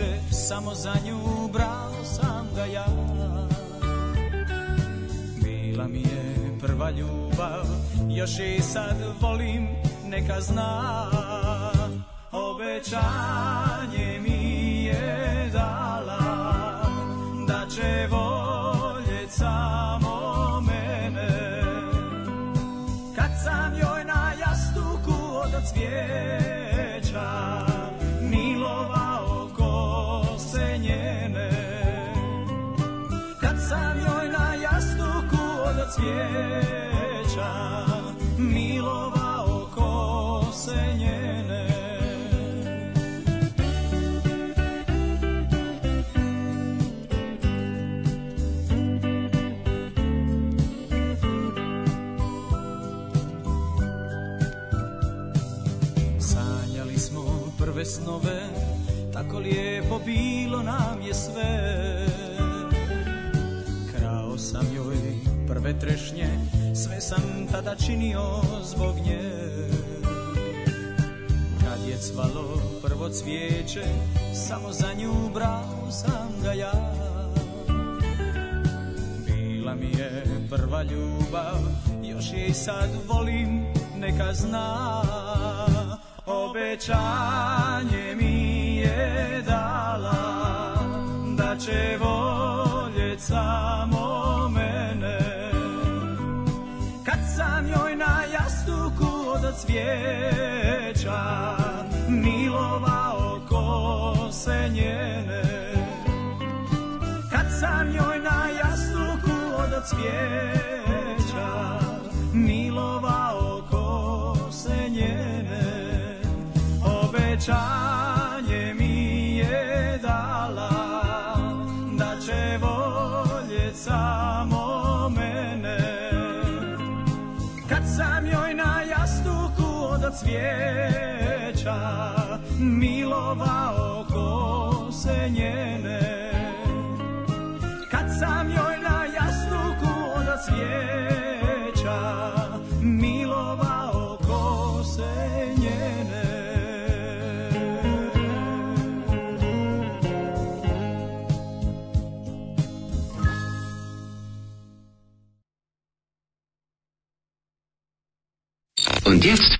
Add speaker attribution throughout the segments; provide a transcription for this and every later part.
Speaker 1: više samo za nju brao sam ga ja Bila mi je prva ljubav još i sad volim neka zna Obećanje mi sjećam milova oko se njene Sanjali smo prve snove tako lijepo bilo nam prve trešnje Sve sam tada činio zbog nje Kad je cvalo prvo cvijeće Samo za nju brao sam ga ja Bila mi je prva ljubav Još je i sad volim neka zna Obećanje mi je dala Da će voljet samo sam joj na jastuku od cvijeća milovao kose njene kad sam joj na jastuku od cvijeća milovao kose njene obećao sreća milovao ko se njene kad sam joj na jastuku ona cvijeća milovao ko se njene Und jetzt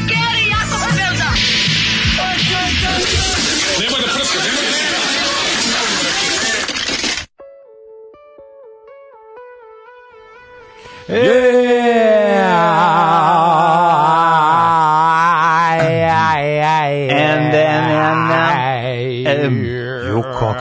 Speaker 1: Yeah.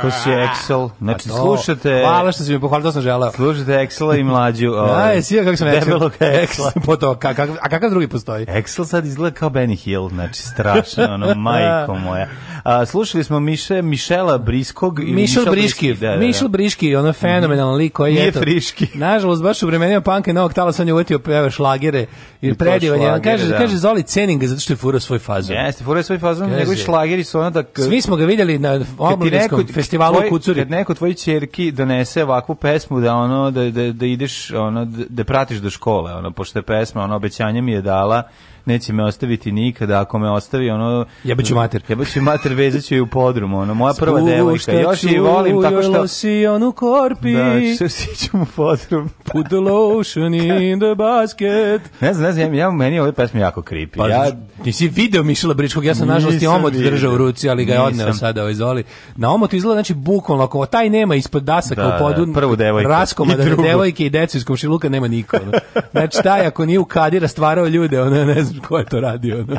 Speaker 1: Kroz je Excel. Pa znači,
Speaker 2: to,
Speaker 1: slušate...
Speaker 2: Hvala što si mi pohvalio, to sam želeo.
Speaker 1: Slušate Excel i mlađu...
Speaker 2: Ovaj, ja, si kako sam
Speaker 1: Debelog Excel.
Speaker 2: Po to, ka, ka, a kakav drugi postoji?
Speaker 1: Excel sad izgleda kao Benny Hill, znači strašno, ono, majko moja. A, slušali smo Miše, Mišela Briskog.
Speaker 2: I Mišel Briški, da, da, da. Mišel Briški, ono fenomenalan lik koji je... Nije eto,
Speaker 1: friški.
Speaker 2: Nažalost, baš u vremenima panka i novog tala sam je uvetio peva šlagere i predivan. Ja, kaže, da. kaže Zoli cening zato što je furao svoj fazon.
Speaker 1: Jeste, furao svoj fazon, njegovi šlageri su ono da... Svi smo ga vidjeli na
Speaker 2: Omladinskom festivalu festivalu tvoj,
Speaker 1: u Kucuri. Kad neko tvoj ćerki donese ovakvu pesmu da ono da, da, da ideš ono da, da pratiš do škole, ono pošto je pesma, ono obećanje mi je dala neće me ostaviti nikada, ako me ostavi, ono...
Speaker 2: Jebaću
Speaker 1: mater. Jebaću
Speaker 2: mater,
Speaker 1: vezaću je u podrumu, ono, moja prva devojka. Još je volim tako što...
Speaker 2: si onu
Speaker 1: korpi. Da, što sićem u podrum. Put the lotion in the basket. Ne znam, ne znam, ja, meni je ove pesme jako creepy.
Speaker 2: Pa, ja... Nisi video Mišela Bričkog, ja sam nažalost i omot držao u ruci, ali ga je odneo sada ovaj Zoli. Na omotu izgleda, znači, bukvalno, ako taj nema ispod dasaka da, u podu, da,
Speaker 1: prvu devojku.
Speaker 2: raskoma, da, devojke i decu iz komšiluka nema niko. Ono. Znači, taj, ako nije u kadira stvarao ljude, ono, ne znam, ko je to radio. No.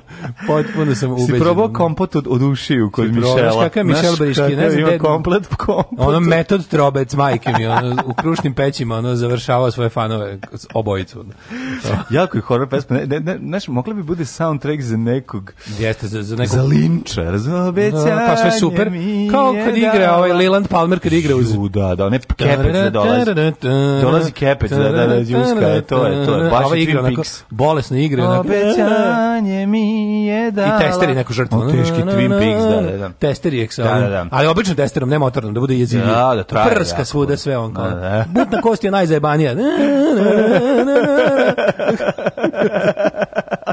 Speaker 1: Potpuno sam ubeđen. Si probao kompot od, od ušiju kod si Mišela. Probaš
Speaker 2: kakav je Mišel Briški.
Speaker 1: Ne znam, ima komplet kompot. Ono
Speaker 2: metod trobec majke mi, ono, u krušnim pećima, ono, završavao svoje fanove obojicu.
Speaker 1: jako je horor pesma. Ne, ne, ne, znaš, mogla bi bude soundtrack za nekog...
Speaker 2: Jeste, za, za nekog...
Speaker 1: Za linčar,
Speaker 2: za no, Pa sve super. Kao kad igra ovaj Leland Palmer kad igra uz...
Speaker 1: Da, da, ne kepec da dolazi. Dolazi kepec da, da, da, da, da, da, da, da, da, da, da, da,
Speaker 2: da, da, da, da, da,
Speaker 1: Obećanje mi je da.
Speaker 2: I testeri neku žrtvu.
Speaker 1: O, teški Twin Peaks, da, da, da.
Speaker 2: Testeri eksa. Da, da, da. Ali obično testerom, ne motornom, da bude jezivljiv. Da, da, traje. Prska svuda sve on kao. Da, da. Butna kost je najzajebanija.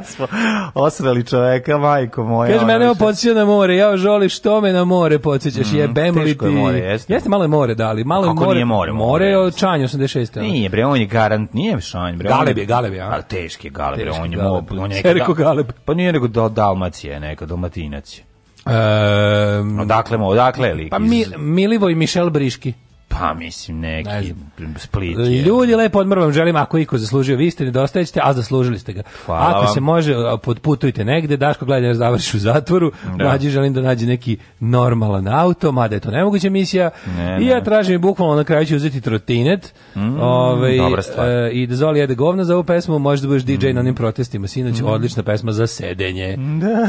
Speaker 1: smo osrali čoveka, majko moja.
Speaker 2: Kaže, mene ovo na more, ja žoli što me na more podsjećaš, mm, jebem li ti. Je more, jeste. jeste malo je more, da, ali
Speaker 1: malo je more. Kako nije more?
Speaker 2: More je od Čanj 86.
Speaker 1: Nije, bre, on je garant, nije Čanj, bre.
Speaker 2: Galeb je, Galeb je, a? Ali pa
Speaker 1: teški je Galeb, bre, on je, on je
Speaker 2: neka... Seriko da- Galeb.
Speaker 1: Pa nije nego do Dalmacije, neka, Dalmatinac je. Um, odakle mu, odakle li?
Speaker 2: Pa
Speaker 1: mi,
Speaker 2: Milivoj Mišel Briški.
Speaker 1: Pa mislim neki ne Split. Je.
Speaker 2: Ljudi lepo odmrvam, želim ako iko zaslužio vi ste nedostajećete, a zaslužili ste ga. Hvala ako vam. se može podputujte negde, Daško gledaj da završi u zatvoru, da. nađi želim da nađe neki normalan auto, mada je to nemoguća misija. Ne, I ja tražim bukvalno na kraju ću uzeti trotinet.
Speaker 1: Mm, ovaj e,
Speaker 2: i da Zoli jede govna za ovu pesmu, možeš da budeš DJ mm. na onim protestima. Sinoć mm. odlična pesma za sedenje.
Speaker 1: Da.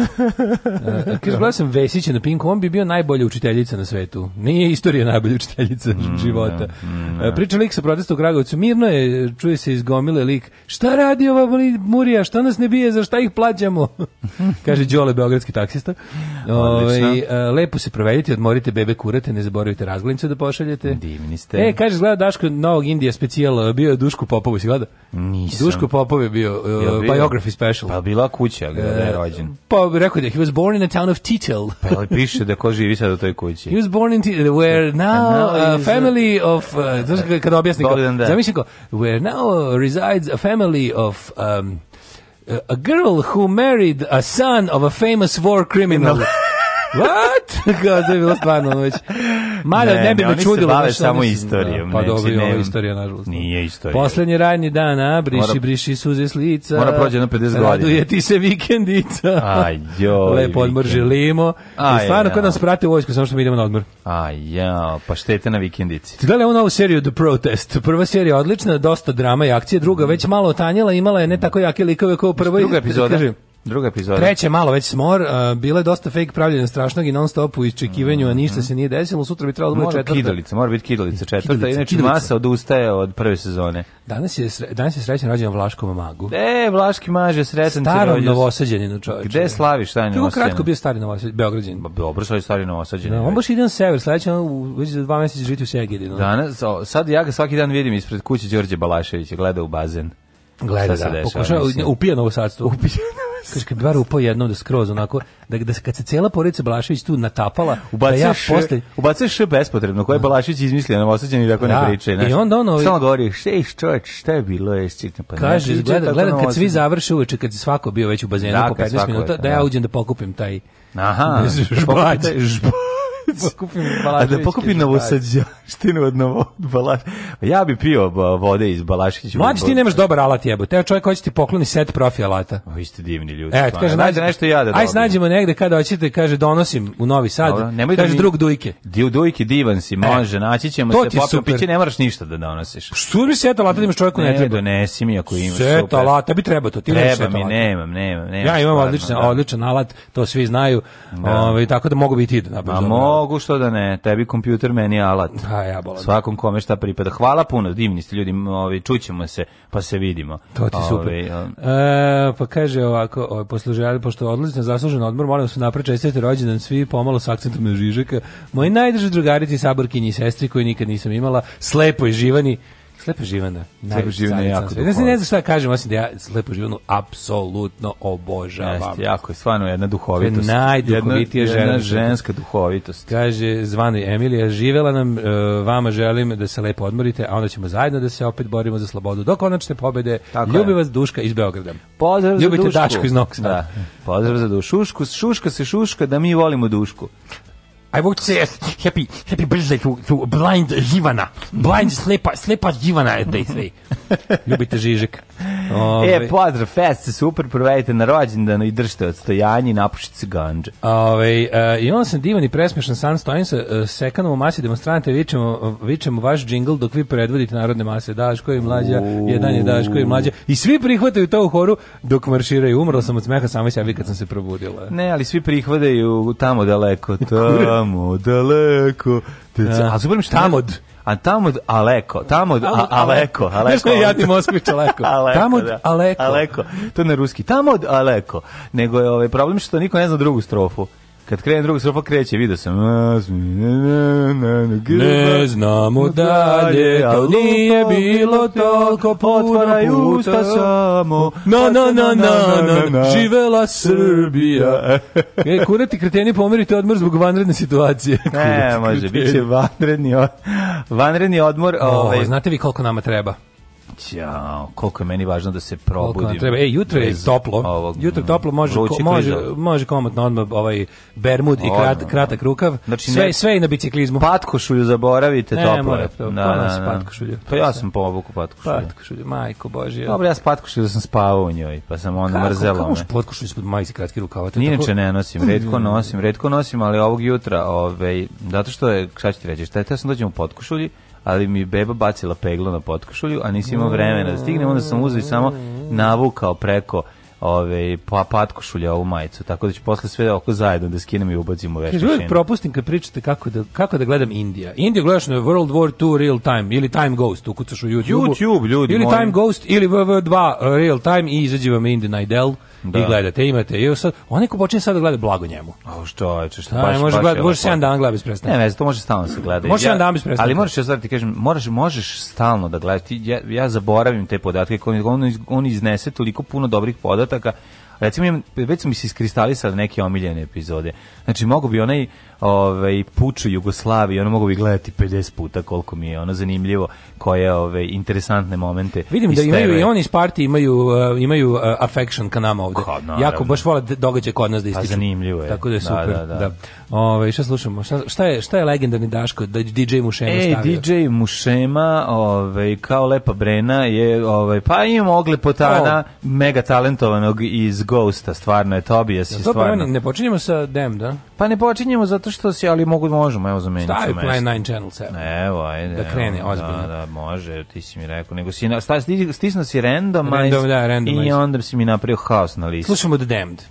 Speaker 2: e, Kaže, gledam Vesića na Pink, on bi bio najbolja učiteljica na svetu. Nije istorija najbolja učiteljica. Mm mm, da, života. Mm, mm, Priča lik sa protesta u Kragovicu, mirno je, čuje se iz gomile lik, šta radi ova murija, šta nas ne bije, za šta ih plaćamo? Kaže Đole, beogradski taksista. Ove, ovaj, lepo se provedite, odmorite bebe kurate, ne zaboravite razglednice da pošaljete. Divni ste. E, kaže, gleda Daško Novog Indija specijal, e, bio je Duško Popovu, si gleda?
Speaker 1: Nisam.
Speaker 2: Duško Popov je bio, uh, biography special.
Speaker 1: Pa bila kuća, gde da je rođen.
Speaker 2: Pa rekao da, he was born in the town of Titel.
Speaker 1: pa ali piše da ko živi sad u toj kući. He was born in Titel,
Speaker 2: where now, uh, family of, uh, znaš kada objasni zamisli kao, where now uh, resides a family of, um, a girl who married a son of a famous war criminal. What? Kao da je bilo stvarno već. Mada ne, ne bi me oni čudilo. Oni se bave
Speaker 1: samo istorijom.
Speaker 2: Da, pa dobro, ovo je istorija, nažalost.
Speaker 1: Nije istorija.
Speaker 2: Poslednji radni dan, a, briši, mora, briši suze s lica.
Speaker 1: Mora prođe jedno 50 godina. Raduje
Speaker 2: ti se vikendica.
Speaker 1: Aj,
Speaker 2: joj. Lepo odmor želimo. Aj, I stvarno, ja. kod nas prate u vojsku, samo što mi idemo na odmor.
Speaker 1: Aj, ja, pa štete na vikendici.
Speaker 2: Ti gledaj ovu novu seriju The Protest. Prva serija odlična, dosta drama i akcije. Druga, već malo otanjela, imala je ne tako jake likove kao u prvoj. Druga epizoda. Kažem, Druga
Speaker 1: epizoda.
Speaker 2: Treće malo već smor, uh, bilo je dosta fake pravljenja strašnog i non stop u iščekivanju, a ništa mhm. se nije desilo. Sutra bi trebalo da bude četvrta.
Speaker 1: Kidalica, mora biti kidalica četvrta, kidalica, inače kidalica. masa odustaje od prve sezone.
Speaker 2: Danas je sre, danas je srećan rođendan Vlaškom magu.
Speaker 1: E, Vlaški maž je ti srećan
Speaker 2: Staro novosađanin čovjek.
Speaker 1: Gde slaviš taj novosađanin?
Speaker 2: Kako kratko bio stari novosađanin, Beograđanin.
Speaker 1: Ba, dobro, sad je stari novosađanin. No,
Speaker 2: da, on baš ide na sever, sledeće već za dva meseca
Speaker 1: živite u Segedinu. Danas, o, sad ja ga svaki dan vidim ispred kuće Đorđe Balaševića, gleda u bazen.
Speaker 2: Gleda, da, pokušava, upija novosadstvo. Upija Kaže, kad bar upao jednom da skroz onako, da, da kad se cela porodica Balašević tu natapala,
Speaker 1: ubacuješ, da ja posle... ubaciš še bespotrebno, koje je Balašević izmislio, nam osećanje da tako ne da, priče.
Speaker 2: Znaš, I onda ono...
Speaker 1: Samo govori, še iš čovječ, šta je bilo, je
Speaker 2: sitno. Pa kaže, znači, gleda, gleda kad svi završe uveče, kad je svako bio već u bazenu da, po 15 minuta, da, da ja uđem da pokupim taj
Speaker 1: Aha, žbać. Žbać pokupim A da pokupim novosadđaštinu od novo od balaš. Pa ja bi pio vode iz Balaškića.
Speaker 2: Mlađi ti nemaš dobar alat jebote. Teo čovjek hoće ti pokloni set profi alata.
Speaker 1: Vi ste divni ljudi. E,
Speaker 2: kaže, nađe nešto ja da Aj, nađemo negde kada hoćete, kaže, donosim u Novi Sad. Dobro, da kaže, drug dujke.
Speaker 1: Dio dujke divan si, e, može, e, naći ćemo se, popio piće, ne moraš ništa da donosiš.
Speaker 2: Što bi set alata da imaš čovjeku ne, ne treba?
Speaker 1: donesi mi ako imaš. Set
Speaker 2: alata, bi treba to.
Speaker 1: Ti treba mi, nemam, nemam, nemam. Ja imam odličan, da. odličan alat,
Speaker 2: to svi znaju. Da. Ovaj tako da mogu biti i
Speaker 1: da napravim mogu, što da ne, tebi kompjuter, meni alat. A ja bolam. Svakom kome šta pripada. Hvala puno, divni ste ljudi, ovi, čućemo se, pa se vidimo.
Speaker 2: To ti ovi, super. E, pa kaže ovako, ovi, poslužaj, pošto odlazi na zaslužen odmor, molim se napred čestite rođendan svi, pomalo s akcentom na Žižeka. Moji najdrži drugarici, saborkinji i sestri koji nikad nisam imala, slepo i živani, Slepa Živana.
Speaker 1: Slepa Živana
Speaker 2: je
Speaker 1: jako
Speaker 2: duhovita. Ne znam šta da kažem, osim da ja Slepu Živanu apsolutno obožavam. Jeste,
Speaker 1: jako je stvarno jedna duhovitost. To je
Speaker 2: najduhovitija jedna, jedna ženska duhovitost. Kaže, zvano Emilija, živela nam, e, vama želim da se lepo odmorite, a onda ćemo zajedno da se opet borimo za slobodu do konačne pobede. Tako Ljubi je. vas Duška iz Beograda. Pozdrav Ljubite za Dušku. Dačku iz Noksa. Da.
Speaker 1: Pozdrav za Dušku. Šuška se šuška da mi volimo Dušku.
Speaker 2: I would say uh, happy, happy birthday to, to blind Živana. Blind slepa, slepa Živana, they say. Ljubite Žižek.
Speaker 1: Ove. E, pozdrav, fest se super provedite na rođendanu i držite odstojanje i napušite se ganđe.
Speaker 2: Ove, uh, I onda sam divan i presmešan sam stojim sa uh, sekanom u masi demonstrante, vičemo, vičemo vaš džingl dok vi predvodite narodne mase. Daško i mlađa, Uuu. jedan je Daško i mlađa. I svi prihvataju to u horu dok marširaju. Umrla sam od smeha sama sebi kad sam se probudila.
Speaker 1: Ne, ali svi prihvataju tamo daleko, tamo daleko. Deca, a super mi što tamo
Speaker 2: od
Speaker 1: a tamo Aleko, tamo a, Aleko,
Speaker 2: Aleko. ja ti Moskvić
Speaker 1: Aleko. Tamo da. Aleko. Aleko. To ne ruski. Tamo Aleko. Nego je ovaj problem što niko ne zna drugu strofu. Kad krene druga strofa kreće, vidio sam. Ne znamo dalje, to nije bilo toliko
Speaker 2: otvaraj usta samo. Na, na, na, na, na, živela Srbija. E, kurati kreteni pomerite odmor zbog vanredne situacije.
Speaker 1: Ne, može, bit će vanredni, vanredni odmor.
Speaker 2: Ovaj. Znate vi koliko nama treba?
Speaker 1: Ja, koliko je meni važno da se probudim.
Speaker 2: Treba. E, jutro je toplo. Ovog, jutro toplo može ko, može može komotno odmah ovaj bermud i krat, da. kratak rukav. Znači, sve ne, sve i na biciklizmu.
Speaker 1: Patkošulju zaboravite ne, toplo. Ne, to, da, na, da,
Speaker 2: patkošulju.
Speaker 1: Pa ja sam povuku patkošulju.
Speaker 2: Patkošulju, majko Bože.
Speaker 1: Dobro, ja sam patkošulju da sam spavao u njoj, pa sam onda mrzelo me. Kako
Speaker 2: možeš patkošulju ispod majice kratki rukav?
Speaker 1: Ni inače ne nosim, retko mm. nosim, retko nosim, ali ovog jutra, ovaj zato što je šta ti reći, šta je, ja sam dođem u patkošulji ali mi beba bacila peglo na potkošulju, a nisi imao vremena da stignem, onda sam uzeo samo navukao preko ove pa patkošulja ovu majicu tako da će posle sve oko zajedno da skinem i ubacimo
Speaker 2: veš. Kaže propustim kad pričate kako da kako da gledam Indija. Indija gledaš na World War 2 Real Time ili Time Ghost ukucaš u YouTube.
Speaker 1: YouTube ljudi
Speaker 2: ili moji. Time Ghost ili WW2 Real Time i izađe vam Indija Najdel da. i gledate, imate. I sad, onaj ko počne sad da gleda blago njemu.
Speaker 1: A što, je, što da, baš, može baš
Speaker 2: može jedan dan gleda bez prestanka.
Speaker 1: Ne, ne, to može stalno da se gleda.
Speaker 2: Može ja,
Speaker 1: jedan
Speaker 2: dan bez prestanka.
Speaker 1: Ali moraš ja sad ti kažem, moraš možeš stalno da gledaš. Ti, ja, ja zaboravim te podatke, koji on, on iznese toliko puno dobrih podataka. Recimo, već su mi se iskristalisali neke omiljene epizode. Znači, mogu bi onaj ovaj puču Jugoslavije, ono mogu bi gledati 50 puta koliko mi je ono zanimljivo, koje ove ovaj, interesantne momente.
Speaker 2: Vidim da imaju i oni iz partije imaju uh, imaju uh, affection ka nama ovde. Ka, naravno. jako baš vole događaj kod nas da pa ističu. A
Speaker 1: zanimljivo je.
Speaker 2: Tako da je da, super. Da, da, da. da. Ove, šta slušamo? Šta, šta je šta je legendarni Daško da DJ Mušema
Speaker 1: e, stavio? DJ Mušema, ovaj kao lepa Brena je ovaj pa imamo oglepotana oh. mega talentovanog iz Ghosta, stvarno je Tobias, ja, stvarno. Dobro,
Speaker 2: ne počinjemo sa Dem, da?
Speaker 1: Pa ne počinjemo zato što se, ali mogu, da možemo, evo zamenit ću mesto.
Speaker 2: Stavi 9 Channel
Speaker 1: 7. Evo, ajde.
Speaker 2: Da krene, evo, ozbiljno. Da,
Speaker 1: da, može, ti si mi rekao. Nego si, stisno si randomize, random, da, randomize. i onda si mi napravio haos na listi.
Speaker 2: Slušamo The Damned.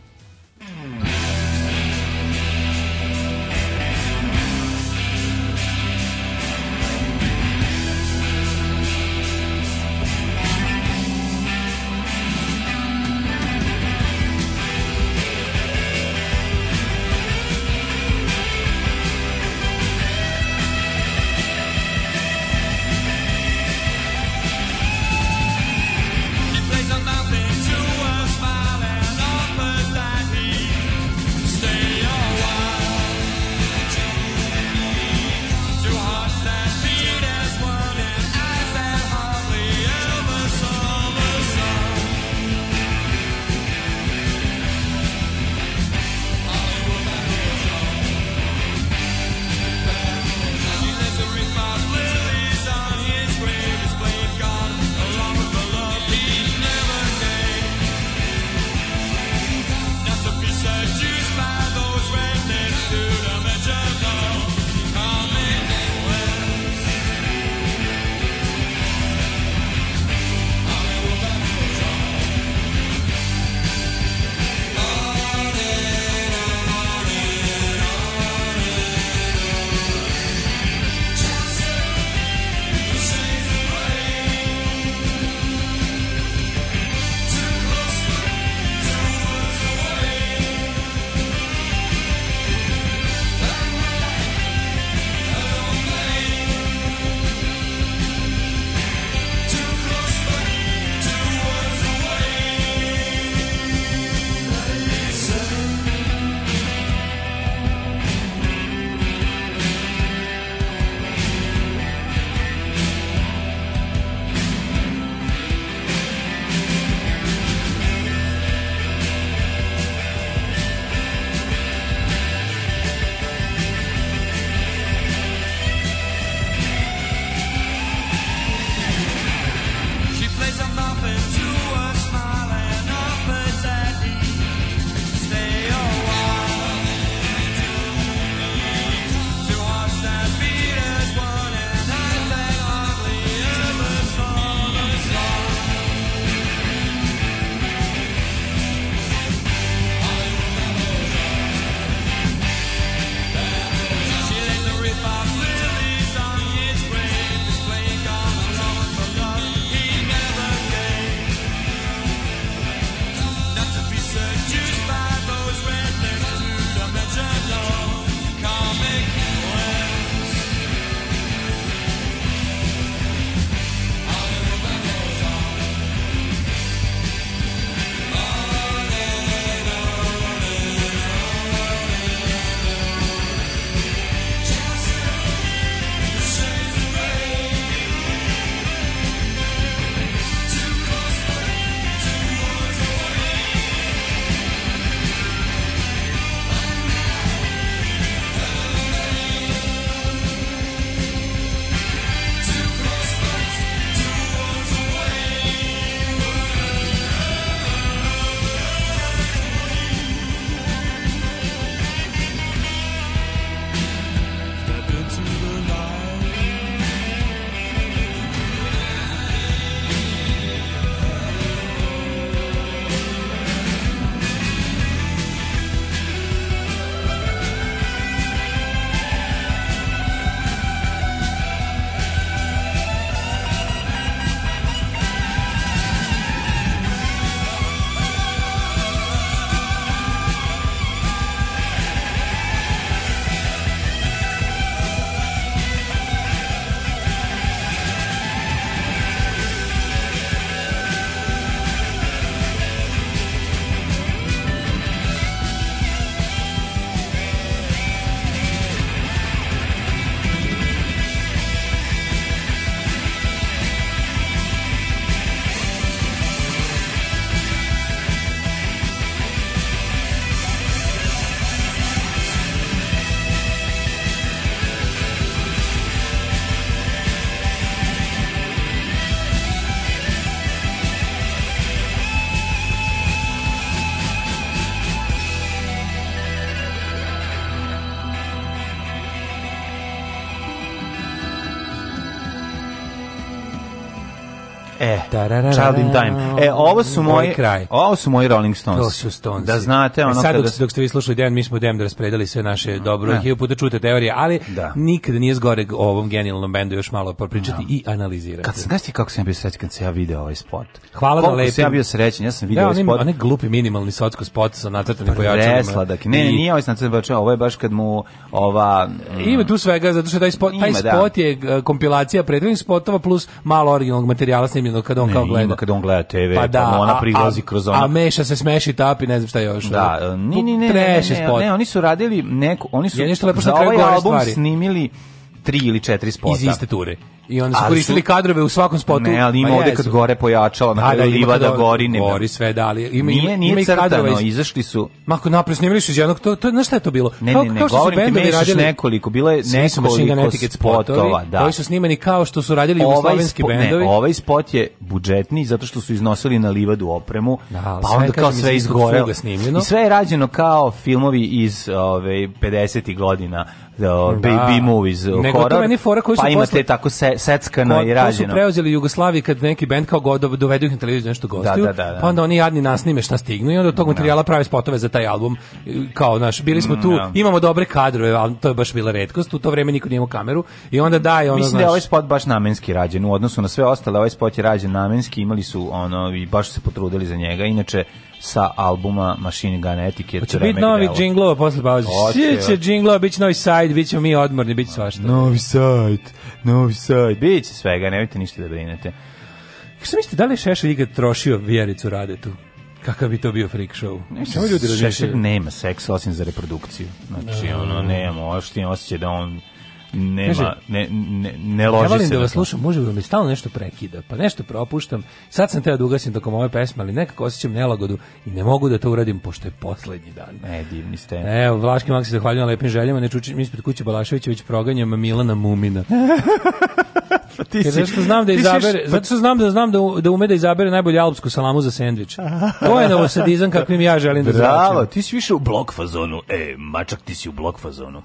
Speaker 1: Child in Time. E, ovo su moji, kraj. ovo su moji Rolling Stones.
Speaker 2: To su Stones.
Speaker 1: Da znate, e, ono e sad,
Speaker 2: dok, dok ste vi slušali Dejan, mi smo Dejan da raspredali sve naše mm. dobro, da. puta čute teorije, ali da. nikada nije zgore o ovom genijalnom bendu još malo popričati da. i analizirati. Kad
Speaker 1: sam, ti kako
Speaker 2: sam
Speaker 1: ja bio srećan kad sam ja video ovaj spot?
Speaker 2: Hvala Koliko
Speaker 1: na lepim. sam ja bio srećan, ja sam video da, ovaj
Speaker 2: spot.
Speaker 1: Da,
Speaker 2: onaj glupi minimalni socko spot sa nacrtanim pa
Speaker 1: pojačalima. Presladak. Ne, ne, nije ovaj sa nacrtanim pojačalima, ovo je baš kad mu ova...
Speaker 2: Mm. Ima tu svega, zato što taj spot, taj da. spot je e, kompilacija pretrednih spotova plus malo originalnog materijala snimljenog
Speaker 1: kada on on kao
Speaker 2: gleda.
Speaker 1: Ima kada on gleda TV, pa da, ona prilazi kroz ono.
Speaker 2: A meša se smeši tapi, ne znam šta još.
Speaker 1: Da, e, ni, ni, ne, ne, ne, ne, oni su radili neku, oni su ja, nešto lepo za ovaj album snimili tri ili četiri spota.
Speaker 2: Iz iste ture. I onda su ali koristili su... kadrove u svakom spotu.
Speaker 1: Ne, ali ima pa ovde kad gore pojačala, na kraju da, livada gori ne.
Speaker 2: Gori sve, da, ali ima, nije, nije ima i crtano, iz...
Speaker 1: izašli su...
Speaker 2: Mako napre snimili su iz jednog, to, to, na šta je to bilo?
Speaker 1: Ne, ne, ne, kao, kao govorim ti mešaš radili, nekoliko, bila je nekoliko spotova,
Speaker 2: da. Koji su snimani kao što su radili ovaj jugoslovenski spo, bendovi.
Speaker 1: Ne, ovaj spot je budžetni zato što su iznosili na livadu opremu, da, pa onda kao sve izgorelo. I sve je rađeno kao filmovi iz ove, 50. godina da, baby da. movies Nego horror, to meni fora koji pa su pa imate posle, tako se, seckano i rađeno. To
Speaker 2: su preuzeli Jugoslaviji kad neki bend kao god dovedu ih na televiziju nešto da, gostuju, da, da, da, da. pa onda oni jadni nasnime šta stignu i onda od tog da. materijala prave spotove za taj album. Kao, naš, bili smo mm, tu, no. imamo dobre kadrove, ali to je baš bila redkost, u to vreme niko nije imao kameru i onda da,
Speaker 1: ono, Mislim znaš, da je ovaj spot baš namenski rađen, u odnosu na sve ostale, ovaj spot je rađen namenski, imali su ono, i baš su se potrudili za njega, inače sa albuma Machine Gun Etiquette.
Speaker 2: Hoće biti novi džinglova posle pauze. Svi će džinglova, bit će novi sajt, bit ćemo mi odmorni, bit će svašta.
Speaker 1: Novi sajt, novi sajt, bit će svega, nemojte ništa da brinete.
Speaker 2: Kako mislite, da li je Šešelj ikad trošio vjericu Radetu? Kakav bi to bio freak show? Samo
Speaker 1: ljudi Šešelj nema seksa osim za reprodukciju. Znači, no. Da. ono, nema, oštinje osjećaj da on nema, Kaže, ne, ne, ne loži ja volim
Speaker 2: se da vas slušam, može da mi stalno nešto prekida, pa nešto propuštam. Sad sam teo da ugasim tokom ove pesme, ali nekako osjećam nelagodu i ne mogu da to uradim pošto je poslednji dan.
Speaker 1: E, divni
Speaker 2: ste. Evo, Vlaški Mak zahvaljujem na lepim željama, ne čučim ispred kuće Balaševića, već proganjam Milana Mumina. pa ti si, zato što znam da izabere, pa... zato što znam da znam da da ume da izabere najbolju alpsku salamu za sendvič. To je novosadizam kakvim ja želim da zračim.
Speaker 1: Bravo, ti si više u blok fazonu. E, mačak ti si u blok fazonu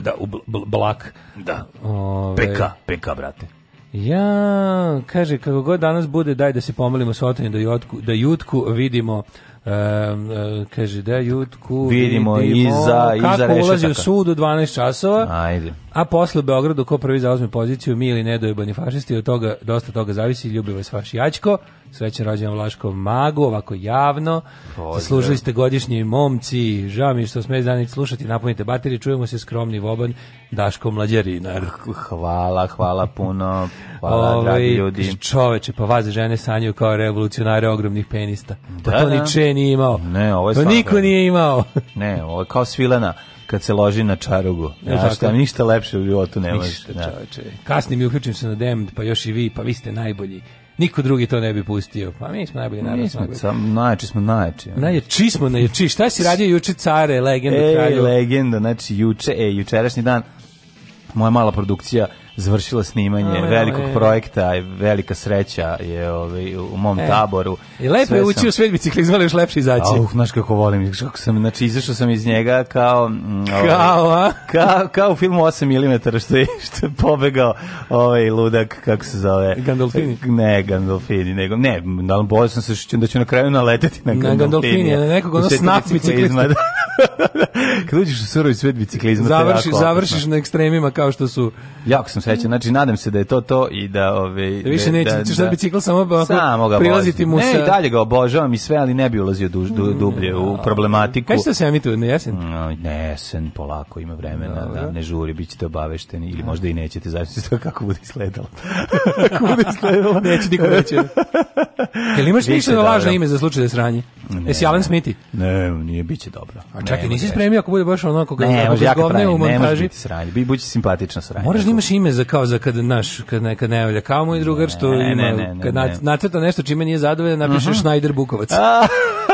Speaker 2: da, u Blak.
Speaker 1: Da. Ove, PK, PK, brate.
Speaker 2: Ja, kaže, kako god danas bude, daj da se pomolimo sa otanjem da, jutku, da jutku vidimo Um, kaže da jutku
Speaker 1: vidimo, vidimo iza, kako
Speaker 2: iza ulazi u sud u 12 časova ajde A posle u Beogradu ko prvi zauzme poziciju mi ili nedojebani fašisti, od toga dosta toga zavisi, ljubi vas vaš Jačko, srećan rođenom Vlaškom magu, ovako javno. Pozdrav. Služili ste godišnji momci, žao mi što sme danić slušati, napunite baterije, čujemo se skromni voban Daško Mlađarinar. Ah,
Speaker 1: hvala, hvala puno. Hvala, Ove, ovaj, dragi ljudi.
Speaker 2: Čoveče, pa vas žene sanjaju kao revolucionare ogromnih penista. Pa da, to da. ni nije imao. Ne, ovo je to pa svakar. niko nije imao.
Speaker 1: ne, ovo je kao svilena kad se loži na čarugu. Ja, e, ja šta, ništa lepše u životu ne može. Ništa, da.
Speaker 2: čoveče. Kasnim i uključim se na Demd, pa još i vi, pa vi ste najbolji. Niko drugi to ne bi pustio. Pa mi smo najbolji
Speaker 1: narod. Mi smo sam, najjači smo najjači.
Speaker 2: Najjači smo, najjači. Šta si radio juče care, legenda, e,
Speaker 1: kralju? legenda, znači juče, e, jučerašnji dan, moja mala produkcija završila snimanje ove, velikog ove. projekta, velika sreća je ovaj u mom e. taboru.
Speaker 2: I lepo je ući u svet biciklizma, još lepše izaći. Au,
Speaker 1: znaš kako volim, kako sam, znači izašao sam iz njega kao mm, ovaj, kao, a? kao kao u filmu 8 mm što je što je pobegao ovaj ludak kako se zove
Speaker 2: Gandolfini.
Speaker 1: Ne, Gandolfini, nego ne, da bolje sam se što da ću na kraju naleteti na Gandolfini, na Gandolfini,
Speaker 2: na nekog ono snap biciklista. Da.
Speaker 1: Kad uđeš u surovi svet biciklizma, završi,
Speaker 2: završiš na ekstremima kao što su...
Speaker 1: Jako sam srećan, znači nadam se da je to to i da... Ove, da
Speaker 2: više da- neće,
Speaker 1: da,
Speaker 2: ćeš da, da bicikl samo, samo ga prilaziti mu
Speaker 1: sa... Ne, i dalje ga obožavam i sve, ali ne bi ulazio du, du, mm. dublje u problematiku. Kaj ste
Speaker 2: se ja mi tu, na jesen? Mm,
Speaker 1: no, jesen, polako, ima vremena, da, ne žuri, bit ćete obavešteni ili mm. možda i nećete, zavisno se to kako bude izgledalo.
Speaker 2: kako bude izgledalo? Neće niko reći. Jel imaš više lažno ime za slučaj da sranje? Jesi Alan
Speaker 1: Smithi? Ne, nije, bit će dobro.
Speaker 2: A čekaj, nisi spremio ako bude baš onako kako ne, zabaš da govne u
Speaker 1: montaži. Ne, biti sranje, bi, bući simpatična sranje.
Speaker 2: Moraš da imaš ime za kao za kad, naš, kad, neka kad
Speaker 1: ne javlja
Speaker 2: kao
Speaker 1: moj
Speaker 2: drugar
Speaker 1: što ne, ne, ne, ne, kad nacrta nešto čime nije zadovoljan, napiše mhm. Schneider
Speaker 2: Bukovac.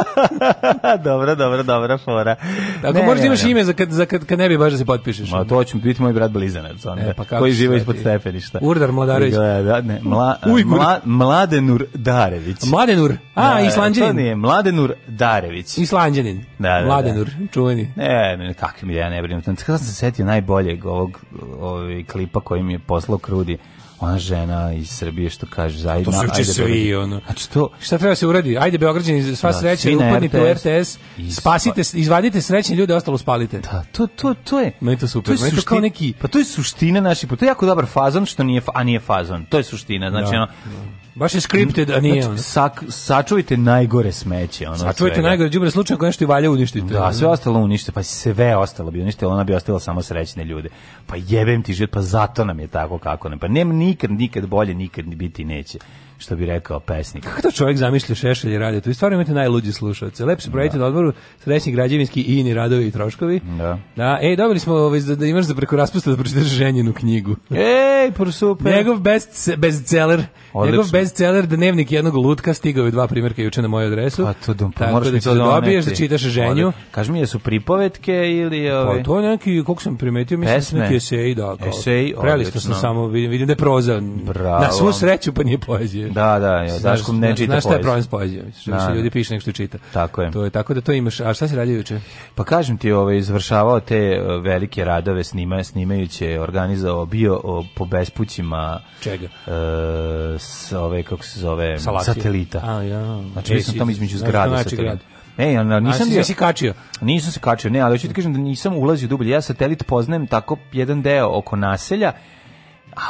Speaker 1: dobro, dobro, dobra fora.
Speaker 2: Tako
Speaker 1: ne,
Speaker 2: možeš ne, imaš ne. ime za
Speaker 1: kad,
Speaker 2: za kad,
Speaker 1: kad ne bi baš da se potpišeš. Ma to će
Speaker 2: biti moj brat Blizanac, onda, e, pa koji živa ispod
Speaker 1: stepeništa. Urdar Mladarević. Da, da, ne, mla, mla, Mladenur Darević. Mladenur, a, da, Islanđanin. To nije, Mladenur
Speaker 2: Darević. Islanđanin, da, da, da, Mladenur,
Speaker 1: da.
Speaker 2: čuveni. Ne, ne, kakvi mi ja ne brinu. Kada sam se setio najboljeg ovog, ovog ovaj, klipa koji mi
Speaker 1: je
Speaker 2: poslao Krudi,
Speaker 1: ona žena
Speaker 2: iz Srbije
Speaker 1: što kaže za
Speaker 2: to su ajde
Speaker 1: svi ono
Speaker 2: znači to šta treba da se uradi ajde beograđani sva da, sreća upadnite u RTS spasite izvadite
Speaker 1: srećne ljude ostalo spalite da
Speaker 2: to
Speaker 1: to to
Speaker 2: je meni to super to je suština, to kao neki
Speaker 1: pa
Speaker 2: to je suština
Speaker 1: naših pa to
Speaker 2: je
Speaker 1: jako dobar fazon što nije a
Speaker 2: nije
Speaker 1: fazon to je suština znači da, ono, da. Baš
Speaker 2: je
Speaker 1: scripted,
Speaker 2: a
Speaker 1: nije znači, sak, sačuvajte najgore smeće. Ono sačuvajte najgore džubre slučajno ako nešto i valja uništite. Da, sve ostalo
Speaker 2: uništite, pa sve ostalo
Speaker 1: bi
Speaker 2: uništilo, ona bi ostavila samo srećne ljude. Pa jebem ti život, pa zato nam je tako kako ne. Pa nema nikad, nikad bolje, nikad biti neće što bi rekao pesnik. Kako to
Speaker 1: čovjek zamišlja Šešelj
Speaker 2: i
Speaker 1: radio?
Speaker 2: Tu i stvarno imate najluđi slušalce. Lep se projekti da. na odboru, srećni građevinski i ini radovi i troškovi. Da. da E, dobili smo ovaj, da, imaš za preko raspusta da pročitaš ženjenu
Speaker 1: knjigu. Ej, por pa super. Njegov
Speaker 2: best, bestseller, Odlično. njegov bestseller
Speaker 1: Dnevnik jednog lutka
Speaker 2: stigao je dva primjerka juče na moju adresu. Pa to dom,
Speaker 1: pa, moraš da mi
Speaker 2: to da dobiješ da čitaš
Speaker 1: ženju. Kaži mi, jesu pripovetke
Speaker 2: ili ove... Pa ovaj? to je neki, koliko
Speaker 1: sam primetio, mislim
Speaker 2: da Pesme. neki esej, da. Kao, esej,
Speaker 1: Prelisto sam samo, vidim, vidim da je proza. Bravo. Na svu sreću pa nije poezija poezije. Da, da, ja, Daškom ne čita poeziju. Znaš šta je problem s poezijom? Što više da, da.
Speaker 2: ljudi piše nego
Speaker 1: čita. Tako je. To je tako da to imaš. A šta si radio juče?
Speaker 2: Pa
Speaker 1: kažem
Speaker 2: ti,
Speaker 1: ovaj izvršavao te eh, velike radove
Speaker 2: snima, snimajuće, organizovao
Speaker 1: bio o, po bespućima. Čega? E, s ove kako se zove, Salatija. satelita. A ja. Znači, mislim tamo između zgrada znači satelita. Ne, ja nisam bio, se kačio. Nisam se kačio, ne, ali hoću ti kažem da nisam ulazio dublje. Ja satelit poznajem tako jedan deo oko naselja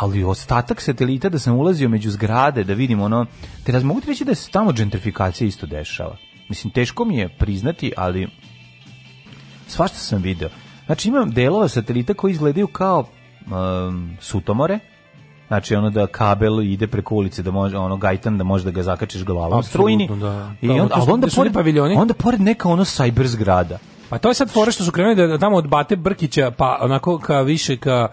Speaker 1: ali ostatak satelita da sam ulazio među zgrade da vidim ono te raz mogu ti reći da se tamo gentrifikacija isto dešava mislim teško mi je priznati ali svašta sam video znači imam delova satelita koji izgledaju kao um, sutomore Znači ono da kabel ide preko ulice da može ono gajtan da može da ga zakačiš glavom
Speaker 2: strujni.
Speaker 1: Da.
Speaker 2: I da,
Speaker 1: onda,
Speaker 2: ali onda da pored paviljoni.
Speaker 1: Onda pored neka ono cyber zgrada.
Speaker 2: Pa to je sad fore što su krenuli da tamo od Bate Brkića pa onako ka više ka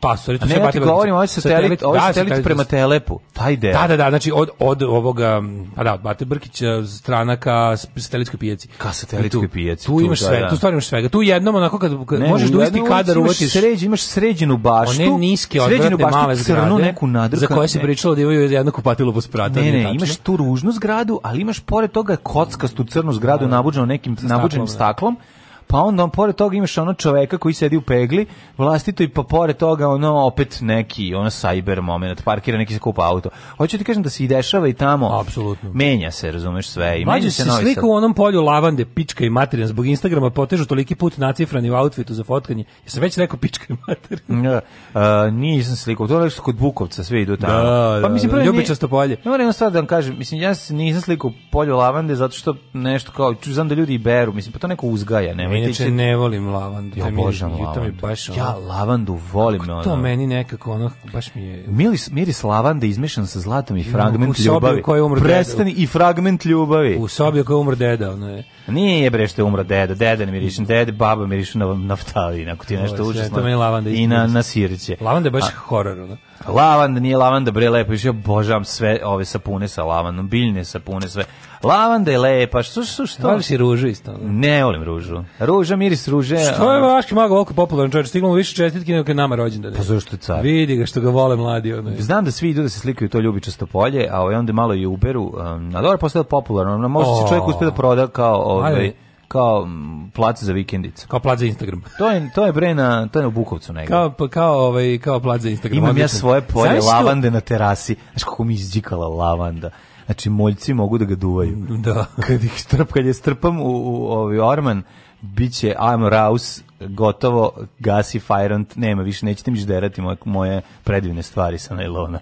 Speaker 2: pasori. To
Speaker 1: ne, ja ti govorim, ovaj satelit, ovaj satelit da, prema Telepu, taj deo.
Speaker 2: Da, da, da, znači od, od ovoga, a pa da, Bate Brkića, eh, stranaka, satelitskoj pijaci.
Speaker 1: Ka satelitskoj pijaci.
Speaker 2: Tu, tu, imaš da, sve, da. tu stvarno imaš svega. Tu jednom onako kad, ne, možeš da isti kadar uvatiš.
Speaker 1: Sređ,
Speaker 2: imaš
Speaker 1: sređenu pa baštu. One niske, odvratne, baštu, male zgrade. Crnu neku nadrka.
Speaker 2: Za koje se pričalo da imaju jedno kupatilo po spratu. Ne,
Speaker 1: ne, imaš tu ružnu zgradu, ali imaš pored toga kockastu crnu zgradu da, da. nabuđenu nekim nabuđenim staklom pa onda on, pored toga imaš ono čoveka koji sedi u pegli, vlastito i pa pored toga ono opet neki ono cyber moment, parkira neki se kupa auto. Hoću ti kažem da se i dešava i tamo. Apsolutno. Menja se, razumeš sve. I menja se, se slika
Speaker 2: sad. u onom polju lavande, pička i materina, zbog Instagrama potežu toliki put nacifrani u outfitu za fotkanje. ja sam već rekao pička i materina. Ja, da, a, nisam
Speaker 1: slikao,
Speaker 2: to
Speaker 1: je kod Bukovca, sve idu tamo. Da, pa, da, mislim,
Speaker 2: da, prvi, ljubičasto polje. Ne moram stvar da vam
Speaker 1: kažem, mislim,
Speaker 2: ja nisam slikao polju lavande zato što nešto kao, znam da ljudi beru, mislim, pa
Speaker 1: to
Speaker 2: neko
Speaker 1: uzgaja, ne inače
Speaker 2: ne volim lavandu. Ja
Speaker 1: obožavam lavandu. Baš, ja
Speaker 2: lavandu volim. Ono, to meni nekako, ono, baš mi je... Miris, miris lavande izmešan
Speaker 1: sa zlatom
Speaker 2: i fragment u ljubavi.
Speaker 1: U kojoj umro Prestani
Speaker 2: i
Speaker 1: fragment
Speaker 2: ljubavi. U sobi u kojoj umro deda,
Speaker 1: ono
Speaker 2: je. Nije bre što je umro deda, deda ne miriše, dede, baba miriše na naftalin, ako ti je nešto
Speaker 1: užasno. To meni lavanda I na,
Speaker 2: na sirće. Lavanda je baš horor, ono. Lavanda nije lavanda, bre, lepo. Ja božavam sve ove sapune sa
Speaker 1: lavandom,
Speaker 2: biljne sapune, sve. Lavanda
Speaker 1: je lepa,
Speaker 2: što,
Speaker 1: što, što? Voliš i ružu isto? Ne volim ružu. Ruža, miris ruže. Što je vaški mago ovako popularan čovječ? Stignemo više čestitke nego kad nama rođendan. Pa zašto je car? Vidi ga što
Speaker 2: ga vole mladi. Ono
Speaker 1: Znam da svi idu da se slikaju to ljubičasto polje,
Speaker 2: a ovaj onda malo i uberu. Um, a
Speaker 1: dobro, postoje popularno. Možda se čovjek uspe da proda
Speaker 2: kao...
Speaker 1: Ovaj,
Speaker 2: kao
Speaker 1: plac za vikendice.
Speaker 2: Kao
Speaker 1: plac za
Speaker 2: Instagram. To
Speaker 1: je to je bre na to je u Bukovcu negde. Kao pa kao ovaj kao plac za Instagram. Imam odlično. ja svoje polje Znaš lavande što? na terasi. Znaš kako mi izđikala
Speaker 2: lavanda.
Speaker 1: Znači moljci mogu
Speaker 2: da
Speaker 1: ga duvaju. Da. Kad
Speaker 2: ih strp, kad je strpam u, u ovaj orman, biće I'm Raus gotovo gasi fajrant, nema više, nećete mi žderati moje, moje predivne stvari
Speaker 1: sa najlona.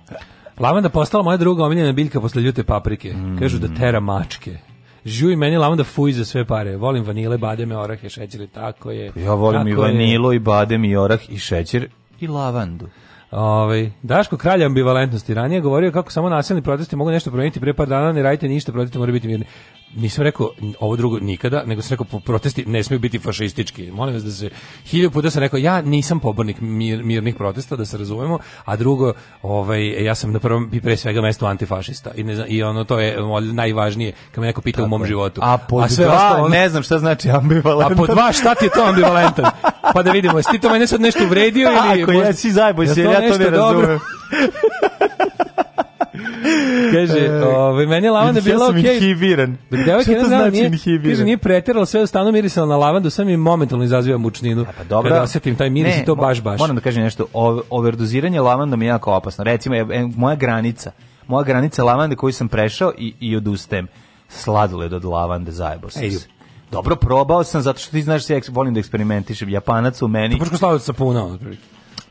Speaker 2: Lavanda
Speaker 1: postala moja druga omiljena biljka posle ljute paprike.
Speaker 2: Mm. Kažu da tera mačke žuj meni lavanda fuj za sve pare.
Speaker 1: Volim
Speaker 2: vanile, bademe, orah i šećer, tako je. Ja volim
Speaker 1: i
Speaker 2: vanilo je.
Speaker 1: i
Speaker 2: badem i orah i šećer i lavandu. Ovaj Daško kralj ambivalentnosti ranije govorio kako samo nasilni protesti mogu nešto promijeniti pre par dana ne radite ništa protesti moraju biti mirni. Nisam rekao ovo drugo nikada, nego sam rekao protesti ne smiju biti fašistički. Molim vas da se hiljadu puta sam rekao ja nisam pobornik mir, mirnih protesta da se razumemo, a drugo ovaj ja sam na prvom i pre svega mesto antifašista i ne znam, i ono to je najvažnije kad me neko pita Tako. u mom životu.
Speaker 1: A po sve dva, ostalo, ne znam šta znači ambivalentan. A pod
Speaker 2: dva šta ti je to ambivalentan? Pa da vidimo, jesi ti to mene sad nešto uvredio ili Ako možda... si zajebo, ja ja nešto to
Speaker 1: dobro.
Speaker 2: kaže, e, ovaj meni je lavanda bila
Speaker 1: okej. Ja sam okay. inhibiran. Da
Speaker 2: devojka ne znam, znači nije, inhibiran? Kaže, nije preterala sve, da stalno mirisala na lavandu, sam mi momentalno izaziva mučninu. A pa dobro. Kada osetim taj miris ne, i to baš baš.
Speaker 1: Moram da kažem nešto, overdoziranje lavandom je jako opasno. Recimo, moja granica, moja granica lavande koju sam prešao i, i odustajem. Sladoled od lavande zajebo sam se. Dobro, probao sam, zato što ti znaš, da ja volim da eksperimentišem. Japanac u meni... To prško sladoled sapuna, ono, prilike.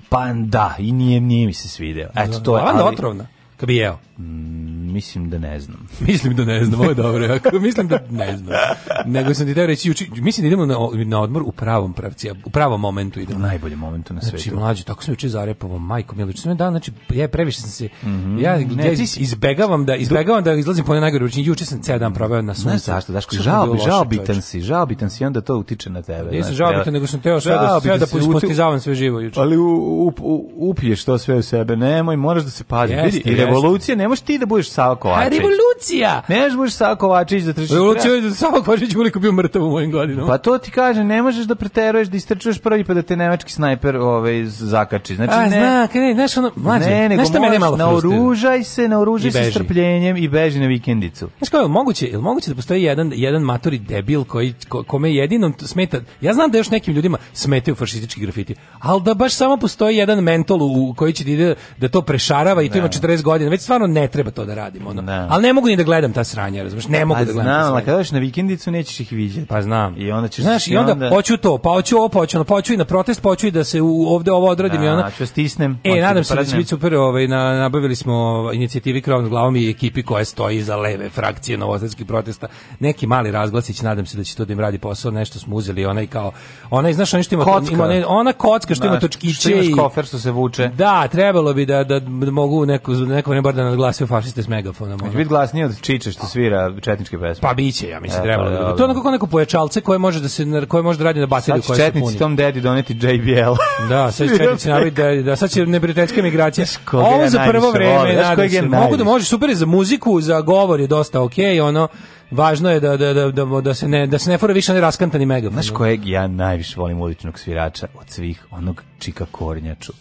Speaker 1: Pa da, i nije, nije mi se svidio. Eto, to je,
Speaker 2: ali,
Speaker 1: otrovna.
Speaker 2: Kad bi jeo?
Speaker 1: Mm, mislim da ne znam.
Speaker 2: mislim da ne znam, ovo je dobro. Ako, Mislim da ne znam. Nego sam ti teo reći, uči, mislim da idemo na, na odmor u pravom pravci, u pravom momentu idemo.
Speaker 1: U najboljem momentu na znači, svetu. Znači,
Speaker 2: mlađi, tako sam juče zarepovao, majko Milić, sam dan, znači, ja previše sam se, mm -hmm. ja, ne, ja iz, izbegavam da, izbegavam da izlazim po najgore učin, juče sam ceo dan proveo na suncu. Znaš
Speaker 1: zašto, Daško, žal, žalbitan si, žalbitan si, onda to utiče na tebe. Nisam
Speaker 2: žalbitan, nego sam teo sve da,
Speaker 1: sve
Speaker 2: da ispostizavam sve živo juče.
Speaker 1: Ali u, u, u, upiješ to sve u sebe, nemoj, moraš da se pazi, Vidi, revolucija, ne možeš ti da budeš Sava Kovačić. A
Speaker 2: revolucija!
Speaker 1: Ne možeš da budeš Sava Kovačić da trčiš.
Speaker 2: Revolucija je
Speaker 1: da
Speaker 2: Sava Kovačić uliko bio mrtav u mojim godinama.
Speaker 1: Pa to ti kaže, ne možeš da preteruješ, da istrčuješ prvi pa da te nemački snajper ovaj, zakači. Znači, A, ne,
Speaker 2: zna,
Speaker 1: ne, znaš ono, mlađe, ne, nego šta mene malo
Speaker 2: naoružaj se, naoružaj se
Speaker 1: strpljenjem
Speaker 2: i beži na vikendicu. Znaš kao, je moguće, je moguće da postoji jedan, jedan matori debil koji, ko, kome jedinom smeta, ja znam da još nekim ljudima smetaju fašistički grafiti, ali da baš samo postoji jedan mentol u, koji će da, ide, da to prešarava i to ima 40 godina godina, već stvarno ne treba to da radim, ono. Ne. Da. Ali ne mogu ni da gledam ta sranja, razumeš? Ne pa mogu A, da
Speaker 1: gledam. Znam, ali kada na vikendicu nećeš ih vidjeti.
Speaker 2: Pa znam.
Speaker 1: I
Speaker 2: onda
Speaker 1: ćeš Znaš,
Speaker 2: i onda, onda hoću to, pa hoću ovo, pa hoću ono, pa hoću i na protest, pa hoću i da se u, ovde ovo odradim da, i ona. Da
Speaker 1: stisnem. E,
Speaker 2: nadam da se da će biti super, ovaj na, nabavili smo ovaj, inicijativi Krov nad glavom i ekipi koja stoji za leve frakcije novosadskih protesta. Neki mali razglasić, nadam se da će to da im radi posao, nešto smo uzeli, onaj kao onaj znaš, onaj što ima, kocka. ima ona kocka što znaš,
Speaker 1: ima
Speaker 2: točkiće i
Speaker 1: kofer što se vuče.
Speaker 2: Da, trebalo bi da da, da mogu neko neko tako bar da nadglasio fašiste s megafonom. Ono. Će
Speaker 1: biti glasnije od Čiče što svira četničke pesme. Pa
Speaker 2: biće, ja mislim, e, trebalo pa da To je onako neko pojačalce koje može da se koje može da radi na bateriju koja se puni.
Speaker 1: Sad četnici tom dedi doneti JBL.
Speaker 2: da, sve će četnici navi da, da sad će neprijateljska migracija. Ovo za prvo vreme, da, mogu da može super za muziku, za govor je dosta okej, okay, ono važno je da, da, da, da, da se ne da se ne fore više ne raskantani megafon.
Speaker 1: Znaš kojeg ja najviše volim uličnog svirača od svih, onog Čika Kornjaču.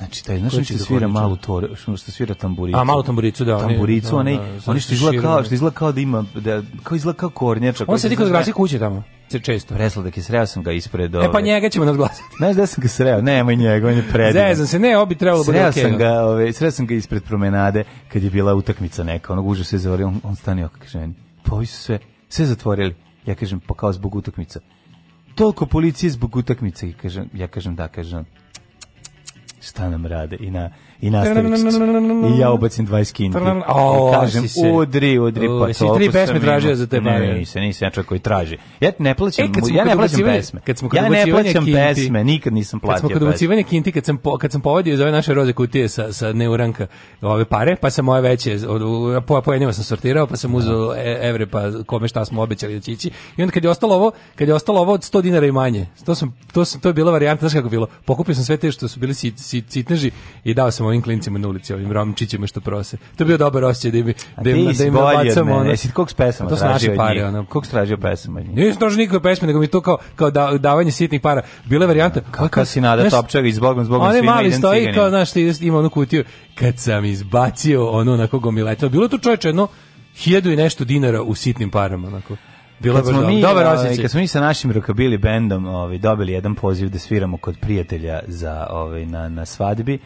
Speaker 1: Znači taj znači što da svira malu tore, što svira tamburicu.
Speaker 2: A malu tamburicu da,
Speaker 1: tamburicu, a da, ne, da, oni što izgleda kao što izgleda kao da ima da kao izgleda kao kornjača.
Speaker 2: On se dik odgrasi kuće tamo. Se često.
Speaker 1: Presladak i sreo sam ga ispred ove.
Speaker 2: E pa njega ćemo nadglasiti.
Speaker 1: Znaš da sam ga sreo, Ne, moj njega, on je predivan. Zezam
Speaker 2: se, ne, obi trebalo
Speaker 1: bude
Speaker 2: okej.
Speaker 1: Sreo sam ga, ove, sreo sam ga ispred promenade kad je bila utakmica neka, onog uže se zavario, on, on stanio kako ženi. Pa su sve, sve zatvorili. Ja kažem, pa kao zbog utakmica. Toliko policije zbog utakmice, kažem, ja kažem da, kažem šta nam rade i na i nastavit I ja ubacim 20 kinti. I kažem, udri, udri, pa to. Si
Speaker 2: tri pesme tražio za te pare?
Speaker 1: Nisam, nisam ja čovjek koji traži. Ja ne plaćam, e, ja ne plaćam pesme. Ja ne plaćam pesme, nikad nisam platio pesme.
Speaker 2: Kad smo kod ubacivanja kinti, kad sam, kad sam povadio za ove naše roze kutije sa, sa neuranka ove pare, pa sam moje veće, od, po, po jednjima sam sortirao, pa sam uzeo da. e, evre, pa kome šta smo obećali da će ići. I onda kad je ostalo ovo, kad je ostalo ovo od 100 dinara i manje, to, sam, to, sam, to je bila varijanta, znaš kako bilo, pokupio sam sve te što su bili sit, sit, sitneži i dao sam ovim klincima na ulici, ovim romčićima što prose. To je bio dobar osjećaj da im, da im, da im
Speaker 1: nabacamo. Ono, Jesi kog pesama
Speaker 2: to
Speaker 1: tražio
Speaker 2: pare, njih? Ono.
Speaker 1: Kog tražio pesama?
Speaker 2: Njih? Nisam tražio
Speaker 1: nikakve pesme,
Speaker 2: nego mi to kao, kao da, davanje sitnih para. Bila je varijanta. Da,
Speaker 1: Kako ka, si nada topčega i zbogom, zbogom
Speaker 2: svima mali
Speaker 1: stoji
Speaker 2: kao, znaš, ti ima onu kutiju. Kad sam izbacio ono na onako gomiletno, bilo to čovječe jedno hiljadu i nešto dinara u sitnim parama, onako. Bilo
Speaker 1: smo mi,
Speaker 2: dobar ovaj, osjećaj.
Speaker 1: Kad smo mi sa našim rockabilly bendom, ovaj dobili jedan poziv da sviramo kod prijatelja za ovaj na na svadbi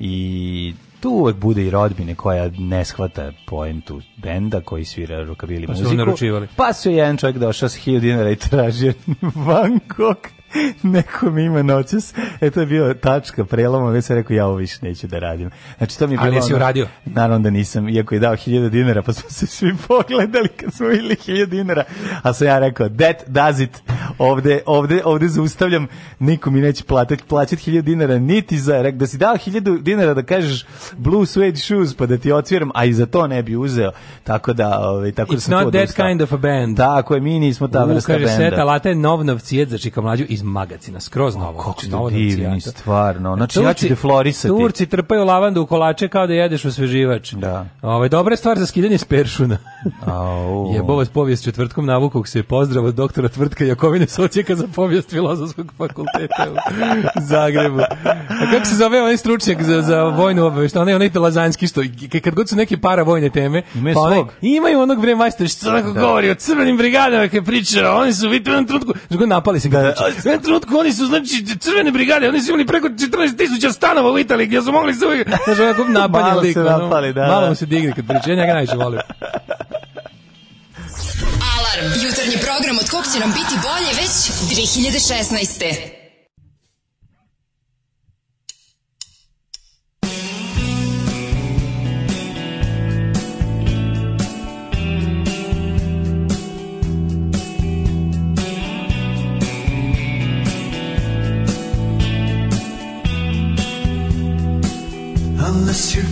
Speaker 1: i tu uvek bude i rodbine koja ne shvata poentu benda koji svira rukabili pa muziku. Pa su naručivali. Pa su jedan čovjek došao sa 1000 dinara i tražio Van nekom ima noćas. E, to je bio tačka preloma, već sam rekao, ja ovo više neću da radim. Znači, to mi je bilo...
Speaker 2: Ali jesi uradio?
Speaker 1: Naravno da nisam, iako je dao hiljada dinara, pa smo se svi pogledali kad smo vidjeli hiljada dinara. A sam ja rekao, that does it. Ovde, ovde, ovde zaustavljam, niko mi neće platiti, plaćat hiljada dinara, niti za... Rek, da si dao hiljadu dinara da kažeš blue suede shoes, pa da ti otviram, a i za to ne bi uzeo. Tako da, ovaj, tako da It's da sam not
Speaker 2: that kind of a band.
Speaker 1: Tako je, mi nismo ta U, vrsta kaže, benda. Kaže, Seta
Speaker 2: Lata je nov novcijet za čika mlađu iz magacina, skroz novo. O, znači, kako ste novo
Speaker 1: divni, stvarno. Znači, Turci, ja ću te florisati.
Speaker 2: Turci trpaju lavandu u kolače kao da jedeš osveživač.
Speaker 1: Da.
Speaker 2: Ove, ovaj, dobra stvar za skidanje s peršuna.
Speaker 1: Jebo
Speaker 2: vas povijest četvrtkom navukog se pozdrav od doktora Tvrtka Jakovine Socijeka za povijest filozofskog fakulteta u Zagrebu. A kako se zove onaj stručnjak za, za vojnu obavešta? Onaj, onaj Lazanski što, kad god su neke para vojne teme,
Speaker 1: Ime pa
Speaker 2: onaj, imaju onog vremena majstora što da. govori o crvenim brigadama kad priča, oni su vidite u trenutku, napali se ga. Da, jednom trenutku oni su, znači, crvene brigade, oni su imali preko 14.000 stanova u Italiji gdje su mogli se uvijek,
Speaker 1: znači,
Speaker 2: onako
Speaker 1: napanje malo lik, se
Speaker 2: napali, da, malo mu da. se digne kad priča, ja njega najviše volim.
Speaker 3: Alarm, jutarnji program od kog će nam biti bolje već 2016. Monsieur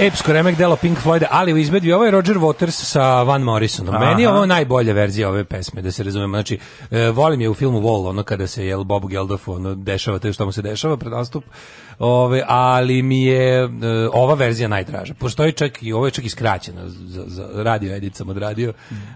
Speaker 2: epsko remek delo Pink Floyda, ali u izvedbi ovo je Roger Waters sa Van Morrisonom. Aha. Meni je ovo najbolja verzija ove pesme, da se razumemo. Znači, e, volim je u filmu Wall, ono kada se je Bob Geldof ono, dešava te što mu se dešava predastup. Ove, ali mi je e, ova verzija najdraža. Postoji čak i ovo je čak i skraćeno za, za radio edit sam odradio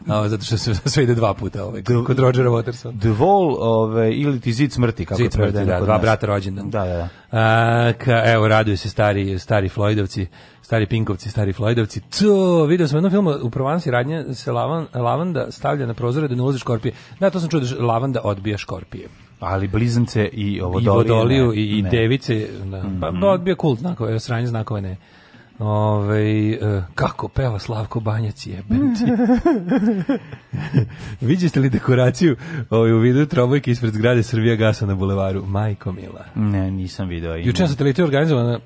Speaker 2: a, zato što se sve ide dva puta ove, kod Rodgera Watersona.
Speaker 1: The Wall ove, ili ti Zid smrti kako Zid smrti, da,
Speaker 2: dva brata rođendan.
Speaker 1: Da, da,
Speaker 2: da. A, ka, evo, raduju se stari, stari Floydovci stari Pinkovci, stari Floydovci. To, video sam u jednom filmu u Provansi radnje se lavan, lavanda stavlja na prozore da ne ulazi škorpije. Da, to sam čuo da lavanda odbija škorpije
Speaker 1: ali blizance
Speaker 2: i
Speaker 1: ovodoliju. I vodoliju
Speaker 2: ne,
Speaker 1: i,
Speaker 2: ne. device, da. Mm -hmm. Pa, pa bio kult znakove, sranje znakove ne. Ove, e, kako peva Slavko Banjac jebem ti. Viđeste li dekoraciju ovaj, u vidu trobojke ispred zgrade Srbija gasa na bulevaru? Majko mila.
Speaker 1: Ne, nisam video.
Speaker 2: Juče sam telite organizovana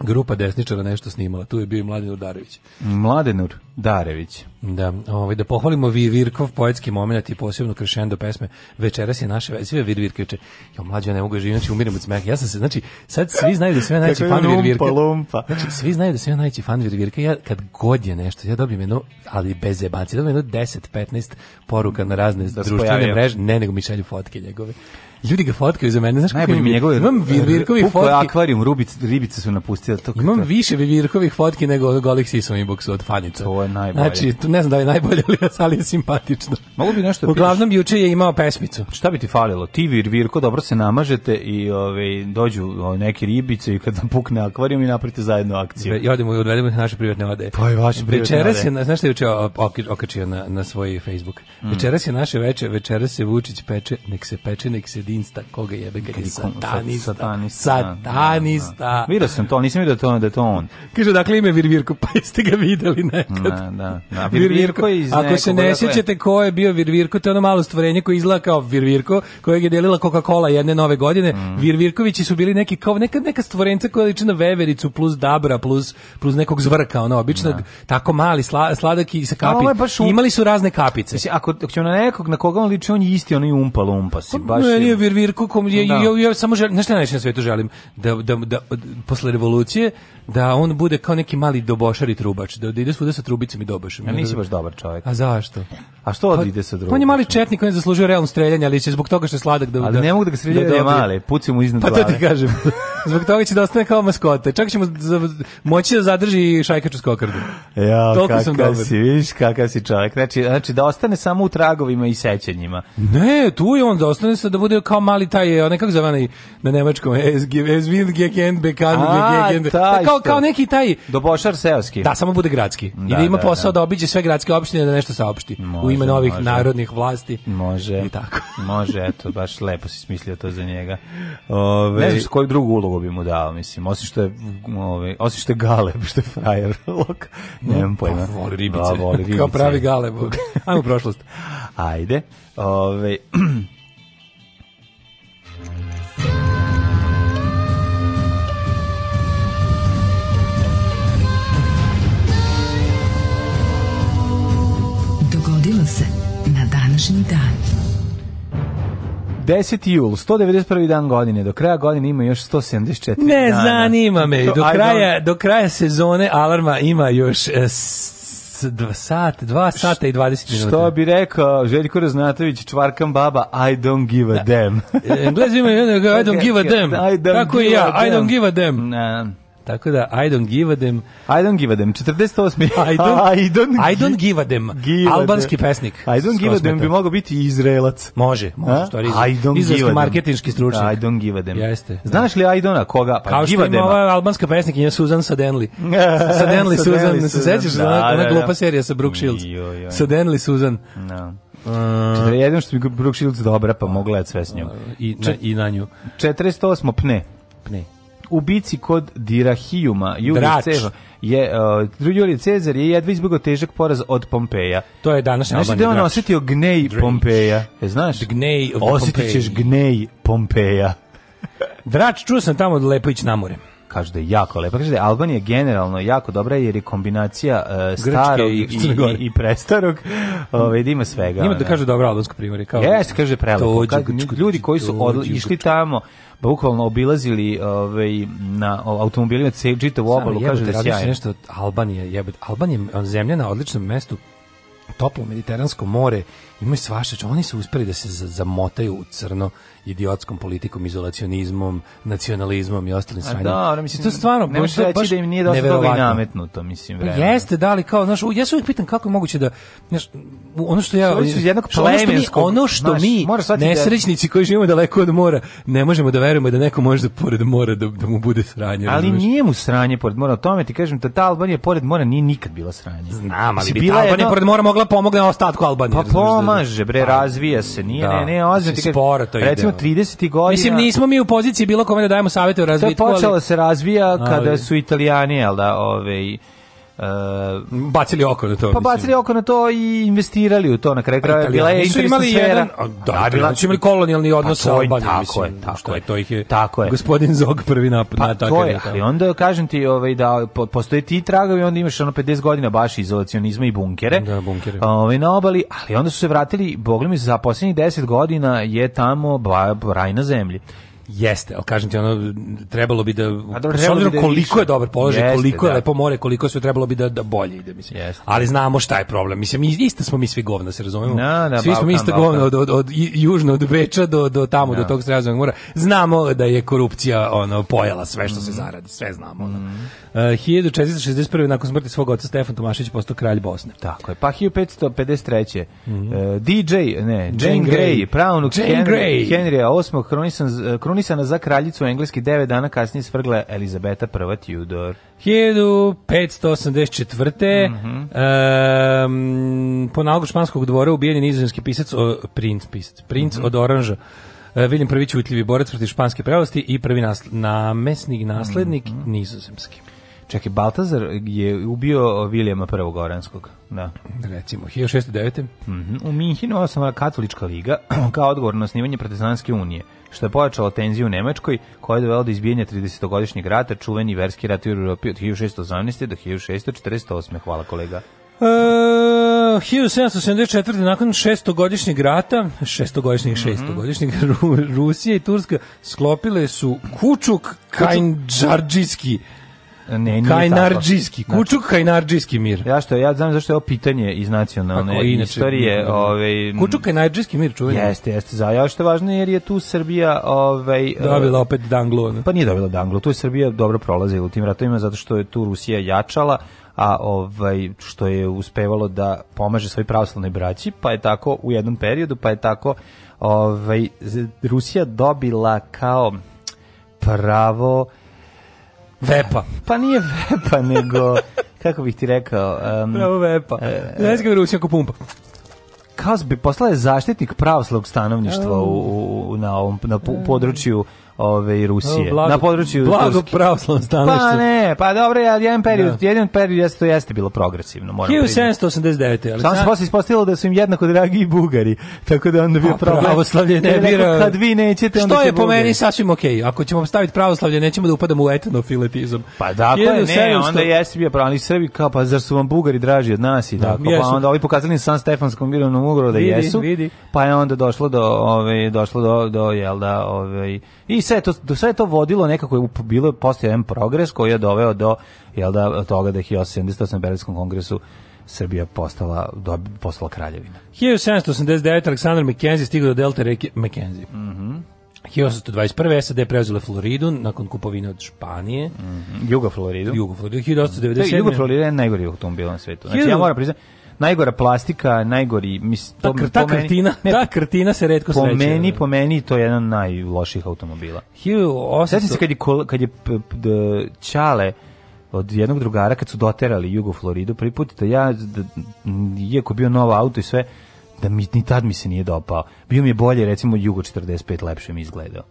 Speaker 2: grupa desničara nešto snimala. Tu je bio i Mladen Urdarević.
Speaker 1: Mladen Urdarević. Da,
Speaker 2: ovaj, da pohvalimo vi Virkov poetski moment i posebno krešendo pesme. Večeras je naše sve Virvirkeviče. Jo mlađe ne mogu živjeti, umirem od smeha. Ja sam se znači sad svi znaju da sve najveći fan Virvirka.
Speaker 1: Lumpa.
Speaker 2: Znači svi znaju da sve najveći fan Virvirka. Ja kad god je nešto, ja dobijem jedno, ali bez jebanci, dobijem jedno 10-15 poruka na razne da društvene mreže, ne nego mi šalju fotke njegove. Ljudi ga fotkaju za mene, znaš kako mi njegove
Speaker 1: imam virvirkovih fotki. Puko akvarijum, rubic, ribice su napustile to.
Speaker 2: Imam više virvirkovih fotki nego golih sisom inboxu od fanica.
Speaker 1: To je najbolje. Znači,
Speaker 2: tu ne znam da
Speaker 1: je
Speaker 2: najbolje, ali, ali je simpatično.
Speaker 1: Mogu bi nešto da
Speaker 2: Uglavnom juče je imao pesmicu.
Speaker 1: Šta bi ti falilo? Ti virvirko dobro se namažete i ovaj dođu ove, neke ribice i kad pukne akvarijum i napravite zajedno akciju.
Speaker 2: I odemo i odvedemo naše privatne ode.
Speaker 1: Pa i vaše
Speaker 2: privatne večeras je, znaš šta je juče okačio na, na svoj Facebook. Mm. Večeras je naše veče, večeras se Vučić peče, nek se peče, nek se di Insta, koga jebe kad je satanista.
Speaker 1: Satanista.
Speaker 2: Da, satanista. Da, da.
Speaker 1: Vidio sam to, nisam vidio da to, da to on.
Speaker 2: Kaže, dakle ime Virvirko, pa jeste ga videli nekad. Da,
Speaker 1: da. da.
Speaker 2: Virvirko iz Ako se ne sjećate ko je bio Virvirko, to je ono malo stvorenje koje izgleda kao Virvirko, kojeg je delila Coca-Cola jedne nove godine. Mm. Virvirkovići su bili neki kao neka, neka stvorenca koja liči na vevericu plus dabra plus, plus nekog zvrka, ono, običnog, da. tako mali, sla, sladak i sa kapi. Baš um... Imali su razne kapice.
Speaker 1: Znači, ako, ako ćemo na nekog na koga on liči, on je isti, on pa je umpa
Speaker 2: lumpa. Si, baš ne, nije imaju virvirku kom je, da. ja, samo želim, nešto najviše na svetu želim, da, da, da, posle revolucije, da on bude kao neki mali dobošari trubač, da, da ide svuda sa trubicom i dobošem. Ja
Speaker 1: nisi baš dobar čovjek.
Speaker 2: A zašto?
Speaker 1: A što pa, ide sa drugom? Pa
Speaker 2: on je mali četnik, on je zaslužio realno streljanje, ali će zbog toga što je sladak
Speaker 1: da... Ali da, ne mogu da ga streljaju da, da, da
Speaker 2: je mali, puci mu iznad glave. Pa to ti kažem. Zbog toga će da ostane kao maskota. Čak ćemo moći da zadrži šajkaču skokardu.
Speaker 1: Ja, kakav si, viš, kakav si čovjek. Znači, znači, da ostane samo u tragovima i sećanjima.
Speaker 2: Ne, tu je on, da ostane se da bude kao mali taj, onaj kako zove na nemačkom, Esvil Gekend, Bekan Gekend. Pa kao, kao neki taj... Dobošar seoski. Da, samo bude gradski. Da, I da ima da, posao da, da obiđe sve gradske opštine da nešto saopšti. Može, u ime novih može. narodnih vlasti.
Speaker 1: Može. I tako. može, eto, baš lepo si smislio to za njega. Ove, ne znam koju drugu ulogu drugo bi mu dao, mislim, osim što je, ovaj, osim što je galeb, što je frajer, lok, nemam pa, pojma. Pa, voli
Speaker 2: ribice. Da, voli ribice. Kao pravi galeb. Ajmo u prošlost.
Speaker 1: Ajde. Ove, ovaj,
Speaker 2: Dogodilo se na današnji dan. 10. jul, 191. dan godine, do kraja godine ima još 174
Speaker 1: ne, dana. Ne zanima me, do kraja, do kraja sezone alarma ima još e, dva sat, dva sata i 20
Speaker 2: minuta. Što bi rekao Željko Raznatović, čvarkam baba, I don't give a da. damn.
Speaker 1: Englezi imaju I don't give a damn. Tako i ja, I don't give a damn. Na. Tako da, I don't give a them. I don't
Speaker 2: give a them, 48. I don't, I don't, I don't give a them. Give Albanski pesnik.
Speaker 1: I don't give a them bi mogao biti Izraelac.
Speaker 2: Može, može.
Speaker 1: Što I don't Izraelski give
Speaker 2: a marketinški
Speaker 1: stručnjak. I don't give a them. Jeste. Znaš li I don't,
Speaker 2: a koga? Pa Kao što ima ova albanska pesnikinja Susan Sadenli. Sadenli Susan, ne se sećaš? Da, ona, ona da, da. glupa serija sa Brooke Shields. Sadenli Susan. Da.
Speaker 1: Uh, 41 što bi Brooke Shields dobra, pa mogla je sve da s njom.
Speaker 2: I, na, I na nju.
Speaker 1: 48.
Speaker 2: pne. Pne
Speaker 1: u bici kod Dirahijuma, Julije je uh, e, Julije Cezar je jedva izbjegao težak poraz od Pompeja.
Speaker 2: To je današnja Albanija. Znaš da on
Speaker 1: drač. osjetio gnej Pompeja, e, znaš?
Speaker 2: Gnej
Speaker 1: Osjetit ćeš gnej Pompeja.
Speaker 2: Drač, čuo sam tamo da Lepović namore
Speaker 1: kaže da je jako lepa. Kaže da je Albanija generalno jako dobra jer je kombinacija uh, starog i, i, i, prestarog. Ovaj ima svega. Ima
Speaker 2: da, da. kaže dobra albansko primorje
Speaker 1: kao. Jeste, kaže prelepo. kaže, ljudi koji su
Speaker 2: odla,
Speaker 1: išli tamo bukvalno obilazili ovaj na automobilima u obalu kaže da sjajno. nešto od
Speaker 2: Albanije, jebote. Albanija je zemlja na odličnom mestu toplo mediteransko more, imaju svašta, znači, oni su uspeli da se zamotaju u crno idiotskom politikom, izolacionizmom, nacionalizmom i ostalim stvarima.
Speaker 1: Da, ono, mislim, to stvarno
Speaker 2: ne možeš reći da im nije dosta toga i nametnuto, mislim, pa
Speaker 1: vremena. Jeste, da li kao, znaš, ja se uvijek pitam kako je moguće da, znaš, ono što ja... Su jednog plemenskog, ono što mi, ono što mi nesrećnici koji živimo daleko od mora, ne možemo da verujemo da neko može da pored mora da, da mu bude sranje. Ali
Speaker 2: razumiješ? nije mu sranje pored mora, o tome ti kažem, da ta Albanija pored mora nije nikad bila sranje.
Speaker 1: Znam, ali bi ta Albanija jedno... pored mora mogla da pomogne na ostatku Albanije. Pa
Speaker 2: da- pomaže, bre, pa razvija se, nije, da. ne, ne, ozbiljno. Sporo to ide. Recimo, 30. godina.
Speaker 1: Mislim, nismo mi u poziciji bilo kome da dajemo savete o razvitku.
Speaker 2: To je počelo ali... Da se razvija kada su italijani, jel da, ove, ovaj,
Speaker 1: uh, bacili oko na
Speaker 2: to. Pa bacili oko na to i investirali u to na kraju kraja. Bila je su imali
Speaker 1: sfera. jedan, da, da bila, su imali kolonijalni pa odnos sa Albanijom, tako mislim. Je, tako što je, to ih je. Tako je. Gospodin Zog prvi napad.
Speaker 2: pa, na tako je. Ali da. onda kažem ti, ovaj da postoje ti tragovi, onda imaš ono 50 godina baš izolacionizma i bunkere.
Speaker 1: Da, bunkere.
Speaker 2: Ovaj na obali, ali onda su se vratili, bogli mi se za poslednjih 10 godina je tamo raj na zemlji.
Speaker 1: Jeste, ali kažem ti, ono, trebalo bi da, A dobro, pa s obzirom da koliko više. je dobar položaj, Jeste, koliko je da. lepo more, koliko sve trebalo bi da, da bolje ide, mislim. Jeste. Ali znamo šta je problem, mislim, isto smo mi svi govna, da se razumemo? No, da, svi Balkan, smo isto govna od, od, od, južno, od Beča do, do tamo, no. do da. tog sredozemnog mora. Znamo da je korupcija ono, pojela sve što mm. se mhm. zaradi, sve znamo. Ono. Mm.
Speaker 2: Uh, 1461. nakon smrti svog oca Stefan Tomašić postao kralj Bosne.
Speaker 1: Tako je, pa 1553. Mm uh, DJ, ne, Jane, Jane Grey, Grey pravnuk Henry, Henrya VIII, kronisan, kronisan eh, koronisana za kraljicu Engleski 9 dana kasnije svrgla Elizabeta I Tudor.
Speaker 2: 1584. Mm -hmm. um, po nalogu španskog dvora ubijen je nizozemski pisac, o, princ, pisac, princ mm -hmm. od Oranža. Viljem e, Prvić utljivi borac protiv španske prevlasti i prvi nasl namesnik, naslednik mm -hmm. nizozemski.
Speaker 1: Čekaj, Baltazar je ubio e, Vilijama I. Goranskog. Da.
Speaker 2: Recimo, 1609.
Speaker 1: Mm -hmm. U Minhinu osnovana katolička liga kao odgovor na osnivanje protestantske unije, što je pojačalo tenziju u Nemačkoj, koja je dovela do izbijenja 30-godišnjeg rata, čuveni verski rat u Europi od 1618. do 1648. Hvala kolega. E,
Speaker 2: uh, 1774. nakon šestogodišnjeg rata, šestogodišnjeg, mhm. šestogodišnjeg, mm -hmm. Rusija i Turska sklopile su Kučuk Kajnđarđijski Ne, nije Kajnarđijski, znači- Kučuk Kajnarđijski mir.
Speaker 1: Ja što ja znam zašto je ovo pitanje iz nacionalne Ako, inače, istorije, da. ovaj
Speaker 2: Kučuk Kajnarđijski mir, čuje.
Speaker 1: Jeste, jeste, za ja što je važno jer je tu Srbija, ovaj e,
Speaker 2: dobila opet Danglo. Ne?
Speaker 1: Pa nije dobila Danglo, tu je Srbija dobro prolazila u tim ratovima zato što je tu Rusija jačala a ovaj što je uspevalo da pomaže svoj pravoslavnoj braći, pa je tako u jednom periodu, pa je tako ovaj Rusija dobila kao pravo
Speaker 2: Vepa.
Speaker 1: Pa nije vepa, nego, kako bih ti rekao...
Speaker 2: Um, Pravo vepa. Znaš e, ga Rusija pumpa.
Speaker 1: Kao bi postala zaštitnik pravoslavnog stanovništva u, u, na ovom na području ove i Rusije.
Speaker 2: Blago,
Speaker 1: na području
Speaker 2: blago pravoslavno pa stanovište.
Speaker 1: Pa ne, pa dobro, ja jedan period, da. jedan period jeste jeste bilo progresivno, moram.
Speaker 2: 1789.
Speaker 1: Ali sam se posle ispostavilo da su im jednako dragi i Bugari, tako da onda bio A,
Speaker 2: problem. Pravoslavlje ne
Speaker 1: bira. Kad vi
Speaker 2: nećete
Speaker 1: onda Što
Speaker 2: je po meni sasvim okej. Okay. Ako ćemo staviti pravoslavlje, nećemo da upadamo u etnofiletizam.
Speaker 1: Pa
Speaker 2: da,
Speaker 1: ne, onda jeste bio pravi Srbi kao pa zar su vam Bugari draži od nas i da, tako. Pa jesu. Pa onda ovi pokazali na San Stefanskom mirovnom ugovoru da vidi, jesu. Vidi. Pa je onda došlo do, ove došlo do do jel da, ovaj i sve to, do sve to vodilo nekako je bilo postao jedan progres koji je doveo do jel da, toga da je 1878. Berlinskom kongresu Srbija postala, postala kraljevina.
Speaker 2: 1789. Aleksandar Mackenzie stigao do delta reke Mackenzie. Mm -hmm. 1821. SAD je preuzela Floridu nakon kupovine od Španije. Mm
Speaker 1: -hmm. Jugo Floridu.
Speaker 2: Jugo Floridu.
Speaker 1: 1897. Jugo Florida je najgori automobil na svetu. Znači, ja moram priznati, najgora plastika, najgori,
Speaker 2: mislim, ta, to, ta krtina, ne, ta krtina se redko
Speaker 1: sreće.
Speaker 2: Po meni,
Speaker 1: po meni to je jedan najloših automobila.
Speaker 2: 1800...
Speaker 1: Svetim se kad je, kad je Čale, od jednog drugara kad su doterali Jugo Floridu prvi put da ja da, iako bio novo auto i sve da mi ni tad mi se nije dopao. Bio mi je bolje recimo Jugo 45 lepše mi izgledao.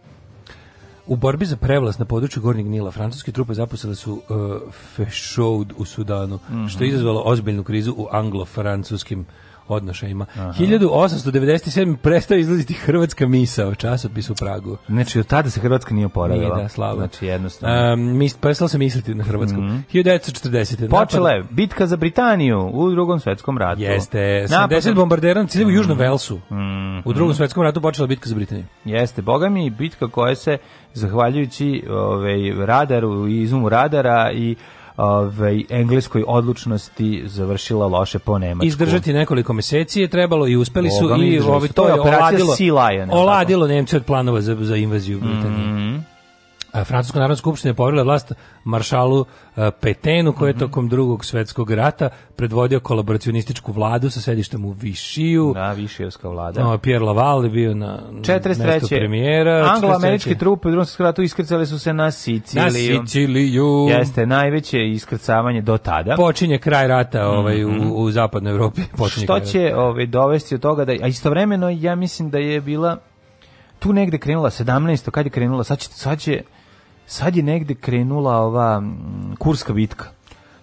Speaker 2: U borbi za prevlast na području Gornjeg Nila francuske trupe zaposlile su uh, Fešoud u Sudanu, mm -hmm. što je mhm. izazvalo ozbiljnu krizu u anglo-francuskim odnošajima. Aha. 1897. prestaje izlaziti hrvatska misa o časopisu u Pragu.
Speaker 1: Znači, od tada se Hrvatska
Speaker 2: nije
Speaker 1: oporavila. Nije
Speaker 2: da,
Speaker 1: slavo. Znači, jednostavno. Um,
Speaker 2: mis, prestalo se misliti na Hrvatsku. Mm -hmm. 1940.
Speaker 1: Počela je bitka za Britaniju u drugom svetskom ratu.
Speaker 2: Jeste. 70 bombardera na cilju mm -hmm. Južnom Velsu. Mm -hmm. U drugom mhm. svetskom ratu počela bitka za Britaniju.
Speaker 1: Jeste. Boga mi bitka koja se, zahvaljujući ovaj, radaru i izumu radara i ovaj, engleskoj odlučnosti završila loše po Nemačku.
Speaker 2: Izdržati nekoliko meseci je trebalo i uspeli su Boga i ovaj,
Speaker 1: to je oladilo,
Speaker 2: oladilo Nemci od planova za, za invaziju Britanije. Mm -hmm. Francuska narodna skupština je poverila vlast maršalu e, Petenu, koji je mhm. tokom drugog svetskog rata predvodio kolaboracionističku vladu sa sedištem u Višiju.
Speaker 1: Da, Višijevska vlada.
Speaker 2: No, Pierre Laval je bio na
Speaker 1: 43.
Speaker 2: premijera.
Speaker 1: Anglo-američke trupe u drugom svetskom ratu iskrcale su se na Siciliju. Na
Speaker 2: Siciliju.
Speaker 1: Jeste, najveće iskrcavanje do tada.
Speaker 2: Počinje kraj rata ovaj, mm -hmm. u, mhm. u zapadnoj Evropi. Počinje
Speaker 1: Što će ovaj, dovesti od toga da, a istovremeno ja mislim da je bila tu negde krenula 17. kad je krenula, sad će, sad će sad je negde krenula ova kurska bitka.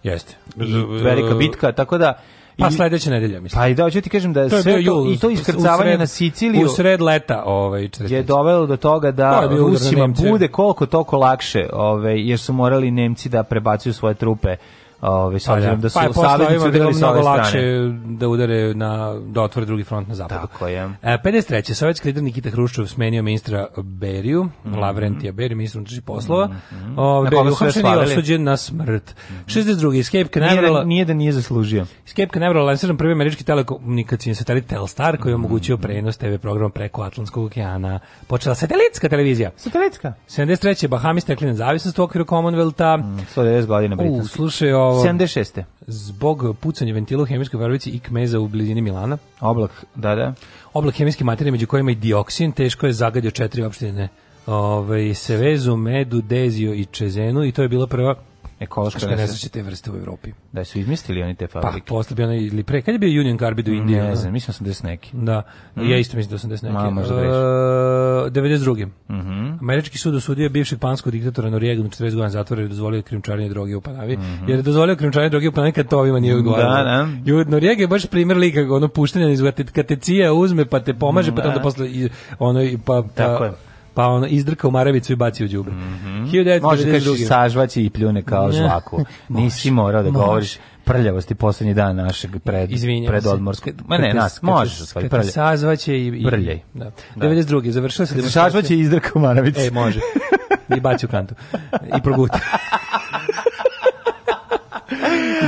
Speaker 2: Jeste.
Speaker 1: I velika bitka, tako da
Speaker 2: Pa sledeće nedelje, mislim.
Speaker 1: Pa i da, hoću ti kažem da to sve to, i to iskrcavanje na Siciliju...
Speaker 2: U sred leta, ovaj, 40.
Speaker 1: Je dovelo do toga da to Rusima bude koliko toliko lakše, ovaj, jer su morali Nemci da prebacuju svoje trupe
Speaker 2: Ovaj s pa da. obzirom da su pa, saveznici udarili sa lakše da udare na da otvore drugi front na zapadu. Tako je. E, 53. sovjetski lider Nikita Hruščov smenio ministra Beriju, mm -hmm. Lavrentija Beriju, ministra unutrašnjih poslova. Mm -hmm. Ovaj Beriju osuđen na smrt. Mm -hmm. 62. Escape Canaveral nije, da-
Speaker 1: nije da nije zaslužio.
Speaker 2: Escape Canaveral lansiran prvi američki telekomunikacioni satelit Telstar koji je mhm. omogućio prenos TV programa preko Atlantskog okeana. Počela satelitska televizija. Satelitska. 73. Bahami stekli nezavisnost u okviru Commonwealtha. Mm,
Speaker 1: 190 godina Britanske. U, slušaj, ovaj, Ovo, 76.
Speaker 2: Zbog pucanja ventila u hemijskoj varovici i kmeza u blizini Milana.
Speaker 1: Oblak, da, da.
Speaker 2: Oblak hemijske materije među kojima i dioksin teško je zagadio četiri opštine. Ove, ovaj, Sevezu, Medu, Dezio i Čezenu i to je bila prva
Speaker 1: ekološka
Speaker 2: nesreća te vrste u Evropi.
Speaker 1: Da su izmislili oni te
Speaker 2: pa, fabrike. Pa, posle bi onaj, ili pre, kad je bio Union Carbide u Indiji? Ne
Speaker 1: znam, mislim da sam des neki.
Speaker 2: Da, mm. ja isto mislim da sam des neki. Ma, možda reći. Uh, 92. Mm -hmm. Američki sud osudio bivšeg panskog diktatora Norijega 40 znači godina zatvora i dozvolio krimčarenje droge u Panavi. Mm -hmm. Jer je dozvolio krimčarenje droge u Panavi kad to ovima nije ugovarano. Da, da. Jud, Norijega je baš primjer lika, ono puštanje iz kad te cija uzme pa te pomaže, mm, pa da. onda posle ono, pa, pa, Tako je pa on izdrka u maravicu i baci u đubre.
Speaker 1: Mm -hmm. Može da kaže sažvaće i pljune kao ne. Nisi morao da može. govoriš prljavosti poslednji dan našeg pred pred odmorske. Ma ne, nas može svoj
Speaker 2: prljaj. Sazvaće i,
Speaker 1: i prljaj.
Speaker 2: Da. 92. Da. Završio
Speaker 1: se demonstracija. Sažvaće i izdrka u maravicu.
Speaker 2: E, može. I baci u kantu. I proguta.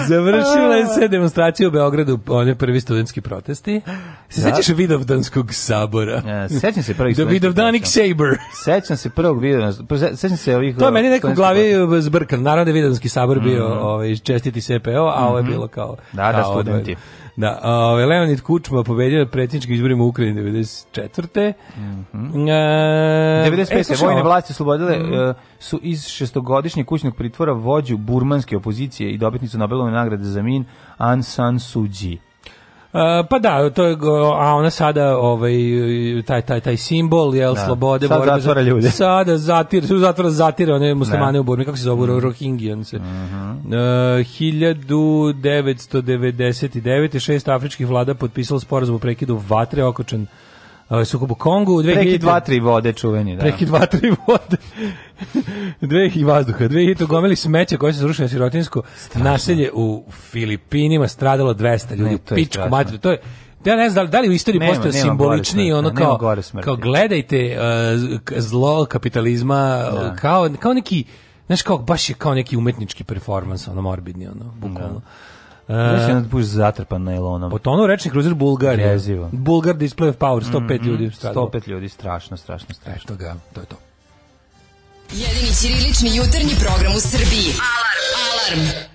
Speaker 2: Završila je se demonstracija u Beogradu, on je prvi studentski protesti. Se da. sećaš Vidovdanskog sabora? Ja, e,
Speaker 1: sećam se prvih
Speaker 2: Do Vidovdanik Saber.
Speaker 1: Sećam se prvog Vidovdanskog, pa sećam se ovih...
Speaker 2: To je meni neko u glavi zbrkan. Naravno da je Vidovdanski sabor bio mm -hmm. ovaj, čestiti CPO, a ovo je mhm. bilo kao...
Speaker 1: Da, da kao da, studenti.
Speaker 2: Odvoj. Da, ove, Leonid Kučma pobedio na predsjedničkim izborima u Ukrajini 94. Mm
Speaker 1: -hmm.
Speaker 2: e, 95. E, vojne vlasti oslobodile mm -hmm. su iz šestogodišnjeg kućnog pritvora vođu burmanske opozicije i dobitnicu Nobelove nagrade za min Aung San Suu Kyi pa da, to je, a ona sada ovaj, taj, taj, taj simbol, je da. slobode.
Speaker 1: Sad borbe,
Speaker 2: da
Speaker 1: zatvara ljude.
Speaker 2: Sada zatir, su zatvor zatire one muslimane ne. Da. u Burmi, kako se zove, mm. Rohingyan se. Mm -hmm. uh, 1999. šest afričkih vlada potpisalo sporazum o prekidu vatre okočen ovaj sukob u Kongu 2000
Speaker 1: preki 2 3 vode čuveni da
Speaker 2: preki 2 3 vode dve i vazduha dve i to gomili smeće koje se srušilo sirotinsko strašno. naselje u Filipinima stradalo 200 ljudi ne, to pičku mater to je Ja ne znam da li da u istoriji postoje simbolični ono kao kao gledajte uh, zlo kapitalizma da. kao kao neki znaš kao baš je kao neki umetnički performans ono morbidni ono bukvalno da.
Speaker 1: E, Znaš jedan puš zatrpan najlonom.
Speaker 2: Potonuo rečni kruzer Bulgarija. Jezivo. Bulgar display of power, 105 mm -hmm.
Speaker 1: ljudi. Stradilo. 105 ljudi, strašno, strašno, strašno. Eto
Speaker 2: ga, to je to. Jedini ćirilični jutarnji program u Srbiji. Alarm! Alarm!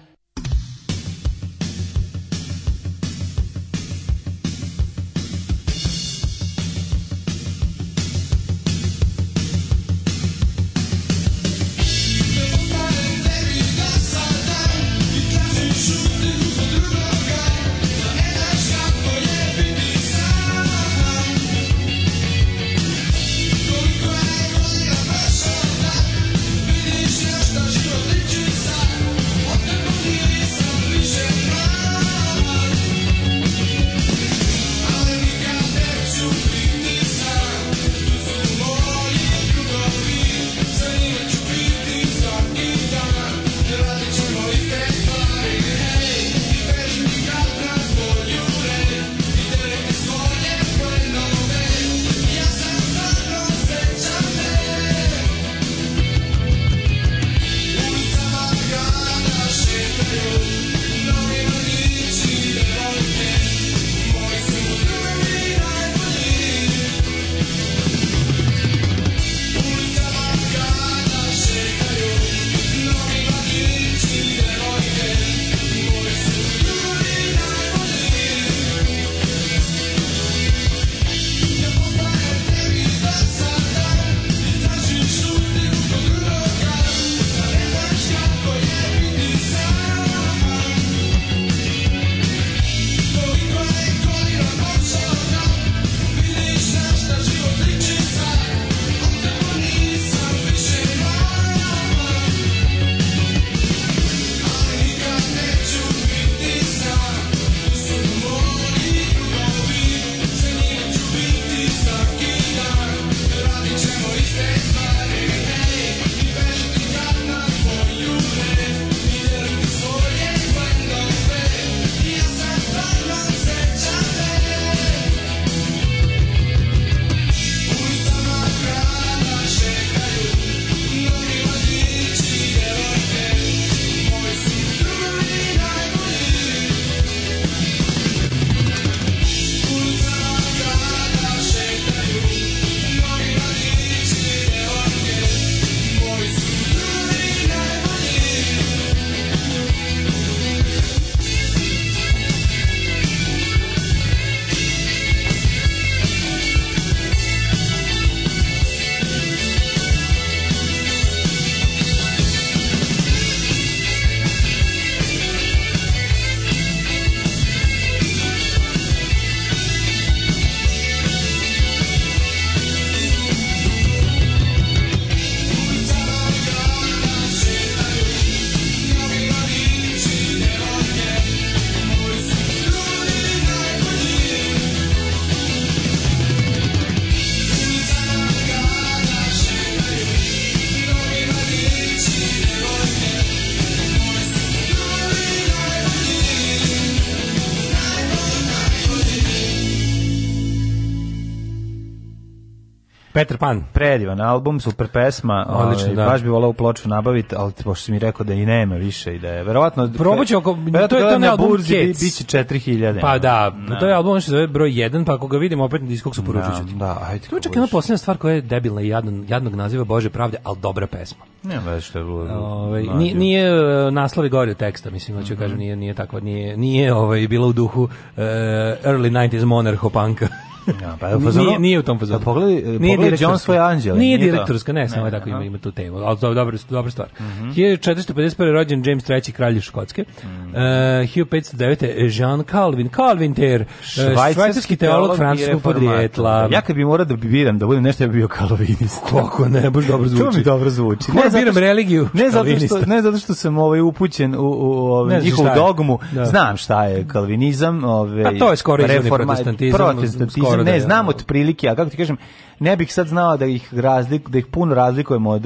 Speaker 2: Peter Pan.
Speaker 1: Predivan album, super pesma. Ovaj, Odlično, ovaj, da. Baš bi volao ploču nabaviti, ali pošto si mi rekao da i nema više i da je verovatno
Speaker 2: Probaću oko to je to ne album burzi, bi,
Speaker 1: biće 4000.
Speaker 2: Pa da, na. to je album što se zove broj 1, pa ako ga vidimo opet na diskoksu poručiću.
Speaker 1: Da, da, ajde.
Speaker 2: To je čak jedna poslednja stvar koja je debilna i jadno, jadnog naziva Bože pravde, al dobra pesma.
Speaker 1: Nema baš što
Speaker 2: je bilo. Ovaj nije, nije naslov i gore teksta, mislim, hoću mm -hmm. kažem, nije nije tako, nije nije ovaj bilo u duhu uh, early 90s monarcho punka.
Speaker 1: Ja, da, pa je fazonu,
Speaker 2: nije, nije u tom fazonu.
Speaker 1: Da pogledaj, nije pogledaj John svoj anđele.
Speaker 2: Nije, nije direktorska, ne, samo je tako ima, ima tu temu. Ali to je dobra, dobra stvar. Mm -hmm. 1451. rođen James III. kralj Škotske. Mm -hmm. uh, 1509. Jean Calvin. Calvin Ter, eh, švajcarski teolog francuskog podrijetla.
Speaker 1: Ja kad bi morao da biram da budem nešto, ja bi bio kalvinist.
Speaker 2: Kako ne, baš dobro zvuči. to mi
Speaker 1: dobro zvuči.
Speaker 2: Ne, ne biram religiju.
Speaker 1: Ne zato, što, ne zato što sam ovaj upućen u, u ovaj, njihovu dogmu. Da. Znam šta je kalvinizam. Ovaj, A pa
Speaker 2: to je skoro izvorni protestantizam. Protestantizam
Speaker 1: nisam, ne, da, da, znam da. od prilike, a kako ti kažem, ne bih sad znao da ih razlik, da ih puno razlikujemo od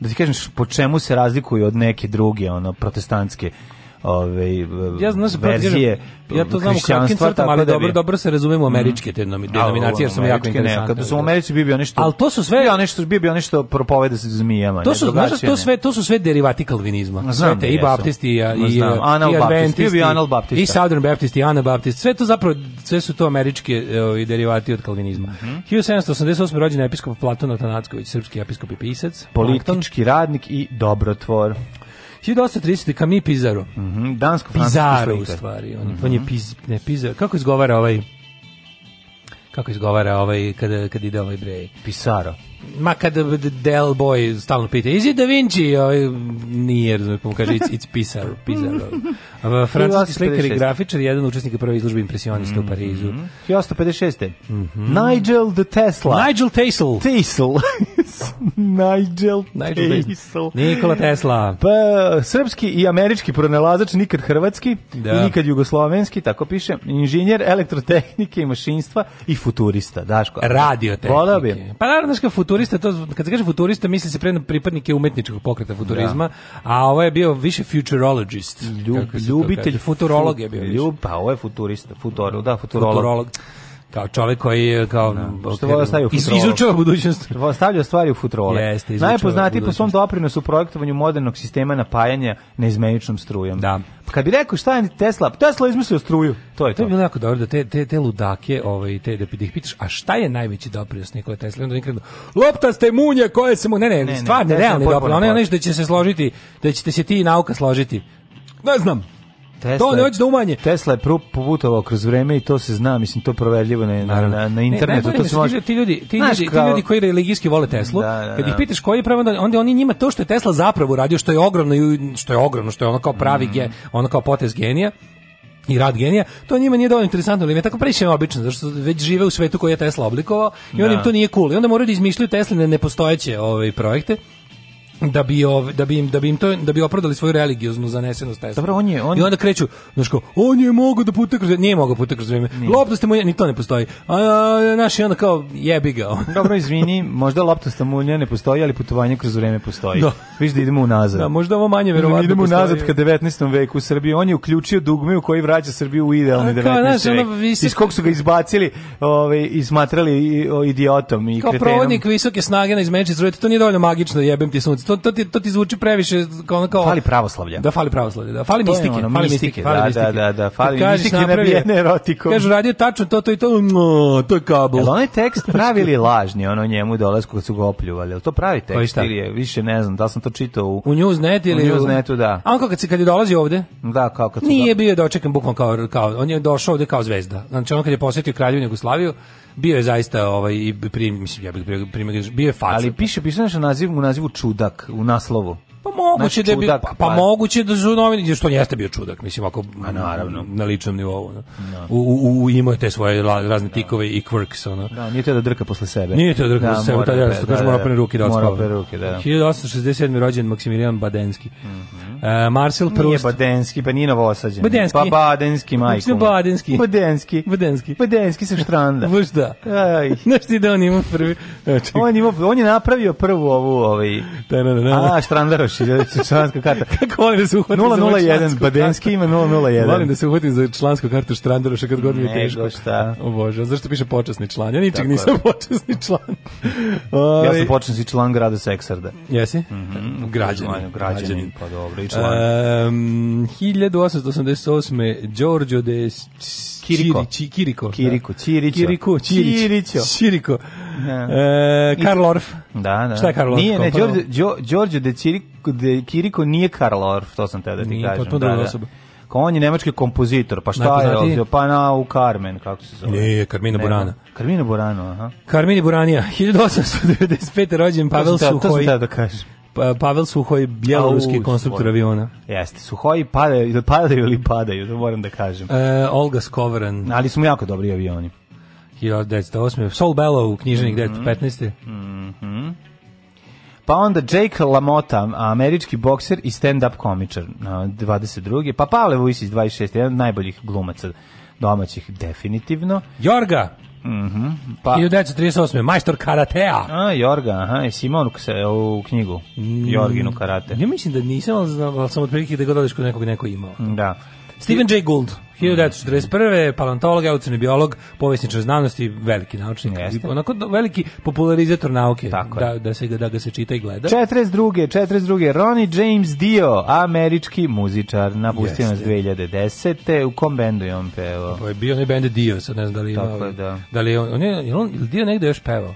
Speaker 1: da ti kažem po čemu se razlikuju od neke druge ono protestantske ove, ja znam da
Speaker 2: se verzije ja to znam u kratkim crtama, ali da dobro, dobro se razumemo američke te denominacije, jer sam jako interesantne. Kada
Speaker 1: su u da. Americi bio bio nešto,
Speaker 2: ali to su sve, bio
Speaker 1: nešto, bio bio nešto propoveda sa zmijama.
Speaker 2: To su, znaš, to sve, to su sve derivati kalvinizma. Znam, te, i baptisti, i, i, i adventisti, i Southern Baptist, i Anabaptist, sve to zapravo, sve su to američke i derivati od kalvinizma. Mm -hmm. 1788. rođen episkop Platon Atanacković, srpski episkop i pisac.
Speaker 1: Politički radnik i dobrotvor.
Speaker 2: 1830. Camille mhm, Pizarro.
Speaker 1: Mm -hmm, dansko
Speaker 2: Pizarro u stvari. On, mm -hmm. on je piz, ne, Pizarro. Kako izgovara ovaj... Kako izgovara ovaj kada, kad ide ovaj brej? Pizarro ma kada Del Boy stalno pita, is it Da Vinci? Ovaj, nije, razumijem, mu kaže, it's, it's Pizarro. Pizarro. Ovaj, francuski slikar i grafičar, jedan učesnik prve izložbe impresionista mm -hmm. u mhm. Parizu.
Speaker 1: 1856. Mm -hmm. Nigel the Tesla.
Speaker 2: Nigel Tesla. Tesla. Nigel,
Speaker 1: Nigel Tesla. Nikola Tesla.
Speaker 2: Pa, srpski i američki pronalazač, nikad hrvatski da. i nikad jugoslovenski, tako piše, inženjer elektrotehnike i mašinstva i futurista, Daško. Radio tehnike. Pa naravno, futurista da futurista, to, kad se kaže futurista, misli se pre na pripadnike umetničkog pokreta futurizma, da. a ovo je bio više futurologist.
Speaker 1: Ljub, ljubitelj.
Speaker 2: futurologije bio Ljub,
Speaker 1: pa ovo je futurista, futuro, da,
Speaker 2: futurolog. futurolog kao čovjek koji kao
Speaker 1: da, što okay,
Speaker 2: stavio iz, izučava budućnost.
Speaker 1: Stavlja stvari u futrole. Jeste, Najpoznatiji po svom doprinosu u projektovanju modernog sistema napajanja neizmeničnom strujom.
Speaker 2: Da.
Speaker 1: Pa kad bi rekao šta je Tesla, pa Tesla izmislio struju. To je to.
Speaker 2: To je bilo jako dobro da te, te, te ludake, ovaj, te, da ih pitaš, a šta je najveći doprinos Nikola Tesla? Onda nikad lopta ste munje koje se mu... Ne, ne, ne stvarno, ne, realni doprinos. Ono je nešto da će se složiti, da ćete se ti i nauka složiti. Ne znam,
Speaker 1: Tesla, to neće da umanje. Tesla je putovao kroz vreme i to se zna, mislim to proverljivo na na, na internetu,
Speaker 2: ne,
Speaker 1: to se
Speaker 2: može. Ti ljudi, ti ljudi, kao...
Speaker 1: ti ljudi
Speaker 2: koji religijski vole Teslu, da, da, kad da. ih pitaš koji je pravo, onda oni njima to što je Tesla zapravo radio, što je ogromno što je ogromno, što je ono kao pravi mm. ge, ono kao potez genija i rad genija, to njima nije dovoljno interesantno, ali im je tako previše obično, zato što već žive u svetu koji je Tesla oblikovao i da. on to nije cool. I onda moraju da izmišljaju Tesline nepostojeće ove ovaj, projekte da bi ov, da bi im da bi im to da bi opravdali svoju religioznu zanesenost taj.
Speaker 1: Dobro, on je on
Speaker 2: I onda kreću, znači kao on je mogao da puta kroz nije mogao puta kroz vreme. Lopta mu ni to ne postoji. A, a naš je onda kao jebi ga.
Speaker 1: Dobro, izvini, možda lopta mu ne postoji, ali putovanje kroz vreme postoji. Da. Viš da idemo unazad.
Speaker 2: Da, možda ovo manje da verovatno.
Speaker 1: Idemo postoji. unazad ka 19. veku u Srbiji. On je uključio dugme u koji vraća Srbiju u idealni 19. vek. Ono visok... Iz kog su ga izbacili, ovaj i smatrali idiotom i kao kretenom.
Speaker 2: Kao provodnik visoke snage na izmenči to nije dovoljno magično, da jebem ti sunce to, to, ti, to ti zvuči previše kao ono kao
Speaker 1: fali pravoslavlja.
Speaker 2: Da fali pravoslavlje, da fali mistike, ono,
Speaker 1: fali mistike, fali da, mistike. Da, da, da, fali
Speaker 2: mistike
Speaker 1: mistike
Speaker 2: nabijene erotikom. Kaže radio tačno to to
Speaker 1: i
Speaker 2: to, no, mm, to je
Speaker 1: kabel. Jel onaj tekst pravi ili lažni, ono njemu dolasku kad su ga opljuvali, jel to pravi pa tekst ili je, više ne znam, da sam to čitao u
Speaker 2: u Newsnet ili
Speaker 1: u Newsnetu, da.
Speaker 2: A on kao kad se kad je dolazi ovde?
Speaker 1: Da, kao
Speaker 2: kad su Nije ga... bio dočekan bukvalno kao
Speaker 1: kao
Speaker 2: on je došao ovde kao zvezda. Znači on kad je posjetio Kraljevinu Jugoslaviju, bio je zaista ovaj, i prim, mislim, ja bih primjer, bio je
Speaker 1: faca. Ali piše, piše naš naziv u nazivu Čudak, u naslovu.
Speaker 2: Pa moguće znači, da bi, čudak, pa, pa, pa, moguće da su novini, što on jeste bio čudak, mislim, ako a pa naravno. na ličnom nivou. No. Da. U, u, u imao je te svoje razne tikove no. i quirks. Ono.
Speaker 1: Da, nije te da drka posle sebe.
Speaker 2: Nije te da drka da, posle sebe, tada da ja što kažem, da, mora pene ruke da odspava. Mora ruke,
Speaker 1: da. 1867.
Speaker 2: rođen Maksimilijan Badenski. Mm -hmm. uh, Marcel Proust.
Speaker 1: Nije Badenski, pa nije novosađen. Badenski.
Speaker 2: Pa Badenski,
Speaker 1: pa majko. Badenski. Badenski.
Speaker 2: Badenski.
Speaker 1: Badenski sa štranda.
Speaker 2: Baš da. Znaš ti da on ima prvi...
Speaker 1: on, ima, on je napravio prvu ovu... Ovaj, a, štrandaro još, da članska karta.
Speaker 2: Kako volim da se
Speaker 1: uhvatim 001, ovaj Badenski ima 001.
Speaker 2: Volim da se uhvatim za člansku kartu Štrandoruša kad god mi je teško. Nego
Speaker 1: šta.
Speaker 2: O Bože, zašto piše počasni član? Ja ničeg nisam je. počasni član.
Speaker 1: ja sam ovaj- počasni član grada Seksarda.
Speaker 2: Jesi? Mm
Speaker 1: -hmm. Građanin.
Speaker 2: Građanin,
Speaker 1: građanin. pa dobro,
Speaker 2: i član. Um, 1888. Giorgio de Kiriko.
Speaker 1: Čiri, Kiriko. Da.
Speaker 2: Kiriko, Čirićo. Kiriko,
Speaker 1: Čirić. Čirićo. Čiriko. Ja.
Speaker 2: E, Karl Orff. Da, da. Šta je
Speaker 1: Karl Orff? Nije, ne, Đorđe, Đorđe de, Čiriko, de Kiriko nije Karl Orff, to sam te da ti nije, kažem. Nije, potpuno da, druga da. da. osoba. On je nemački kompozitor, pa šta je ovdje? Pa na u Carmen, kako se zove?
Speaker 2: Nije,
Speaker 1: Carmina Burana. Carmina Burano, aha.
Speaker 2: Carmina Buranija, 1895. rođen Pavel Suhoj. To sam da kažem. Pa, Pavel Suhoj, bjeloruski konstruktor aviona.
Speaker 1: Jeste, Suhoj padaju, padaju ili padaju, to moram da kažem.
Speaker 2: E, Olga Skovran.
Speaker 1: Ali smo jako dobri avioni.
Speaker 2: 1908. Sol Bellow, knjiženik mm -hmm. 15. Mm -hmm.
Speaker 1: Pa onda Jake LaMotta, američki bokser i stand-up komičar, 22. E, pa Pavle Vujsić, 26. Jedan od najboljih glumaca domaćih, definitivno.
Speaker 2: Jorga!
Speaker 1: Mhm. Mm
Speaker 2: pa 1938. majstor karatea.
Speaker 1: A Jorga, aha, jesi imao u, u knjigu mm, Jorginu karate. Mm,
Speaker 2: ja mislim da nisam, ali, znam, ali sam otprilike da ga kod nekog neko imao.
Speaker 1: Da.
Speaker 2: Stephen J. Gould. 1941. palantolog, evolucioni biolog, povjesničar znanosti, veliki naučnik, Jeste. onako veliki popularizator nauke, Tako da, da, se, da ga da se čita i gleda.
Speaker 1: 42. 42. Ronnie James Dio, američki muzičar, napustio nas 2010. U kom bendu je on pevao?
Speaker 2: Pa
Speaker 1: je
Speaker 2: bio onaj bend Dio, sad ne znam da li ima. Tako da. Da li je on, on je, on, Dio negde još pevao?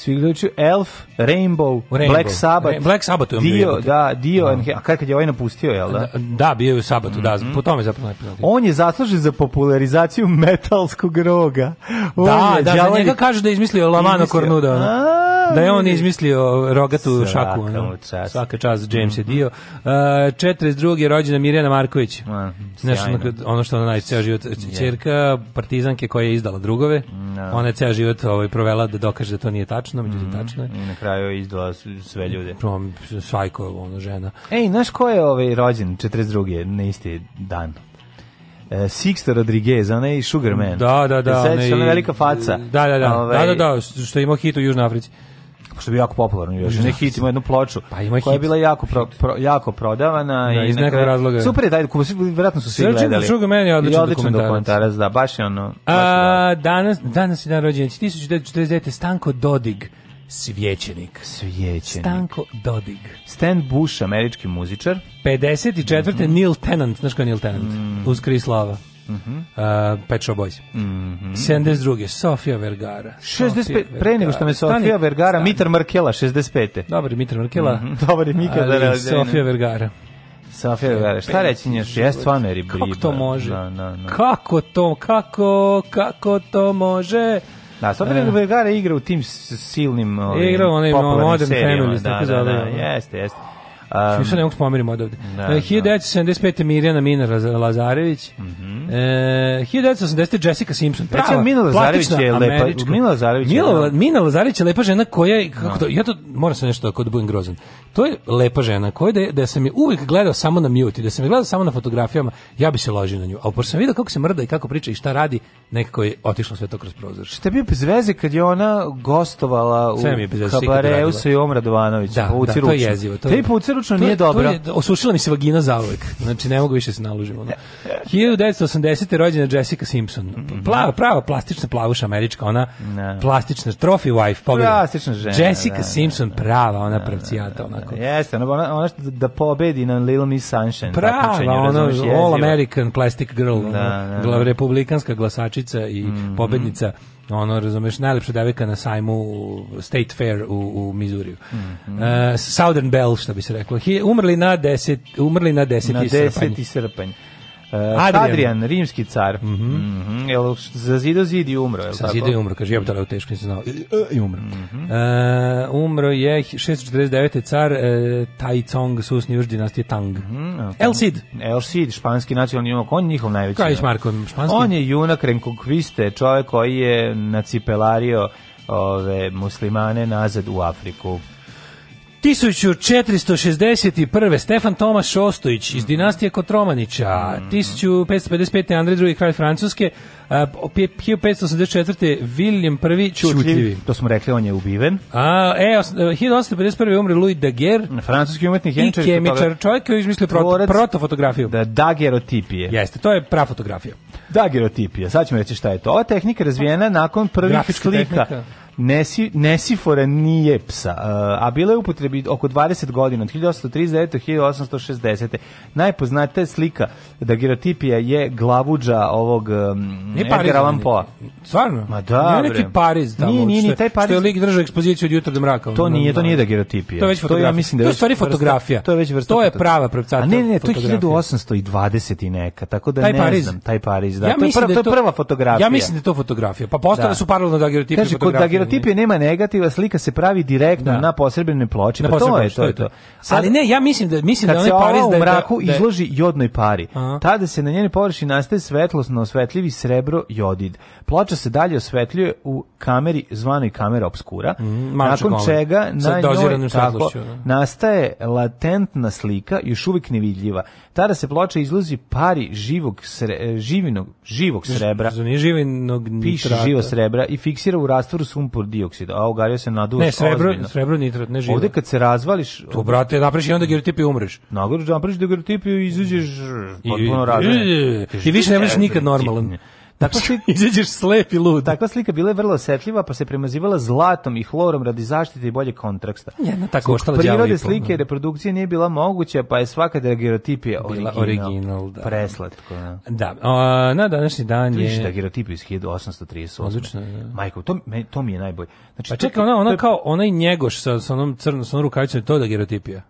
Speaker 1: svi gledaju Elf, Rainbow, Rainbow, Black Sabbath. Ra
Speaker 2: Black Sabbath je
Speaker 1: bio. Da, Dio, da. no. a kad je ovaj napustio, jel da?
Speaker 2: Da, da bio je u Sabatu, mm -hmm. da, mhm. po tome zapravo
Speaker 1: On je zaslužen za popularizaciju metalskog roga. Da, on
Speaker 2: da, je, da, za njega kažu da je izmislio Lamano Cornuda da je on izmislio rogatu Svaka šaku. Ono. Čast. Svaka čast, James mm -hmm. je mhm. dio. E, uh, 42. je rođena Mirjana Marković. Mm, Znaš, ono što ona najče ceo život. Čerka partizanke koja je izdala drugove. No. Da. Ona je ceo život ovaj, provela da dokaže da to nije tačno, međutim mm -hmm. tačno
Speaker 1: je. I na kraju
Speaker 2: je
Speaker 1: izdala sve ljude. Prom,
Speaker 2: svajko, ono, žena.
Speaker 1: Ej, znaš ko je ovaj rođen 42. na isti dan? Uh, Sixto Rodriguez, onaj Sugarman.
Speaker 2: Da, da, da. Sveći,
Speaker 1: onaj, velika faca.
Speaker 2: Da, da, da. Ove... Ovaj- da, da, da, što je imao hit u Južnoj Africi
Speaker 1: što bi jako popularno još. Neki hit ima jednu ploču
Speaker 2: pa ima
Speaker 1: koja je bila jako pro, pro, jako prodavana da,
Speaker 2: i iz nekog razloga.
Speaker 1: Super je taj verovatno su svi Srećim gledali.
Speaker 2: Druga meni je odličan, odličan
Speaker 1: dokumentarac, da, baš
Speaker 2: je
Speaker 1: ono. Baš A,
Speaker 2: danas danas je dan rođendan 1949 Stanko Dodig. svećenik
Speaker 1: svećenik
Speaker 2: Stanko Dodig.
Speaker 1: Stan Bush, američki muzičar.
Speaker 2: 54. Mm -hmm. Neil Tennant, znaš ko je Neil Tennant?
Speaker 1: Mm.
Speaker 2: Uz Krislava. Mm -hmm. uh, Pet Shop Boys. Mm -hmm. 72. Sofia Vergara. 65.
Speaker 1: Pre nego što me Sofia Vergara, Stani. Mitar Markela, 65.
Speaker 2: Dobar Mitar Markela. Mm -hmm.
Speaker 1: Dobar Mitar
Speaker 2: Vergara. Sofia Vergara.
Speaker 1: Sofia Vergara. Šta reći nješ? Je stvarno je ribriba. Kako to može?
Speaker 2: No, no, no. Kako to, kako, kako to može?
Speaker 1: Da, Sofia uh, Vergara igra u tim silnim ovim,
Speaker 2: igra u onim Modern Family, da, da, da, da, jeste, jeste. Um, Što ne mogu spomerim da odavde. Da, uh, 1975. Mirjana Mina Lazarević. Mm -hmm. uh, 1980. Jessica Simpson. Prava, Mina Lazarević
Speaker 1: je
Speaker 2: lepa.
Speaker 1: Mina Lazarević je Mina Lazarević je lepa žena koja, kako no. Da. to, ja to moram se nešto ako da budem grozan.
Speaker 2: To je lepa žena koja da, da sam je uvijek gledao samo na mute da sam je gledao samo na fotografijama, ja bi se ložio na nju. Ali pošto sam vidio kako se mrda i kako priča i šta radi, nekako je otišlo sve to kroz prozor.
Speaker 1: Šta je bio bez veze kad je ona gostovala u kabareu sa Jom Radovanović? Da, da, to je jezivo. To, Te to, nije dobro.
Speaker 2: Osušila mi se vagina zauvek. Znači, ne mogu više se naložiti. Ono. 1980. rođena Jessica Simpson. Mhm. Plava, prava plastična plavuša američka, ona ne. Da. plastična trophy wife. Pogledaj. Plastična žena. Jessica da, da Simpson, da, prava, ona pravcijata,
Speaker 1: ona onako. Jeste, ona,
Speaker 2: ona
Speaker 1: da pobedi na Little Miss Sunshine.
Speaker 2: Prava, ona All American Plastic Girl, da, da, da. republikanska glasačica i mm, pobednica ono, razumeš, najlepša devika na sajmu State Fair u, u Mizuriju. Mm, mm. Uh, eh, Southern Bell, što bi se reklo. He, umrli na 10 umrli na 10. Na 10. srpanj.
Speaker 1: Eh, Adrian. Adrian, rimski car. Mm -hmm. Mm -hmm. Jel, za zido zid i umro,
Speaker 2: je Sa tako? Za zido i umro, kaže, jebate, ali teško nisam znao. I, e, umro. Mm -hmm. uh, umro je 649. car uh, Tai Cong, susni juž dinastije Tang. Mm -hmm. El Cid.
Speaker 1: El Cid, španski nacionalni junak, on je njihov
Speaker 2: najveći. Krajić Marko,
Speaker 1: španski. On je junak Renkonkviste, čovjek koji je nacipelario ove muslimane nazad u Afriku.
Speaker 2: 1461. Stefan Tomaš Šostojić iz mhm. dinastije Kotromanića, 1555. Mhm. Andrej II. kralj Francuske, 1584. William I Čutljivi.
Speaker 1: To smo rekli, on je ubiven.
Speaker 2: A, e, 1851. E, umre Louis Daguerre.
Speaker 1: Francuski umetnik
Speaker 2: i kemičar. Čovjek koji je izmislio proto, protofotografiju. Da,
Speaker 1: dagerotipije.
Speaker 2: Jeste, to je prafotografija.
Speaker 1: Dagerotipija. Sad ćemo reći šta je to. Ova tehnika je razvijena nakon prvih
Speaker 2: Grafička slika. Tehnika
Speaker 1: Nesi, Nesifora nije psa, a bila je upotrebi oko 20 godina, od 1839. do 1860. Najpoznatija slika dagerotipija je glavuđa ovog um, Edgar Allan Poe.
Speaker 2: Stvarno?
Speaker 1: Ma
Speaker 2: da, nije neki Pariz tamo, nije, nije, nije, taj Pariz... što je lik držao ekspoziciju od jutra do mraka.
Speaker 1: To nije,
Speaker 2: to
Speaker 1: nije dagerotipija. To je
Speaker 2: već fotografija.
Speaker 1: Da to je, mislim da je,
Speaker 2: to je
Speaker 1: stvari fotografija.
Speaker 2: Vrsta, to je već vrsta.
Speaker 1: To je prava pravcata. A ne, ne, to je 1820 i neka, tako da taj ne Pariz. znam, taj Pariz, da. Ja to je prva, da je to, to je prva fotografija.
Speaker 2: Ja mislim da je to fotografija. Pa postale da. su paralelno dagerotipije fotografije. fotografija
Speaker 1: logotip je nema negativa, slika se pravi direktno da. na posrebrnoj ploči. Na pa to je to, je to.
Speaker 2: Sad, Ali ne, ja mislim da mislim da
Speaker 1: onaj
Speaker 2: Paris da
Speaker 1: u mraku da, izloži jodnoj pari. Aha. Tada se na njenoj površini nastaje svetlosno osvetljivi srebro jodid. Ploča se dalje osvetljuje u kameri zvanoj kamera obskura, mm, nakon komer. čega na njoj tako, da. nastaje latentna slika, još uvijek nevidljiva. Tada se ploča izloži pari živog sre, e, živinog živog srebra. Znači, živinog nitrata. Piše živo srebra i fiksira u rastvoru sumpor sumpor dioksid, a ugario se naduvaš
Speaker 2: Ne, srebro, ozbiljno. srebro nitrat, ne živo.
Speaker 1: Ovde kad se razvališ...
Speaker 2: To, brate, napraviš i onda gerotip i umreš.
Speaker 1: Napraviš, da napraviš da gerotip i izađeš potpuno razvaljen. I
Speaker 2: i, više ne možeš nikad normalan.
Speaker 1: Takva
Speaker 2: slika, Izađeš slep i lud. Takva
Speaker 1: slika bila je vrlo osetljiva, pa se premazivala zlatom i hlorom radi zaštite i bolje kontraksta.
Speaker 2: Jedna tako
Speaker 1: Zbog prirode slike i reprodukcije nije bila moguća, pa je svaka dagerotipija bila original. original da. Preslatko.
Speaker 2: Da. da. O, na današnji dan je...
Speaker 1: Viš dagerotipiju iz 1838.
Speaker 2: Odlično. Da.
Speaker 1: Majko, to, me, to mi je najbolje.
Speaker 2: Znači, pa čekaj, ona, ona kao onaj njegoš sa, sa onom crnom, sa onom rukavićom, to je dagerotipija.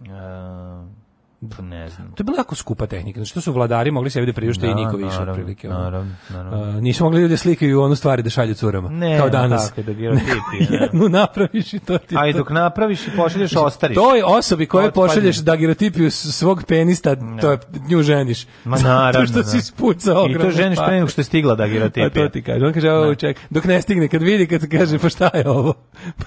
Speaker 2: Uh, ehm,
Speaker 1: Pa ne znam.
Speaker 2: To je bila jako skupa tehnika. Znači, to su vladari mogli sebi da priušte i niko više otprilike.
Speaker 1: Naravno, naravno. Uh,
Speaker 2: nisu mogli da slikaju onu stvari da šalju curama. Ne, kao danas.
Speaker 1: Tako, da girotipi.
Speaker 2: Jednu da. napraviš i to ti.
Speaker 1: Aj, dok napraviš i pošalješ znači, ostariš.
Speaker 2: Toj osobi koje pošalješ da girotipiju svog penista, ne. to je nju ženiš.
Speaker 1: Ma naravno.
Speaker 2: što si ispucao. Da. I to ženiš pre nego što je stigla da
Speaker 1: girotipija. A to ti kaže. On kaže, ovo ček, dok ne stigne, kad vidi, kad kaže, pa šta je ovo?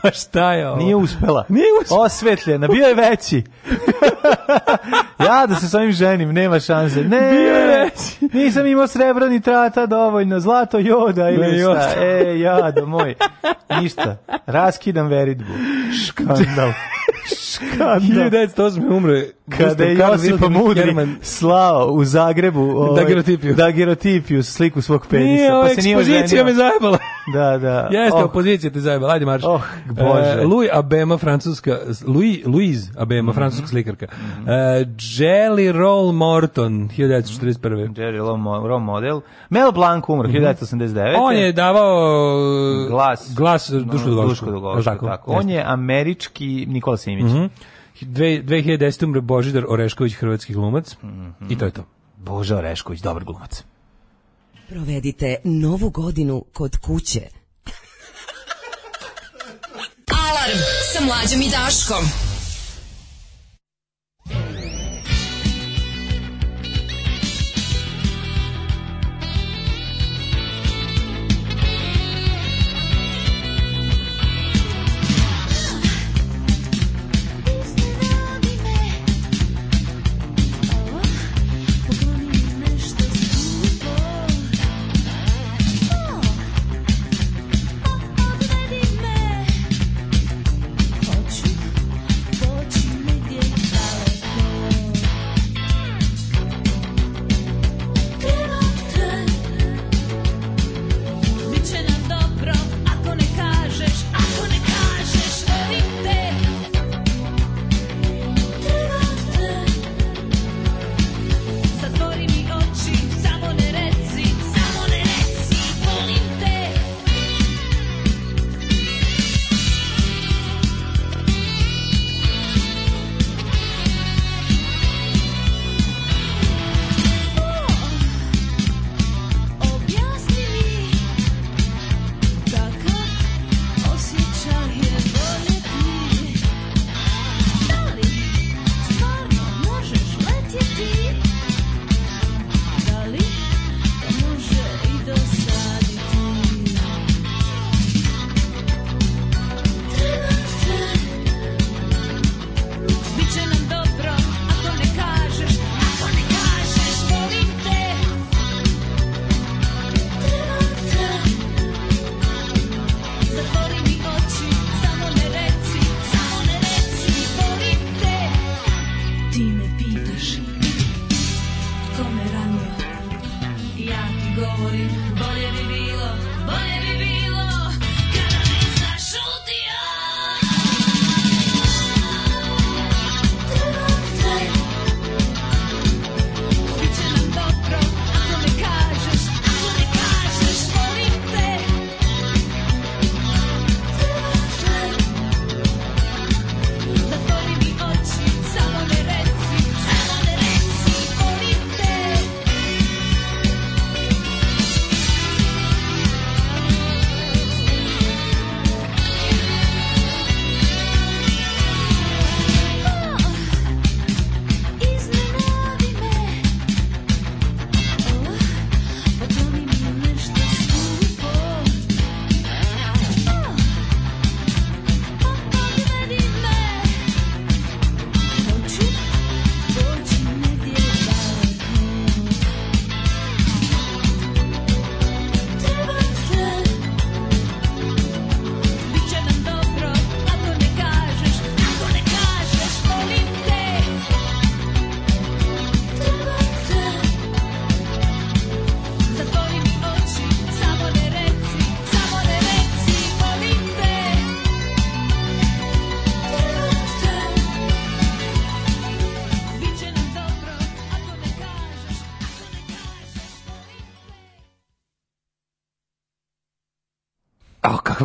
Speaker 1: Pa šta je ovo?
Speaker 2: Nije uspela. Nije uspela. Osvetljena, bio je veći. ja da se s ovim ženim, nema šanse. Ne, nisam imao srebro ni trata dovoljno, zlato joda ili šta. E, jado moj, ništa. Raskidam veritbu. Škandal. Škandal.
Speaker 1: 1908. umre
Speaker 2: kada je Josipa Mudri Herman. slao u Zagrebu
Speaker 1: ovaj,
Speaker 2: dagerotipiju. dagerotipiju sliku svog penisa. Nije, pa se ovaj, nije opozicija me
Speaker 1: zajebala.
Speaker 2: da, da.
Speaker 1: Jeste, oh. opozicija te zajebala. Ajde, marš.
Speaker 2: Oh, bože. Uh, Louis Abema, francuska, Louis, Louise Abema, mm -hmm. francuska slikarka. Mm -hmm. uh, eh, Jelly Roll Morton, 1941.
Speaker 1: Mm. Jerry Roll, Roll Model. Mel Blanc umr, mm -hmm. 1989.
Speaker 2: On je davao glas, glas Dušku
Speaker 1: Duško
Speaker 2: Dušku tako. Jeste. On je američki Nikola Simić. Mm -hmm. Dve, 2010. umre Božidar Orešković, hrvatski glumac. Mm -hmm. I to je to.
Speaker 1: Božo Orešković, dobar glumac. Provedite novu godinu kod kuće. Alarm sa mlađom i Daškom.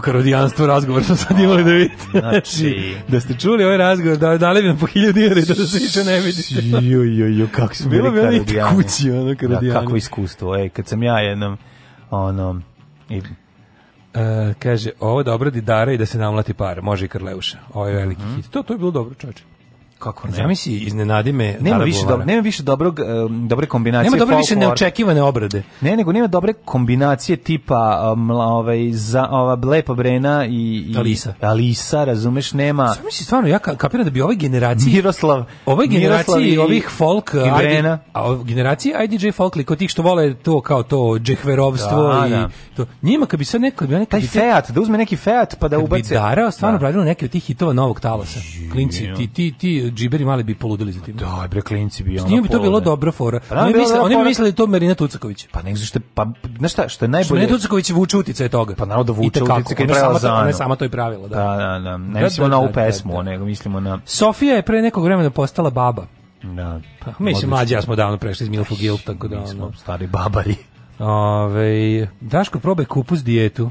Speaker 1: karodijanstvo razgovor smo sad imali da vidite. Znači, da ste čuli ovaj razgovor, da dali bi nam po hiljadu dinara da se više ne vidite. Jo, jo, jo, kako su bili Bilo kući, ono da, karodijani. Da, kako iskustvo, ej, kad sam ja jednom, ono, i Uh, kaže, ovo da obradi dara i da se namlati par, može i Krleuša. Ovo je veliki uh mhm. -huh. hit. To, to je bilo dobro, čovječe. Kako ne? Zamisli, iznenadi me. Nema više, dobro, nema više dobrog, um, dobre kombinacije. Nema dobre više neočekivane obrade. Ne, nego nema dobre kombinacije tipa um, ovaj, za, ova Lepa Brena i, i Alisa. Alisa, razumeš, nema... Zamisli, stvarno, ja kapiram da bi ove generacije... Miroslav. Ove generacije i ovih folk... I Brena. a generacije IDJ folk, kod tih što vole to kao to džehverovstvo da, i... Da. To. Njima kad bi sad neko... Bi Taj Fiat, da uzme neki Fiat pa da ubace... Kad bi darao, stvarno da. neke od tih hitova novog talasa. Klinci, ti, ti, ti džiberi mali bi poludeli za tim. Da, bre klinci bi ono. S njim bi to bilo dobra fora. Pa, oni da, misle, oni bi mislili da to Marina Tucaković. Pa nek zašto pa na šta što je najbolje. Što Marina Tucaković vuče utice toga.
Speaker 4: Pa naravno da vuče utice kad sama to, ona sama to i pravila, da. Da, da, da. Ne da, mislimo na ovu pesmu, nego mislimo na Sofija je pre nekog vremena postala baba. Da. Pa, mi mislim, mlađi ja smo davno prešli iz Milfu Guild, tako da... Mi smo stari babari. Ove, Daško, probaj kupus dijetu.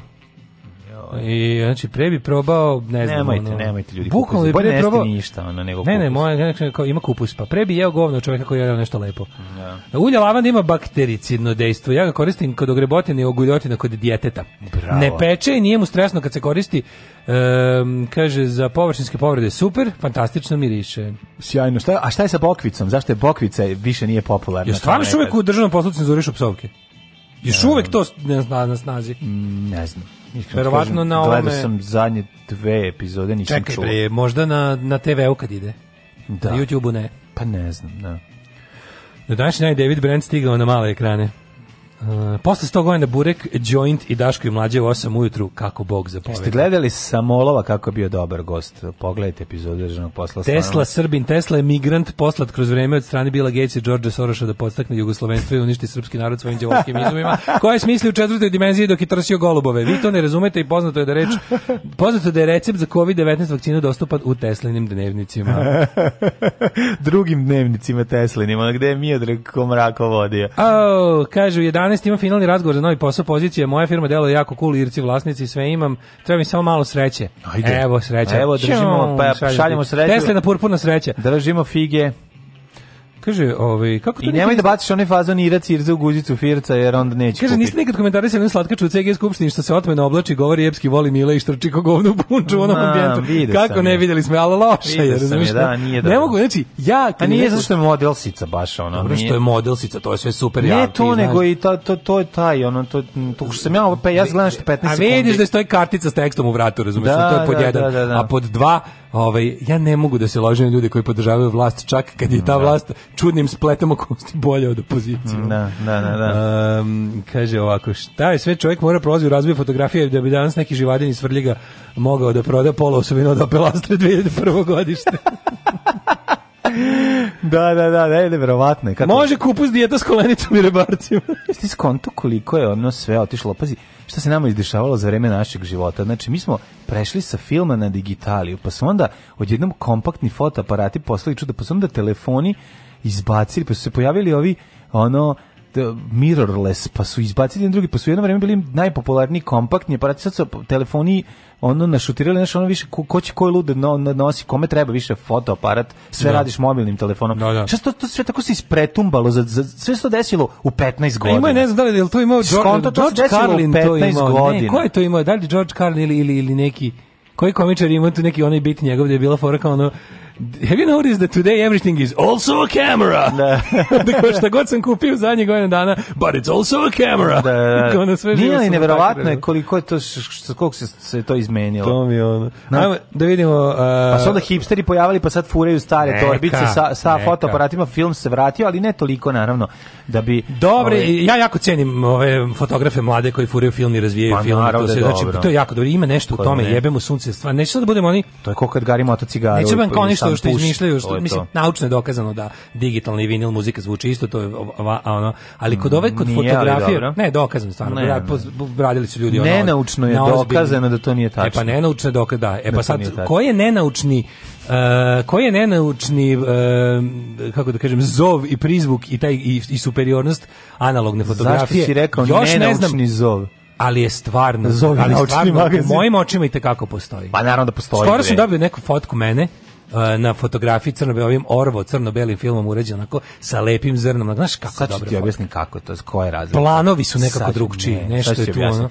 Speaker 4: I znači pre bi probao, ne znam, nemojte, ono, nemojte ljudi. Bukvalno bi pre probao ništa, ono nego. Ne, ne, moja znači, kao ima kupus, pa pre bi jeo govno čovjeka koji je jeo nešto lepo. Da. da ulje lavande ima baktericidno dejstvo. Ja ga koristim kod ogrebotine i oguljotina kod dijeteta. Bravo. Ne peče i nije mu stresno kad se koristi. Um, kaže za površinske povrede super, fantastično miriše. Sjajno. Šta, a šta je sa bokvicom? Zašto je bokvica više nije popularna? Ja stvarno uvek u državnom poslu cenzurišu psovke. Još uvek to ne zna na snazi. Mm, ne znam. Verovatno na ovome... Gledao sam zadnje dve epizode, nisam Čekaj, čuo. Čekaj, možda na, na TV-u kad ide. Da. Na YouTube-u ne. Pa ne znam, da. Na da današnji dan David Brent stigao na male ekrane. Uh, posle 100 godina Burek, Joint i Daško i Mlađe u 8 ujutru, kako Bog zapoveda. Jeste gledali Samolova kako je bio dobar gost? Pogledajte epizodu državnog posla. Tesla, stvarno. Srbin, Tesla je migrant poslat kroz vreme od strane Bila Gatesa i Đorđa Soroša da podstakne jugoslovenstvo i uništi srpski narod svojim djevolskim izumima, koje smisli u četvrtoj dimenziji dok je trsio golubove. Vi to ne razumete i poznato je da reč, poznato da je recept za COVID-19 vakcinu dostupan u Teslinim dnevnicima. Drugim dnevnicima Teslinim, ono gde je Miodrag Komrako vodio. Oh, kažu 11 11 imam finalni razgovor za novi posao pozicije. Moja firma deluje jako cool, irci vlasnici, sve imam. Treba mi samo malo sreće. Ajde. Evo sreća. Evo držimo, pa šaljemo sreću. Tesla na purpurna sreća. Držimo fige. Kaže, ovaj kako to I nemoj da baciš one fazon irac irza u guzicu firca jer onda neće. Kaže, nisi nikad komentarisali na slatkaču CG skupštini što se otmeno oblači, govori jepski voli Mile i štrči ko govno u punču u onom ambijentu. Kako ne videli smo, al loše je, razumiješ? Da, nije dobro. Ne mogu, znači ja kad A pa nije zato što je modelsica baš ona. Dobro što je modelsica, to je sve super Ne to nego i to to to je taj ono to to što sam ja pa ja gledam što 15 sekundi. A vidiš da stoji kartica s tekstom u vratu, razumiješ? Da, to je pod 1, da, da, a pod 2 ovaj, ja ne mogu da se ložim na ljude koji podržavaju vlast, čak kad je ta da. vlast čudnim spletom okolnosti bolje od opozicije. Da, da, da. da. Um, kaže ovako, šta je sve čovjek mora prolazi u razvoj fotografije da bi danas neki živadin iz Vrljiga mogao da proda pola osobino od Apelastre 2001. godište. da, da, da, da, neverovatno je. Može kupus dijeta s kolenicom i rebarcima. Jeste skonto koliko je ono sve otišlo? Pazi, šta se nama izdešavalo za vreme našeg života. Znači, mi smo prešli sa filma na digitaliju, pa su onda odjednom kompaktni fotoaparati poslali čuda, pa su onda telefoni izbacili, pa su se pojavili ovi ono mirrorless, pa su izbacili drugi, pa su jedno vreme bili najpopularniji kompaktni aparati, sad su telefoni ono našutirali, znaš, ono više, ko, ko će koji lude da no, nosi, kome treba više fotoaparat, sve da. radiš mobilnim telefonom. Da, da. Što, to, sve tako se ispretumbalo, za, za, sve se to desilo u 15 godina. Ima je, ne znam, da li je to imao George, George Carlin, to imao, godina. ne, ko je to imao, da li George Carlin ili, ili, ili neki koji komičar ima tu neki onaj bit njegov da je bila fora kao ono have you noticed that today everything is also a camera? Da. da šta god sam kupio zadnjih godina dana, but it's also a camera. Da, da. ono da. sve Nije li neverovatno je koliko je to, koliko se, se to izmenilo? To mi je ono. Na, Ajmo, da vidimo... Uh, pa su onda hipsteri pojavili, pa sad furaju stare neka, torbice sa, sa neka. fotoaparatima, film se vratio, ali ne toliko, naravno, da bi... Dobre, ove, ovaj- ja jako cenim ove fotografe mlade koji furaju film i razvijaju pa, film. to, se, da znači, to je jako dobro, ima nešto Kod u pa tome, ne. jebemo sunce, stvarno, neće sad da budemo oni... To je kako kad garimo ato cigare. Neće da ben kao nešto puš, što izmišljaju, što, mislim, naučno je dokazano da digitalni vinil muzika zvuči isto, to je a ono, ali kod ove, kod nije, fotografije, ne, dokazano stvarno, ne, ne. radili su ljudi ono, Nenaučno je dokazano da to nije tačno. E pa nenaučno je dokazano, da, e pa sad, ko je nenaučni Uh, e, ko je nenaučni uh, kako da kažem zov i prizvuk i taj i, i superiornost analogne fotografije. Zašto si rekao Još nenaučni ne znam, zov? ali je stvarno, Zove, ali stvarno, u mojim očima i tekako postoji. Pa naravno da postoji. Skoro sam dobio neku fotku mene, Eh, na fotografiji crno ovim orvo crno-belim filmom urađen onako sa lepim zrnom. Znaš kako sad dobro. ti objasnim kako to, koja je razlika. Planovi su nekako drugčiji, ne, nešto je tu ono.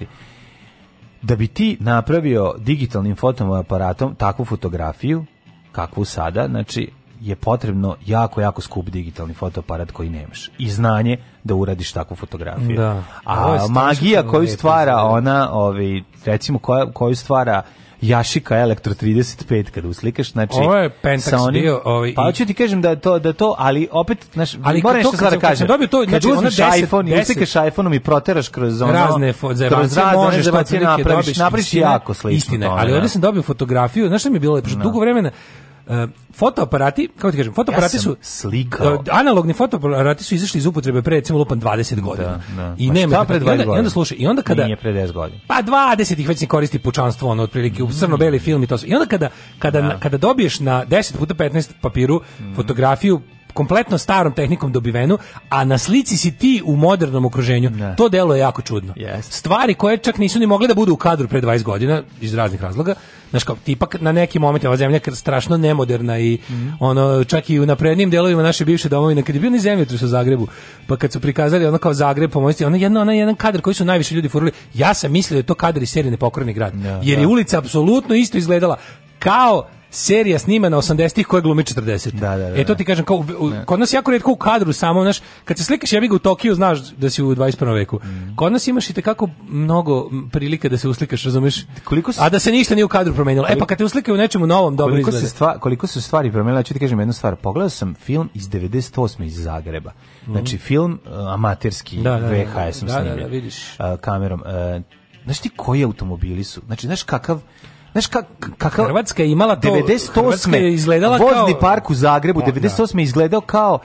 Speaker 4: Da bi ti napravio digitalnim aparatom takvu fotografiju, kakvu sada, znači je potrebno jako, jako skup digitalni fotoaparat koji nemaš. I znanje da uradiš takvu fotografiju. Da. A magija koju stvara ona, ovaj, recimo koja, koju stvara jašika elektro 35 kad uslikaš znači
Speaker 5: ovo je pentax sa bio ovaj
Speaker 4: pa hoću ti kažem da to da to ali opet znaš ali moram nešto
Speaker 5: da
Speaker 4: kažem
Speaker 5: dobio to znači ona 10
Speaker 4: iPhone i uslikaš iPhone i proteraš kroz
Speaker 5: ono razne kroz razne
Speaker 4: možeš
Speaker 5: da
Speaker 4: napraviš napraviš jako
Speaker 5: slično istina ali ovde sam dobio fotografiju znaš šta mi je bilo lepo da. dugo vremena E, fotoaparati, kako ti kažem, fotoaparati ja su slika. Da, analogni fotoaparati su izašli iz upotrebe pre recimo lupan 20 da, godina. Da, da. I pa nema pre 20 godina. I onda, i slušaj, i onda kada
Speaker 4: Nije pre 10 godina.
Speaker 5: Pa 20 ih već ne koristi pučanstvo, ono otprilike u mm. crno-beli film i to. Su. I onda kada kada da. kada dobiješ na 10 puta 15 papiru mm. fotografiju kompletno starom tehnikom dobivenu, a na slici si ti u modernom okruženju. Ne. Da. To delo je jako čudno. Yes. Stvari koje čak nisu ni mogle da budu u kadru pre 20 godina iz raznih razloga. Znaš kao, tipak na neki moment ova zemlja je strašno nemoderna i mm -hmm. ono čak i u naprednim delovima naše bivše domovine kad je bio ni zemljotres u Zagrebu, pa kad su prikazali ono kao Zagreb pomoći, ono jedno onaj jedan kadar koji su najviše ljudi furali. Ja sam mislio da je to kadar iz serije Nepokorni grad. Ne, da, jer je da. ulica apsolutno isto izgledala kao serija snimana 80-ih koja glumi 40. Da, da, da, e to da. ti kažem kao u, kod nas jako retko u kadru samo znaš kad se slikaš ja bih u Tokiju znaš da si u 21. veku. Mm. Kod nas imaš i te kako mnogo prilike da se uslikaš, razumeš? Koliko si... A da se ništa nije u kadru promenilo. Koliko... E pa kad te uslikaju nečemu novom, dobro koliko
Speaker 4: izgleda. Se stva, koliko se stvari promenile, ću ti kažem jednu stvar. Pogledao sam film iz 98. iz Zagreba. Mm. Znači film uh, amaterski da, da, da vhs da, da, da, da, vidiš. Uh, kamerom. Uh, Znaš ti koji automobili su? Znači, znaš kakav Znaš kak, kakav
Speaker 5: Hrvatska je imala to
Speaker 4: 98.
Speaker 5: je izgledala
Speaker 4: vozni
Speaker 5: kao
Speaker 4: vozni park u Zagrebu 98 da. je izgledao kao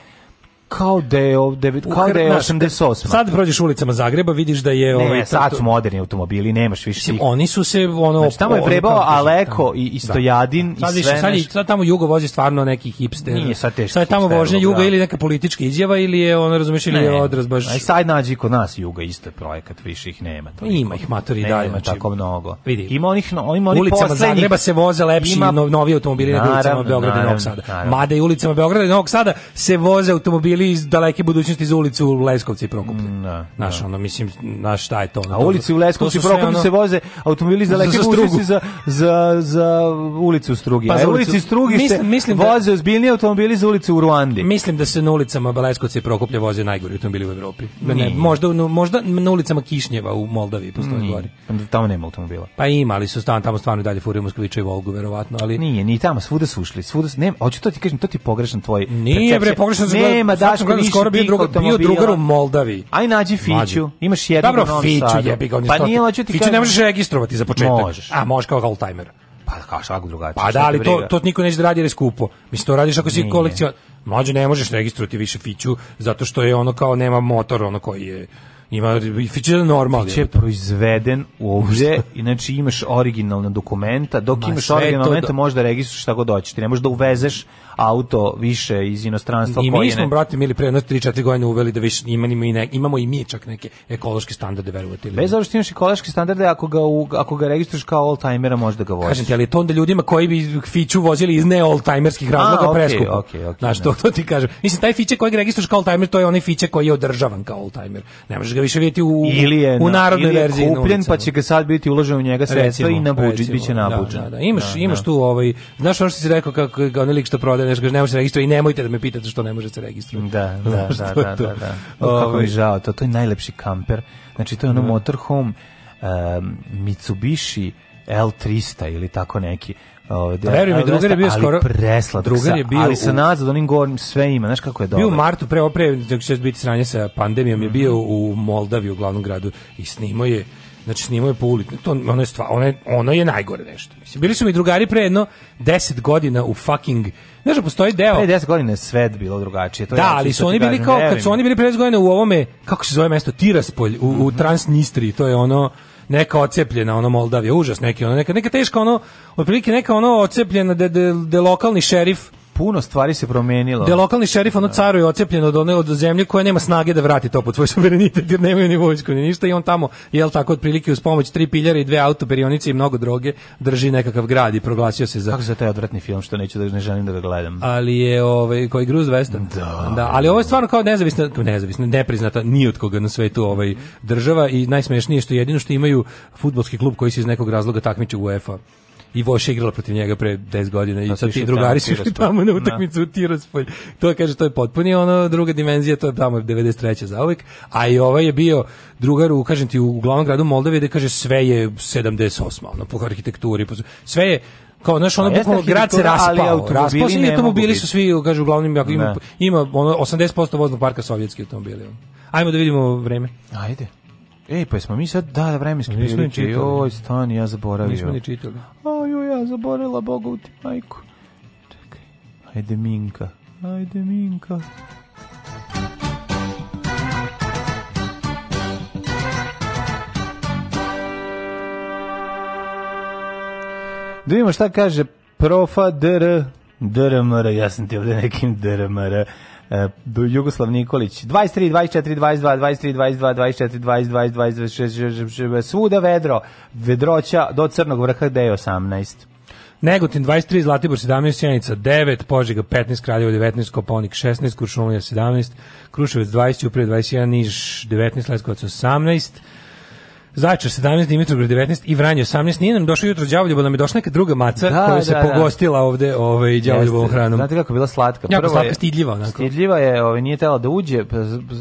Speaker 4: kao da je ovde, kao da je 88.
Speaker 5: Sad prođeš ulicama Zagreba, vidiš da je
Speaker 4: ne, ovaj sad su moderni automobili, nemaš više. Mislim,
Speaker 5: oni su se ono
Speaker 4: znači, tamo je prebao Aleko tamo. i da. Stojadin da. i
Speaker 5: sve.
Speaker 4: Sad, nešto... sad
Speaker 5: tamo jugo vozi stvarno neki hipster.
Speaker 4: Nije sad teško. Sad
Speaker 5: tamo vožnja juga ili neka politička izjava ili je ono razumeš ili je odraz baš.
Speaker 4: Aj
Speaker 5: sad
Speaker 4: nađi kod nas juga isto projekat, više ih
Speaker 5: nema. To ima ih matori dalje, nema znači,
Speaker 4: tako mnogo.
Speaker 5: Vidi.
Speaker 4: Ima onih, no, ima onih
Speaker 5: ulicama
Speaker 4: Zagreba
Speaker 5: se voze lepši ima... novi automobili nego ulicama Beograda i Novog Sada. Mada i ulicama Beograda i Novog Sada se voze automobili bili iz daleke budućnosti iz ulice u Leskovcu i Prokuplje. Mm, da, naš, da. ono, mislim, naš šta je to?
Speaker 4: Na A ulici u Leskovcu i Prokuplju se voze automobili iz daleke za, za budućnosti za, za, za ulicu Strugi. Pa, za ulici Strugi mislim, se mislim da- voze da, automobili za ulicu u Ruandi.
Speaker 5: Mislim da se na ulicama Leskovca i Prokuplje voze najgori automobili u Evropi. Da ne, možda, možda na ulicama Kišnjeva u Moldaviji postoji Nije. gori.
Speaker 4: Tamo nema automobila.
Speaker 5: Pa ima, ali su tamo, tamo stvarno dalje furaju Moskvića i Volgu, verovatno. Ali...
Speaker 4: Nije, ni tamo, svuda su ušli. Svuda su, nema, hoću to ti kažem, to ti pogrešan tvoj Nije, percepcija. bre, pogrešan nema, Daško više skoro bio
Speaker 5: druga, bio drugar u Moldaviji.
Speaker 4: Aj nađi Fiću. Imaš jedan
Speaker 5: Dobro, Novom Fiću Sadu. jebi ga, Pa nije hoću ti Fiću ne možeš registrovati za početak. Možeš. A možeš kao timer.
Speaker 4: Pa kao svakog drugačije. Pa
Speaker 5: da, ali to, to niko neće da radi jer je skupo. Mislim, to radiš ako si kolekcija... Mlađe ne možeš registrovati više Fiću zato što je ono kao nema motor ono koji je ima Fić je normalni. Fić
Speaker 4: je proizveden ovdje, znači imaš originalna dokumenta, dok Ma imaš originalne dokumente možeš da registruješ šta god hoćeš, ti ne možeš da uvezeš auto više iz inostranstva I mi
Speaker 5: smo ne... brate mili pre 3-4 godine uveli da više imamo i ne, imamo i mi čak neke ekološke standarde verovati
Speaker 4: ili. Bez obzira što imaš ekološke standarde ako ga u, ako ga registruješ kao old timera da ga
Speaker 5: voziš. Kažem ti ali to onda ljudima koji bi fiću vozili iz ne old timerskih razloga okay, preskupo. Okay, okay, Znaš, da. to, to ti kažem. Mislim taj fiće koji registruješ kao old timer to je onaj fiće koji je održavan kao old timer. Ne možeš
Speaker 4: ga
Speaker 5: više vidjeti u ili je, u narodnoj ili je verziji.
Speaker 4: Kupljen, pa će ga sad biti uloženo u njega sredstva i na budžet biće nabuđen.
Speaker 5: Da, da, Imaš da, imaš da. tu ovaj znaš ono što si rekao kako ga onaj lik što prodaje nešto kaže ne može se registrovati i nemojte da me pitate što ne može da se registrovati. Da,
Speaker 4: da, da, da, da, da, da, da. Kako mi ovaj. žao, to, to je najlepši kamper. Znači to je ono mm. motorhome um, Mitsubishi L300 ili tako neki.
Speaker 5: Ovde. Ovaj, pa veruj mi, drugar je bio ali Presla,
Speaker 4: drugar
Speaker 5: je
Speaker 4: bio... Ali sa nazad, onim gornim, sve ima, znaš kako je dobro.
Speaker 5: Bio u martu, pre opre, dok će biti sranje sa pandemijom, mm -hmm. je mhm. bio u Moldavi, u glavnom gradu, i snimao je Znači snimao je po ulici. To ono je stvar, ono je, ono je najgore nešto. Mislim bili su mi drugari pre jedno 10 godina u fucking Ne Znaš, da postoji deo.
Speaker 4: Pre 10
Speaker 5: godina je
Speaker 4: svet bilo drugačije. To da,
Speaker 5: ali su oni bili
Speaker 4: kao,
Speaker 5: kad su oni bili pre 10 godina u ovome, kako se zove mesto, Tiraspolj, u, u mhm. Transnistriji, to je ono, neka ocepljena ono Moldavija, užas neki ono neka neka teška ono otprilike neka ono ocepljena da de, de, de, lokalni šerif
Speaker 4: puno stvari se promenilo.
Speaker 5: Da lokalni šerif ono da. caru je ocepljen od one od zemlje koja nema snage da vrati to pod svoj suverenitet jer nemaju ni vojsku ni ništa i on tamo je l tako otprilike uz pomoć tri piljara i dve autoperionice i mnogo droge drži nekakav grad i proglasio se za Kako se
Speaker 4: taj odvratni film što neću da ne želim da ga gledam.
Speaker 5: Ali je ovaj koji Gruz 200. Da. da. ali ovo je stvarno kao nezavisna nezavisna nepriznata ni od koga na svetu ovaj država i najsmešnije što jedino što imaju fudbalski klub koji se iz nekog razloga takmiči u UEFA i Voša igrala protiv njega pre 10 godina i pa sad ti drugari su išli tamo na da. utakmicu u Tiraspolj. To kaže, to je potpuni ono druga dimenzija, to je tamo 93. zauvek, a i ovaj je bio drugar u, kažem ti, u glavnom gradu Moldavije gde kaže sve je 78. Ono, po arhitekturi, po, sve je kao znaš ono bukvalno grad se raspao raspao se i automobili su svi kažu uglavnom ima, ne. Da. ima ono 80% voznog parka sovjetski automobili ajmo da vidimo vreme
Speaker 4: ajde Ej, pa jesmo mi sad, da, da vremenski
Speaker 5: prilike, joj,
Speaker 4: stani, ja zaboravio. Nismo ni čitali. O, ja zaborila Boga u ti majku. Čekaj, ajde Minka, ajde Minka. Da vidimo šta kaže profa dr drmr, ja sam ti ovde nekim drmr. E, Jugoslav Nikolić 23 24 22 23 22 24 22 22 26 svuda vedro vedroća do crnog vrha gde je 18
Speaker 5: Negotin 23, Zlatibor 17, Sjenica 9, Požega 15, Kraljevo 19, Koponik 16, Kuršumlija 17, Kruševac 20, Uprije 21, Niš 19, Leskovac 18, Zaječar 17, Dimitrovgrad 19 i Vranje 18. Nije nam došao jutro đavoljub, nam je došla neka druga maca da, koja da, se da. pogostila ovde ovaj đavoljubovom hranom.
Speaker 4: Znate kako je bila slatka.
Speaker 5: Prvo
Speaker 4: slatka, je, stidljiva onako. Stidljiva je, ovaj nije tela da uđe, pa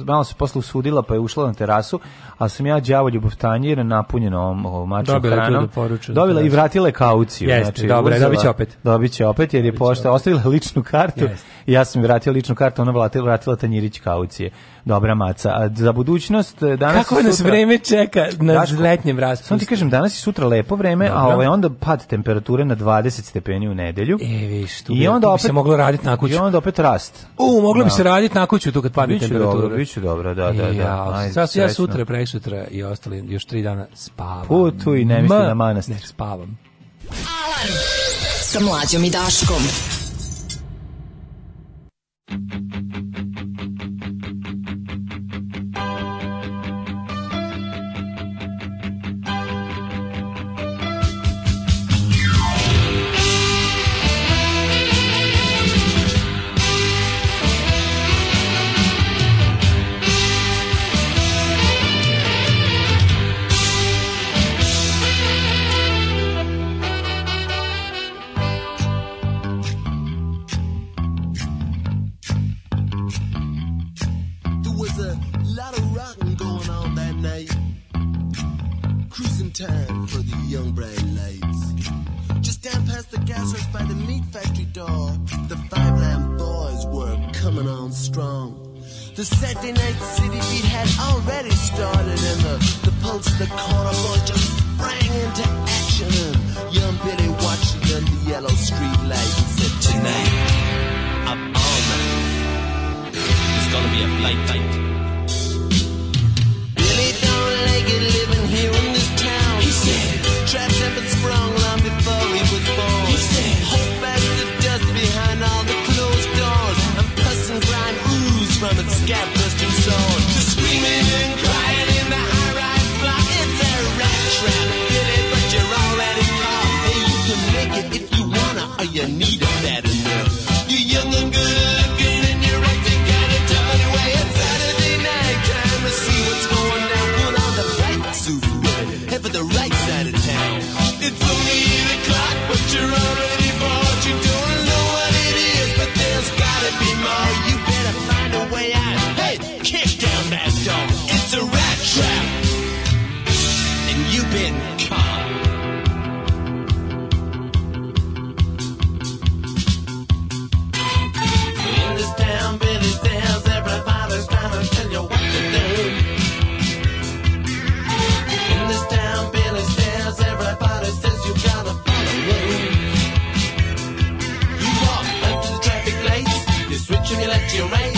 Speaker 4: malo se posle usudila pa je ušla na terasu, a sam ja đavoljubov tanjir napunjen ovom, ovom mačom Dobila hranom. Da poruču, da Dobila i vratila kauciju.
Speaker 5: Jeste, znači, dobro, dobiće opet.
Speaker 4: Dobiće opet jer je pošta ostavila ličnu kartu. Jeste. Ja sam vratio ličnu kartu, ona vratila, vratila tanjirić kaucije dobra maca. A za budućnost eh, danas
Speaker 5: Kako nas sutra... vreme čeka na Daško, letnjem raspustu? Samo
Speaker 4: ti kažem, danas i sutra lepo vreme, Dobro. a ovaj onda pad temperature na 20 stepeni u nedelju.
Speaker 5: E, viš, tu, I onda opet, bi se moglo raditi na kuću.
Speaker 4: I onda opet rast.
Speaker 5: U, moglo da. bi se raditi na kuću tu kad padne temperatura.
Speaker 4: Dobro, biće dobro, da, da, da. E,
Speaker 5: ja, sad ja sutra, preksutra i ostali još tri dana spavam. Putu
Speaker 4: i ne mislim na manastir. Ne,
Speaker 5: spavam. Alarm sa mlađom i Daškom. time for the young bright lights. Just down past the gas gasworks by the meat factory door, the five lamb boys were coming on strong. The Saturday night city beat had already started, and the, the pulse of the corner boys just sprang into action. And young Billy watching under the yellow street light and said, Tonight, I'm all night, it's gonna be a blight night. Billy don't like it living here in this said, traps have been sprung long before he was born. He said, the dust behind all the closed doors and pus and grime ooze from its you right.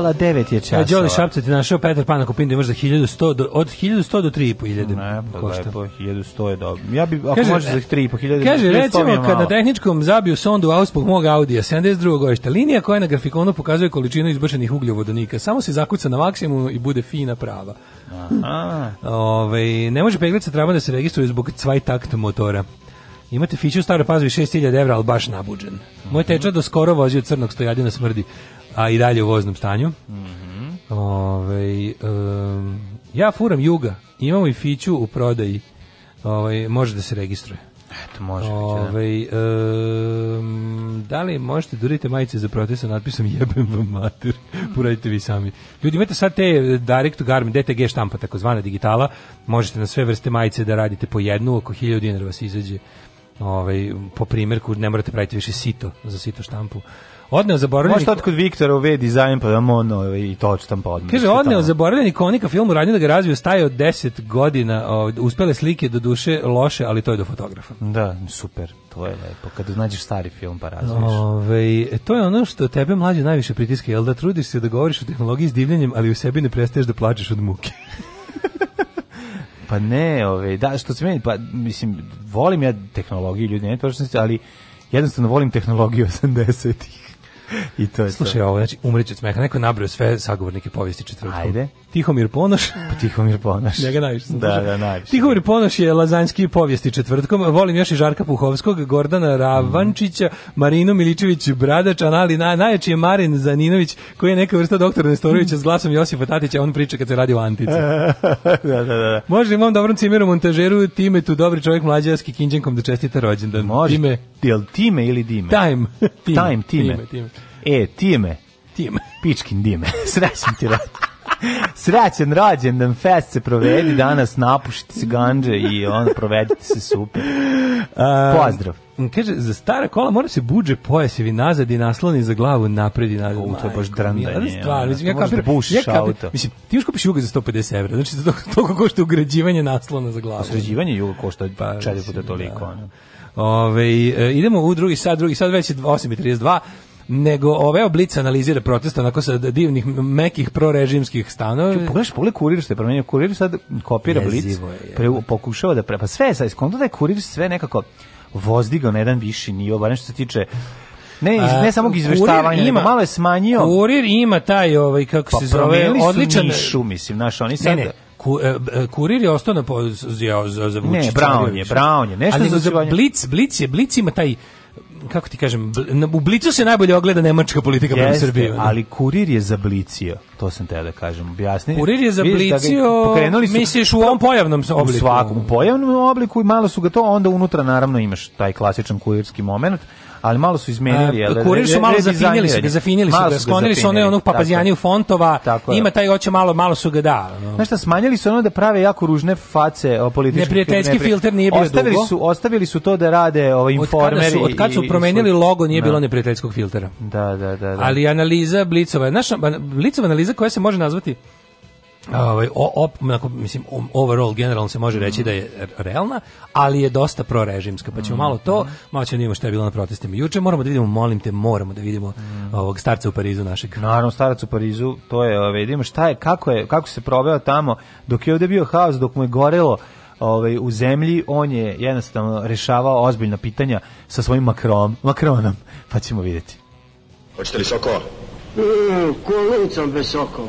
Speaker 5: pola
Speaker 4: 9 je e, časova.
Speaker 5: Đorđe Šapca ti našao Petar Pan ako pindu imaš za 1100 do, od 1100 do 3500.
Speaker 4: Ne,
Speaker 5: pa košta. lepo, 1100
Speaker 4: je dobro. Ja bi, ako kaže, može za
Speaker 5: 3500. Kaže, recimo, kad na tehničkom zabiju sondu auspog mog Audija 72. godišta, linija koja na grafikonu pokazuje količinu izbačenih ugljovodonika, samo se zakuca na maksimum i bude fina prava. Aha. Ove, ne može peglica treba da se registruje zbog cvajtakt motora. Imate fiću stare staroj pazovi 6000 evra, ali baš nabuđen. Moj teča do skoro vozio crnog stojadina smrdi a i dalje u voznom stanju. Mm
Speaker 4: -hmm.
Speaker 5: Ove, um, ja furam Juga, imamo i Fiću u prodaji, Ove, može da se registruje.
Speaker 4: Eto,
Speaker 5: može. Da. Ove, um, da li možete da uradite majice za protest sa natpisom jebem vam mater? Uradite vi sami. Ljudi, imate sad te eh, direct garment, DTG štampa, takozvana digitala, možete na sve vrste majice da radite po jednu, oko 1000 dinara vas izađe ovaj, po primjerku, ne morate praviti više sito za sito štampu odneo zaboravljeni...
Speaker 4: Možete otkud Viktora uve dizajn, pa damo ono ovaj, i toč odštampa odmah. Kaže,
Speaker 5: odneo zaboravljeni konika film ranije da ga razvio staje od 10 godina, o, ovaj, uspele slike do duše loše, ali to je do fotografa.
Speaker 4: Da, super, to je lepo. Kad znađeš stari film pa
Speaker 5: razviješ. Ove, ovaj, to je ono što tebe mlađe najviše pritiska, jel da trudiš se da govoriš o tehnologiji s divljenjem, ali u sebi ne prestaješ da plačeš od muke.
Speaker 4: pa ne, ove, da, što se meni, pa, mislim, volim ja tehnologiju, ljudi, ne, ali jednostavno volim tehnologiju 80-ih. I to je
Speaker 5: Slušaj, to. ovo, znači, umreći od smeha. Neko je sve sagovornike povijesti
Speaker 4: četvrtkom. Ajde.
Speaker 5: Tihomir Ponoš.
Speaker 4: Pa Tihomir Ponoš.
Speaker 5: Njega najviše sam
Speaker 4: Da, da, najviše.
Speaker 5: Tihomir Ponoš je lazanjski povijesti četvrtkom. Volim još i Žarka Puhovskog, Gordana Ravančića, Marinu Miličević Bradač, ali na, najjači je Marin Zaninović, koji je neka vrsta doktora Nestorovića s glasom Josipa Tatića, on priča kad se radi o Antici. Da, da, da, da. Može li mom dobrom cimeru montažeru time tu dobri čovjek mlađarski kinđenkom da čestita rođendan? Može.
Speaker 4: Time.
Speaker 5: Jel time
Speaker 4: ili dime?
Speaker 5: Time.
Speaker 4: time, time. time. time. E, time.
Speaker 5: Time.
Speaker 4: Pičkin dime. Srećim ti rad. Srećen rođendan, fest se provedi danas, napušite se ganđe i onda provedite se super. Pozdrav.
Speaker 5: Kaže, za stara kola mora se buđe pojasevi nazad i nasloni za glavu napred i nazad.
Speaker 4: U, to je baš drandanje. Ali stvar, mislim, ja da kapiram. Ja kapiram.
Speaker 5: Mislim, ti još kupiš juga za 150 evra. Znači, to, to toliko košta ugrađivanje naslona za glavu.
Speaker 4: Ugrađivanje jugo košta pa, četiri puta toliko. Da.
Speaker 5: Ove, e, idemo u drugi sad, drugi sad već je 8.32 nego ove oblice analizira protest onako sa divnih mekih prorežimskih stanova.
Speaker 4: Pogledaš, pogledaj kurir što je promenio. Kurir sad kopira blic, pre, pokušava da pre, pa sve sa iskonto da je kurir sve nekako vozdigao na jedan viši nivo, barem što se tiče Ne, iz, ne samo izveštavanja, ima, malo je smanjio.
Speaker 5: Kurir ima taj, ovaj, kako pa se
Speaker 4: zove, odličan... Nišu, mislim, naš oni sad...
Speaker 5: Ne,
Speaker 4: ne,
Speaker 5: Ku, e, e kurir je ostao na
Speaker 4: za, za, za Ne, Brown je, Brown je. Nešto za Blitz, Blitz je, Blic ima taj
Speaker 5: kako ti kažem, u Blicu se najbolje ogleda nemačka politika prema Srbiji.
Speaker 4: Da. ali kurir je zablicio, to sam te da kažem, objasni.
Speaker 5: Kurir je da zablicio, da su, misliš u ovom pojavnom obliku?
Speaker 4: U svakom, u pojavnom obliku i malo su ga to, onda unutra naravno imaš taj klasičan kurirski moment, ali malo su izmenili, jel? Da?
Speaker 5: Kurir su malo zafinili su ga, zafinili su ga, sklonili su one onog papazjaniju fontova, ima taj hoće malo, malo su ga da.
Speaker 4: Znaš šta, smanjili su ono da prave jako ružne face o političkim
Speaker 5: Neprijateljski filter nije bio
Speaker 4: ostavili dugo. Su, ostavili su to da rade ovaj, informeri. Od
Speaker 5: kad su, su promenili logo nije da. bilo neprijateljskog filtera.
Speaker 4: Da, da, da, da.
Speaker 5: Ali analiza Blicova, naša Blicova analiza koja se može nazvati ovaj op, mislim um, overall generalno se može mhm. reći mm. da je realna, ali je dosta prorežimska. Pa ćemo mm. malo to, mhm. malo ćemo da vidimo šta je bilo na protestima. Juče moramo da vidimo, molim te, moramo da vidimo mm. ovog starca u Parizu našeg.
Speaker 4: Naravno starac u Parizu, to je, ovaj da vidimo šta je, kako je, kako se proveo tamo dok je ovde bio haos, dok mu je gorelo ovaj, u zemlji, on je jednostavno rešavao ozbiljna pitanja sa svojim makrom, makronom, pa ćemo videti. Hoćete li sokova? Mm, e, kolicom bez sokova.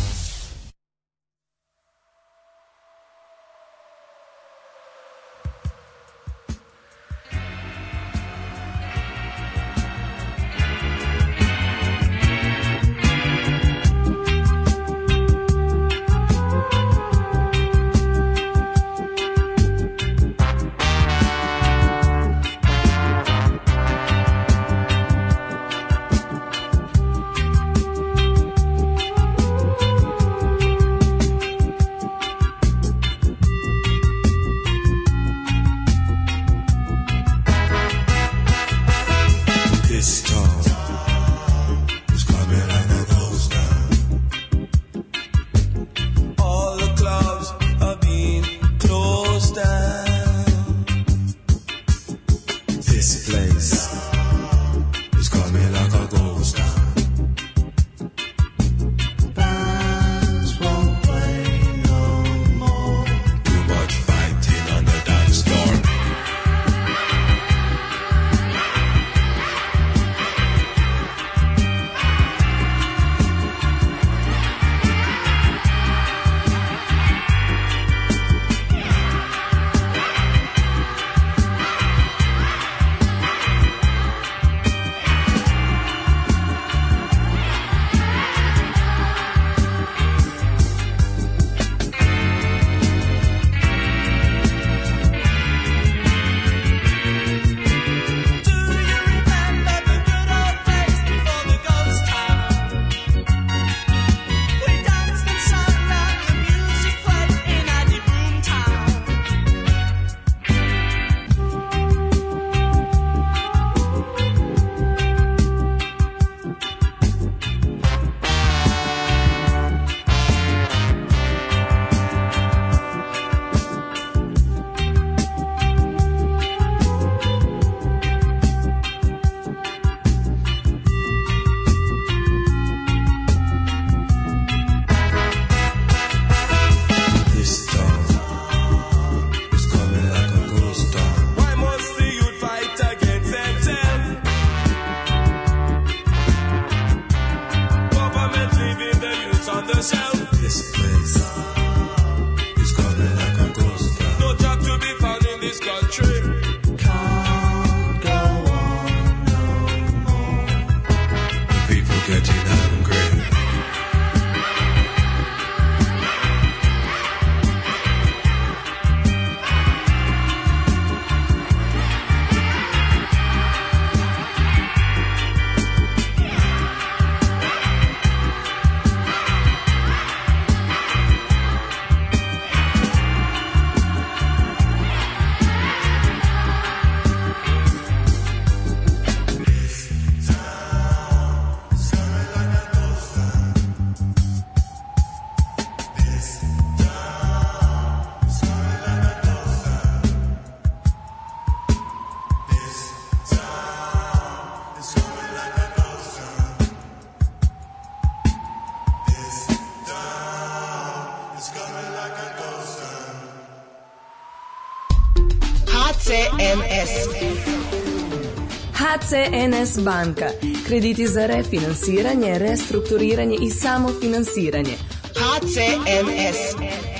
Speaker 4: CNS banka. Krediti za refinansiranje, restrukturiranje i samofinansiranje. HCNS.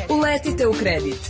Speaker 4: Uletite u kredit.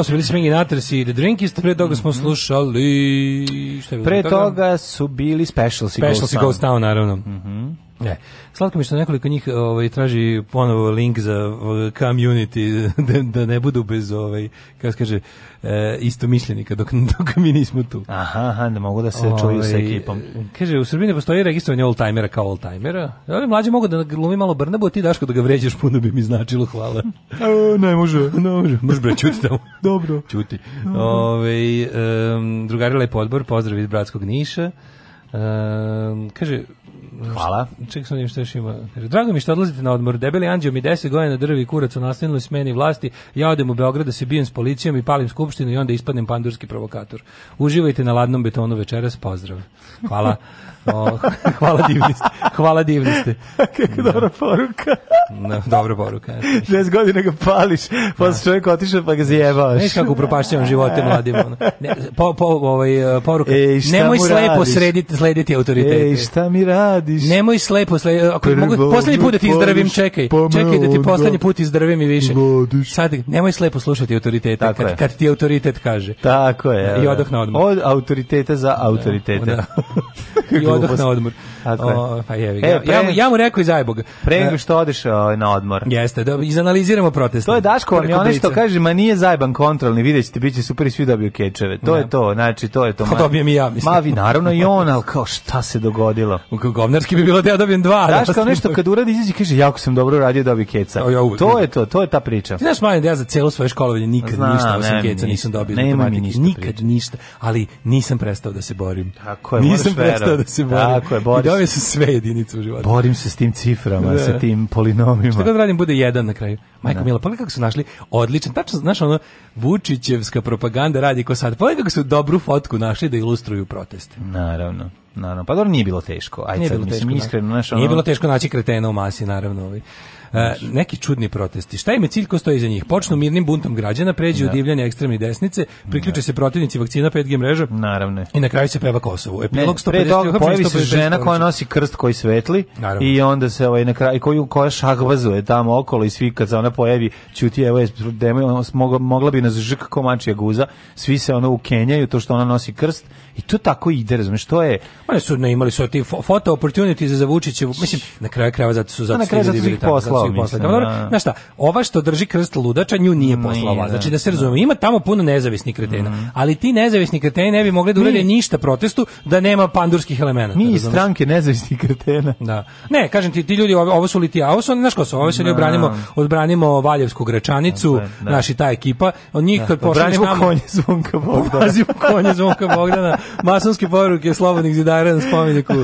Speaker 6: Ovo su bili Swingin' Atres i The Drinkist, pre toga smo mhm. slušali... Šta
Speaker 7: je bilo pre toga? toga su bili Specials i Specials Ghost Town. Specials
Speaker 6: i Ghost Town, naravno. Mhm. Mm ne. Slatko mi što nekoliko njih ovaj, traži ponovo link za ovaj, community, da, da ne budu bez, ovaj, kako kaže, eh, isto mišljenika dok, dok mi nismo tu.
Speaker 7: Aha, aha ne da mogu da se Ove, čuju sa ovaj, ekipom.
Speaker 6: Kaže, u Srbiji ne postoji registrovanje oldtimera kao oldtimera. Ali mlađi mogu da glumi malo brne, bo ti Daško da ga vređaš puno bi mi značilo, hvala.
Speaker 7: o, e, ne, može. Ne,
Speaker 6: može. Može bre, ćuti tamo.
Speaker 7: Dobro.
Speaker 6: Ćuti. Ove, ovaj, um, drugari lepo odbor, pozdrav iz Bratskog Niša. Um, kaže,
Speaker 7: Hvala.
Speaker 6: Ček sam da što još ima. Drago mi što odlazite na odmor. Debeli anđeo mi 10 godina drvi kurac u nastavnoj smeni vlasti. Ja odem u Beograd da se bijem s policijom i palim skupštinu i onda ispadnem pandurski provokator. Uživajte na ladnom betonu večeras. Pozdrav. Hvala. O, hvala divnosti. Hvala divnosti.
Speaker 7: Kako dobra poruka. no,
Speaker 6: dobra poruka.
Speaker 7: 10 godina ga pališ, pa posle čovjek otišao pa ga zjebaš.
Speaker 6: Znaš kako upropašćavam živote mladim. Ono. Ne, po, po, ovaj, poruka. Ej, Nemoj slepo srediti, slediti autoritete. Ej,
Speaker 7: šta mi radiš?
Speaker 6: Nemoj slepo slediti. Ako mogu, poslednji put da ti izdravim, čekaj. Pa čekaj da ti poslednji put izdravim i više. Sad, nemoj slepo slušati autoritete Tako kad, kad ti autoritet kaže.
Speaker 7: Tako je. I
Speaker 6: na odmah.
Speaker 7: Od autoriteta za autoritete. Da.
Speaker 6: da. odoh na odmor. Tako O, pa jevi. E, pre, ja, mu, ja mu rekao i zajebog.
Speaker 7: Pre nego da. što odeš ovaj, na odmor.
Speaker 6: Jeste, da izanaliziramo protest.
Speaker 7: To je Daško on je ono što kaže, ma nije zajeban kontrolni, vidjet ćete, bit će super i svi dobiju kečeve. To je to, znači, to je to.
Speaker 6: Pa dobijem i ja,
Speaker 7: mislim. Ma vi, naravno i on, ali kao šta se dogodilo?
Speaker 6: U Govnarski bi bilo da ja dobijem dva.
Speaker 7: Da. Daš kao nešto kad uradi izađe kaže jako sam dobro uradio dobi keca. Ja uvijek, to je to, to je ta priča.
Speaker 6: Ti znaš manje da ja za celu svoje školovanje nikad Zna, ništa
Speaker 7: osim ne,
Speaker 6: keca nisam dobio. Nema mi ništa. Nikad ništa, ali nisam prestao da se borim.
Speaker 7: Tako je, nisam
Speaker 6: prestao se borim. Tako je, borim. I dobio sam sve jedinice u životu.
Speaker 7: Borim se s tim ciframa, da. sa tim polinomima.
Speaker 6: Što god radim, bude jedan na kraju. Majko da. Mila, pogledaj kako su našli odličan, tačno, znaš, ono, Vučićevska propaganda radi ko sad. Pogledaj kako su dobru fotku našli da ilustruju proteste.
Speaker 7: Naravno. Naravno, pa dobro nije bilo teško.
Speaker 6: Ajde, nije sad, bilo mislim, teško, da. iskreno, znaš, ono... Nije bilo teško naći kretena u masi, naravno. Ovaj. Uh, neki čudni protesti. Šta im je cilj ko stoji iza njih? Počnu mirnim buntom građana, pređu da. u divljanje ekstremne desnice, priključe da. se protivnici vakcina 5G mreže.
Speaker 7: Naravno.
Speaker 6: I na kraju se peva Kosovo. Epilog
Speaker 7: 150. Pre toga pojavi se žena koja nosi krst koji svetli Naravno. i onda se ovaj na kraju koju koja šahvazuje tamo okolo i svi kad se ona pojavi ćuti evo je demo, mogla bi nas žk komačija guza. Svi se ono ukenjaju to što ona nosi krst I to tako ide, razumeš, to je...
Speaker 6: Oni su ne, imali svoje foto opportunity za Vučića, mislim, na kraju krajeva zato su
Speaker 7: zato, na kraju, zato su ih poslao, zato su ih
Speaker 6: poslao. Da. Znaš šta, ova što drži krst ludača, nju nije poslala. Nije, da, znači, da se da. razume, ima tamo puno nezavisnih kretena, mm. ali ti nezavisni kreteni ne bi mogli da urede ništa protestu da nema pandurskih elemenata. Mi
Speaker 7: iz stranke nezavisnih kretena. Da.
Speaker 6: Ne, kažem ti, ti ljudi, ovo su li ti, a ovo su, znaš ko su, ovo su li obranimo, odbranimo Valjevsku gračanicu, naši ta ekipa,
Speaker 7: od njih kad pošalješ
Speaker 6: nama... konje Zvonka
Speaker 7: Bogdana. konje
Speaker 6: Zvonka Bogdana. masonske poruke slobodnih zidara na spomeniku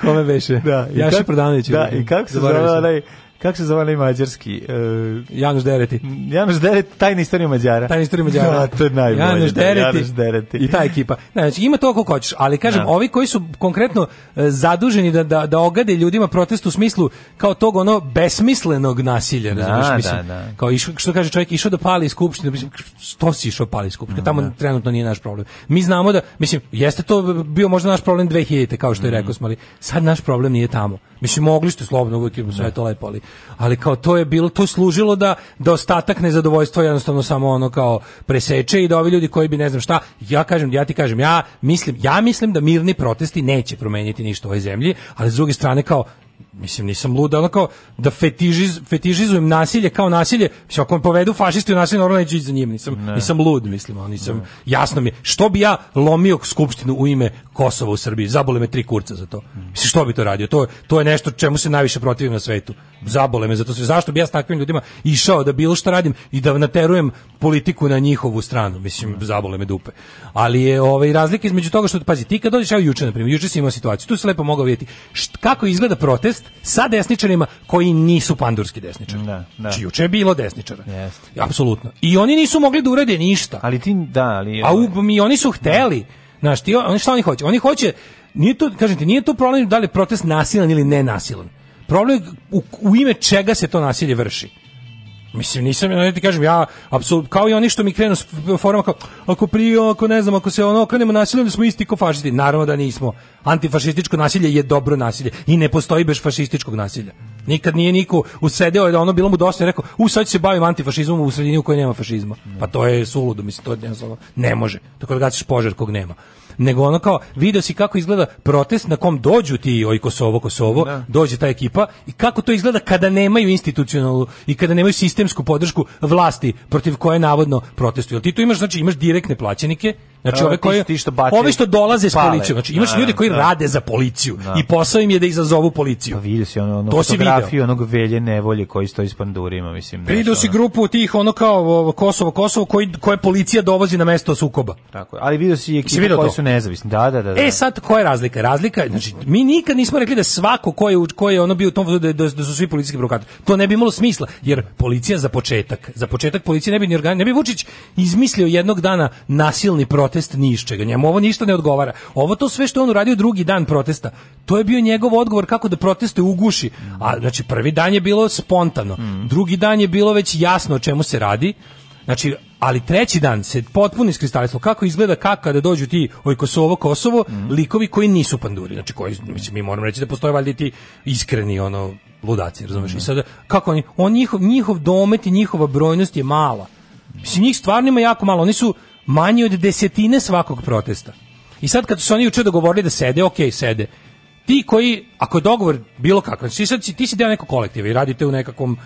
Speaker 6: kome beše. Da, Jaši Prodanović.
Speaker 7: Da, i kako se zove onaj kako se zove onaj mađarski?
Speaker 6: Uh, e, Janoš Dereti.
Speaker 7: Janoš Dereti, tajna istorija
Speaker 6: Mađara. Tajna istorija Mađara. Da, to je najbolje.
Speaker 7: Da, Janoš
Speaker 6: Dereti, da, Janoš Dereti. I ta ekipa. Znači, ima to koliko hoćeš, ali kažem, da. ovi koji su konkretno uh, zaduženi da, da, da ogade ljudima protest u smislu kao tog ono besmislenog nasilja, da, razumiješ, da, mislim. Da, da. Kao išo, što kaže čovjek, išao da pali skupštinu, mislim, što si išao da pali skupštinu? Tamo da. trenutno nije naš problem. Mi znamo da, mislim, jeste to bio možda naš problem 2000 kao što je mhm. rekao smo, ali sad naš problem nije tamo. Mislim, mogli ste slobodno, uvijek sve to lepo, ali ali kao to je bilo, to služilo da, da ostatak nezadovoljstva jednostavno samo ono kao preseče i da ovi ljudi koji bi ne znam šta, ja kažem, ja ti kažem, ja mislim, ja mislim da mirni protesti neće promeniti ništa u ovoj zemlji, ali s druge strane kao mislim nisam lud, ono kao da fetižiz, fetižizujem nasilje kao nasilje, mislim ako me povedu fašisti u nasilje, normalno neću ići za njim, nisam, ne. nisam lud, mislim, ali nisam, ne. jasno mi je. Što bi ja lomio skupštinu u ime Kosova u Srbiji? Zabole me tri kurca za to. Mislim, što bi to radio? To, to je nešto čemu se najviše protivim na svetu. Zabole me, zato se, zašto bi ja s takvim ljudima išao da bilo što radim i da naterujem politiku na njihovu stranu, mislim, zabole me dupe. Ali je ovaj, razlika između toga što, pazi, ti kad dođeš, evo juče, na primjer, juče si imao situaciju, tu se lepo mogao vidjeti, št, kako izgleda protest protest sa desničarima koji nisu pandurski desničari.
Speaker 7: Da, da. Znači, juče je
Speaker 6: bilo desničara.
Speaker 7: Jeste. Apsolutno.
Speaker 6: I oni nisu mogli da urede ništa.
Speaker 7: Ali ti da, ali
Speaker 6: A u, mi oni su hteli. Da. Znaš, ti, oni šta oni hoće? Oni hoće nije to, kažem ti, nije to problem da li protest nasilan ili nenasilan. Problem je u, u ime čega se to nasilje vrši. Mislim, nisam, ja ti kažem, ja, apsolutno, kao i oni što mi krenu s forma kao, ako prije, ako ne znam, ako se ono okrenemo nasiljem, da smo isti ko fašisti. Naravno da nismo. Antifašističko nasilje je dobro nasilje i ne postoji bez fašističkog nasilja. Nikad nije niko usedeo da ono bilo mu dosta i rekao, u sad se bavim antifašizmom u sredini u kojoj nema fašizma. Pa to je suludo, mislim, to jednostavno ne može. Tako da gaciš požar kog nema nego ono kao video si kako izgleda protest na kom dođu ti oj Kosovo Kosovo, da. dođe ta ekipa i kako to izgleda kada nemaju institucionalnu i kada nemaju sistemsku podršku vlasti protiv koje navodno protestuju. Jel ti tu imaš znači imaš direktne plaćenike Znači ove
Speaker 7: koje ti što
Speaker 6: bace, ove što dolaze s policijom. Znači imaš da, ljude koji da. rade za policiju da. i posao im je da izazovu policiju.
Speaker 7: Pa vidi se ono, ono fotografiju onog velje nevolje koji stoji s pandurima, mislim.
Speaker 6: Vidio si grupu tih ono kao Kosovo, Kosovo koji koje policija dovozi na mesto sukoba.
Speaker 7: Tako Ali vidio si ekipe koji su nezavisni.
Speaker 6: Da, da, da, da. E sad koja je razlika? Razlika, znači mi nikad nismo rekli da svako ko je ko je ono bio u tom da, da, da su svi policijski brokatori. To ne bi imalo smisla jer policija za početak, za početak policija ne bi ni organ, ne bi Vučić izmislio jednog dana nasilni protest protest ni iz čega. Njemu ovo ništa ne odgovara. Ovo to sve što on uradio drugi dan protesta, to je bio njegov odgovor kako da proteste uguši. A znači prvi dan je bilo spontano, mhm. drugi dan je bilo već jasno o čemu se radi. Znači, ali treći dan se potpuno iskristalizovalo kako izgleda kako kada dođu ti oj Kosovo Kosovo mm. likovi koji nisu panduri znači koji mislim mi moramo reći da postoje valjda ti iskreni ono ludaci razumeš mm. i mhm. sada kako oni on njihov njihov domet i njihova brojnost je mala mislim njih stvarno ima jako malo oni su manje od desetine svakog protesta. I sad kad su oni juče dogovorili da sede, ok, sede. Ti koji, ako je dogovor bilo kakav, ti, sad, ti si deo nekog kolektiva i radite u nekakvom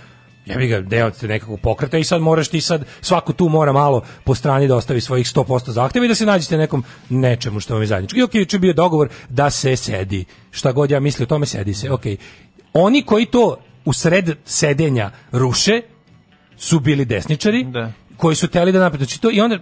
Speaker 6: ja bih ga deo te nekakvog pokreta i sad moraš ti sad, svako tu mora malo po strani da ostavi svojih 100% zahteva i da se nađete nekom nečemu što vam je zajednički. I ok, juče bio dogovor da se sedi. Šta god ja mislim o tome, sedi se. Ok. Oni koji to u sred sedenja ruše, su bili desničari da koji su teli da napreduju. Znači to i onda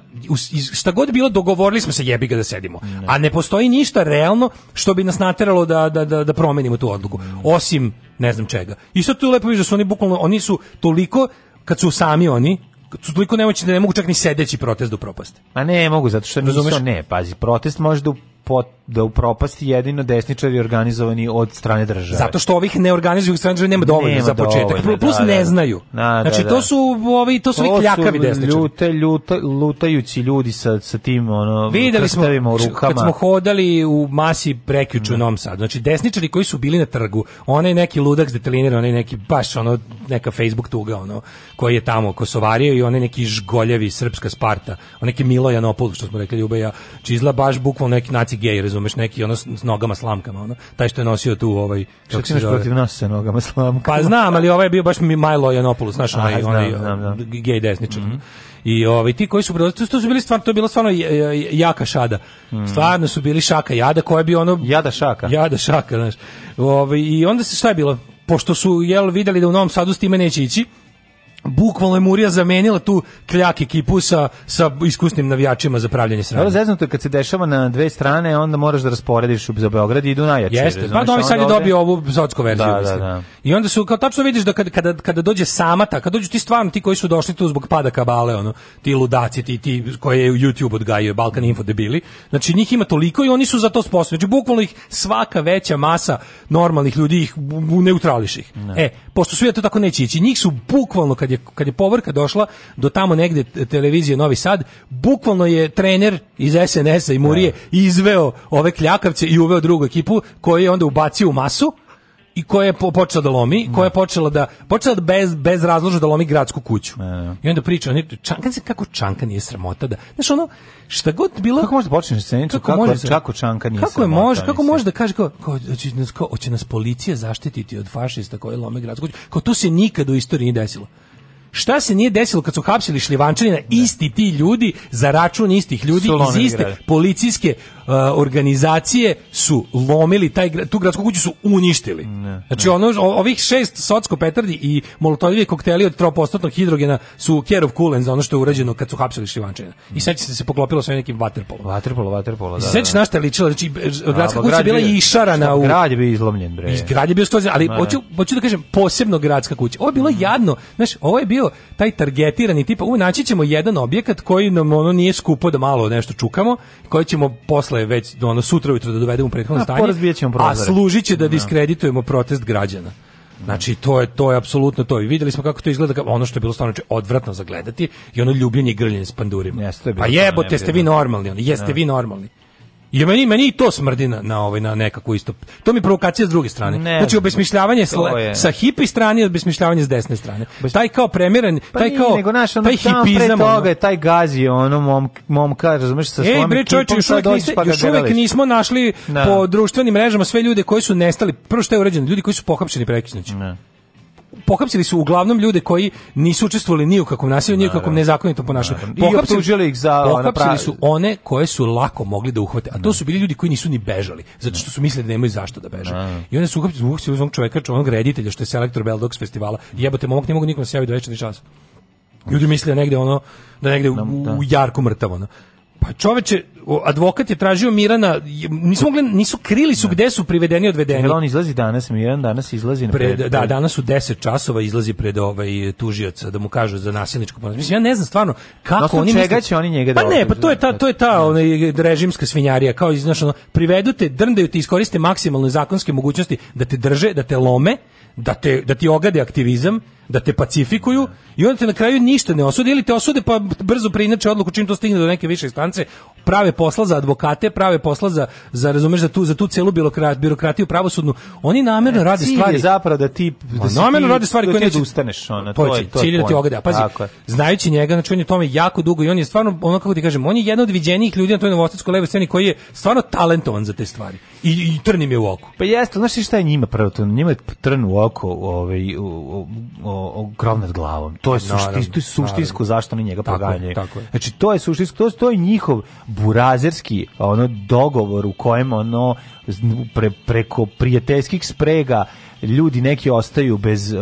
Speaker 6: šta god bilo dogovorili smo se jebi ga da sedimo. A ne postoji ništa realno što bi nas nateralo da da da da promenimo tu odluku. Osim ne znam čega. I sad tu lepo vidiš da su oni bukvalno oni su toliko kad su sami oni su toliko nemoćni da ne mogu čak ni sedeći protest do da propaste.
Speaker 7: A ne mogu, zato što nisu, ne, pazi, protest može da pot, da propasti jedino desničari organizovani od strane države.
Speaker 6: Zato što ovih neorganizovanih strane države nema dovoljno nema za početak. Dovoljno, da, Plus da, ne da, znaju. Da, da znači da. to su ovi to su kljakavi desničari.
Speaker 7: Ljute, ljute, lutajući ljudi sa sa tim ono Videli smo u znači, rukama. Kad
Speaker 6: smo hodali u masi prekjuče u Novom Sadu. Znači desničari koji su bili na trgu, onaj neki ludak s onaj neki baš ono neka Facebook tuga ono koji je tamo kosovario i onaj neki žgoljevi srpska Sparta, onaj neki Milo Janopol što smo rekli Ljubeja Čizla baš bukvalno neki naci naci gej, razumeš, neki ono s, nogama slamkama, ono. Taj što je nosio tu ovaj
Speaker 7: kako Šta se zove? protiv nas sa nogama slamkama.
Speaker 6: Pa znam, ali ovaj je bio baš Milo Janopoulos, znaš, onaj, Aha, onaj, znam, onaj znam, znam. gej desničar. Mm -hmm. I ovaj ti koji su brodovci, to su bili stvarno to je bila stvarno jaka šada. Mm. Stvarno su bili šaka jada koja bi ono
Speaker 7: jada šaka.
Speaker 6: Jada šaka, znaš. Ovaj i onda se šta je bilo? Pošto su jel videli da u Novom Sadu s time neće ići, bukvalno je Murija zamenila tu kljak ekipu sa, sa iskusnim navijačima za pravljanje
Speaker 7: sranja. Dobro, zeznuto je kad se dešava na dve strane, onda moraš da rasporediš za Beograd i idu najjače.
Speaker 6: Jeste, pa da, Novi Sad je dobio ovu zotsku verziju,
Speaker 7: da, Da, da.
Speaker 6: I onda su, kao tačno vidiš da kada, kada, kada dođe samata, kada dođu ti stvarno ti koji su došli tu zbog pada kabale, ono, ti ludaci, ti, ti koje je YouTube odgajio, Balkan Info debili, znači njih ima toliko i oni su za to sposobni. Znači, bukvalno ih svaka veća masa normalnih ljudi ih neutrališ ih. Ne. Da. E, pošto svi to tako neće ići, njih su bukvalno kad je je, kad je povorka došla do tamo negde televizije Novi Sad, bukvalno je trener iz SNS-a i Murije da. izveo ove kljakavce i uveo drugu ekipu koju je onda ubacio u masu i koja je počela da lomi, da. koja je počela da počela da bez bez razloga da lomi gradsku kuću. Ne. Da, I onda priča, oni čankan se kako čanka nije sramota da. Znaš ono šta god bilo
Speaker 7: Kako može da počneš scenicu kako, kako može kako čanka nije kako sramota. Može,
Speaker 6: kako može da kaže kao, kao hoće nas, hoće nas policija zaštititi od fašista koji lome gradsku kuću. Kao to se nikad u istoriji nije desilo šta se nije desilo kad su hapsili šljivančanina isti ti ljudi za račun istih ljudi iz iste grade. policijske uh, organizacije su lomili taj tu gradsku kuću su uništili. Ne, znači ne. ono ovih šest socsko petardi i molotovi kokteli od tropostotnog hidrogena su kerov kulen za ono što je urađeno kad su hapsili šljivančanina. I sad se da se poklopilo sa nekim vaterpolom.
Speaker 7: Vaterpolo, vaterpolo,
Speaker 6: da. Sećaš da. na šta ličila, znači gradska kuća grad bila je šarana u
Speaker 7: grad je bio izlomljen bre.
Speaker 6: Grad je bio stozen, ali hoću da. hoću da kažem posebno gradska kuća. Ovo je bilo mhm. jadno, znaš, ovo je bio nekako taj targetirani tipa, u naći ćemo jedan objekat koji nam ono nije skupo da malo nešto čukamo, koji ćemo posle već ono sutra ujutro da dovedemo u prethodno stanje. A služiće da, da diskreditujemo protest građana. Znači to je to je apsolutno to. I videli smo kako to izgleda, ono što je bilo stvarno znači, odvratno za gledati i ono ljubljenje i grljenje s pandurima. Jeste, je pa jebote, jeste vi normalni, ono, jeste ne. Da. vi normalni. I meni, meni to smrdi na, na, ovaj, na nekako isto. To mi je provokacija s druge strane. Ne, znači, obesmišljavanje sle, sa hipi strane i obesmišljavanje s desne strane. Taj kao premjeran, pa taj kao, nego, naš,
Speaker 7: ono,
Speaker 6: taj hipizam. Pre toga je
Speaker 7: taj gazi, ono, mom, mom momka, razumeš,
Speaker 6: sa svojom Ej, bre, čovječe, još uvijek, niste, pa još uvijek nismo našli na. Da. po društvenim mrežama sve ljude koji su nestali. Prvo što je urađeno, ljudi koji su pohapšeni znači. Ne pohapsili su uglavnom ljude koji nisu učestvovali ni u kakvom nasilju, ni u kakvom nezakonitom ponašanju.
Speaker 7: Pohapsili, ih za
Speaker 6: pohapsili su one koje su lako mogli da uhvate, a to su da. bili ljudi koji nisu ni bežali, zato što su mislili da nemaju zašto da beže. Da. I onda su uhapsili uhapsili onog čoveka, onog reditelja što je selektor Beldox festivala. Jebote, momak ne mogu nikom da se javiti do večeri časa. Ljudi misle negde ono da negde u, u jarku mrtavo. Pa čoveče, advokat je tražio Mirana, nisu mogli, nisu krili su gde su privedeni odvedeni.
Speaker 7: Jer on izlazi danas, Miran danas izlazi
Speaker 6: na pred, pred, da, danas u 10 časova izlazi pred ovaj tužioca da mu kažu za nasilničko ponašanje. Mislim ja ne znam stvarno kako oni
Speaker 7: čega će oni njega
Speaker 6: da Pa ne, pa to je ta to je ta da. onaj režimska svinjarija kao iznašano privedu drndaju te, iskoriste maksimalne zakonske mogućnosti da te drže, da te lome, da, te, da ti ogade aktivizam, da te pacifikuju i onda te na kraju ništa ne osude ili te osude pa brzo preinače odluku čim to stigne do neke više instance, prave posla za advokate, prave posla za za razumeš za tu za tu celu birokratiju pravosudnu. Oni namerno e, rade stvari
Speaker 7: zapravo da ti da
Speaker 6: namerno rade stvari da koje ne da
Speaker 7: ustaneš, ona to je
Speaker 6: to. Cilj da ti ogada. Pazi, znajući njega, znači on je tome jako dugo i on je stvarno ono kako ti kažem, on je jedan od viđenijih ljudi na toj novostatskoj levoj sceni koji je stvarno talentovan za te stvari. I, i trnim je u oko.
Speaker 7: Pa jeste, znaš šta je njima prvo to? Njima je trn u oko ovaj, o, nad glavom. Pa znači, to je, suštinsko, to je suštinsko zašto oni njega proganjaju. Znači, to je suštinsko, to, to je njihov bura burazerski ono dogovor u kojem ono pre, preko prijateljskih sprega ljudi neki ostaju bez uh,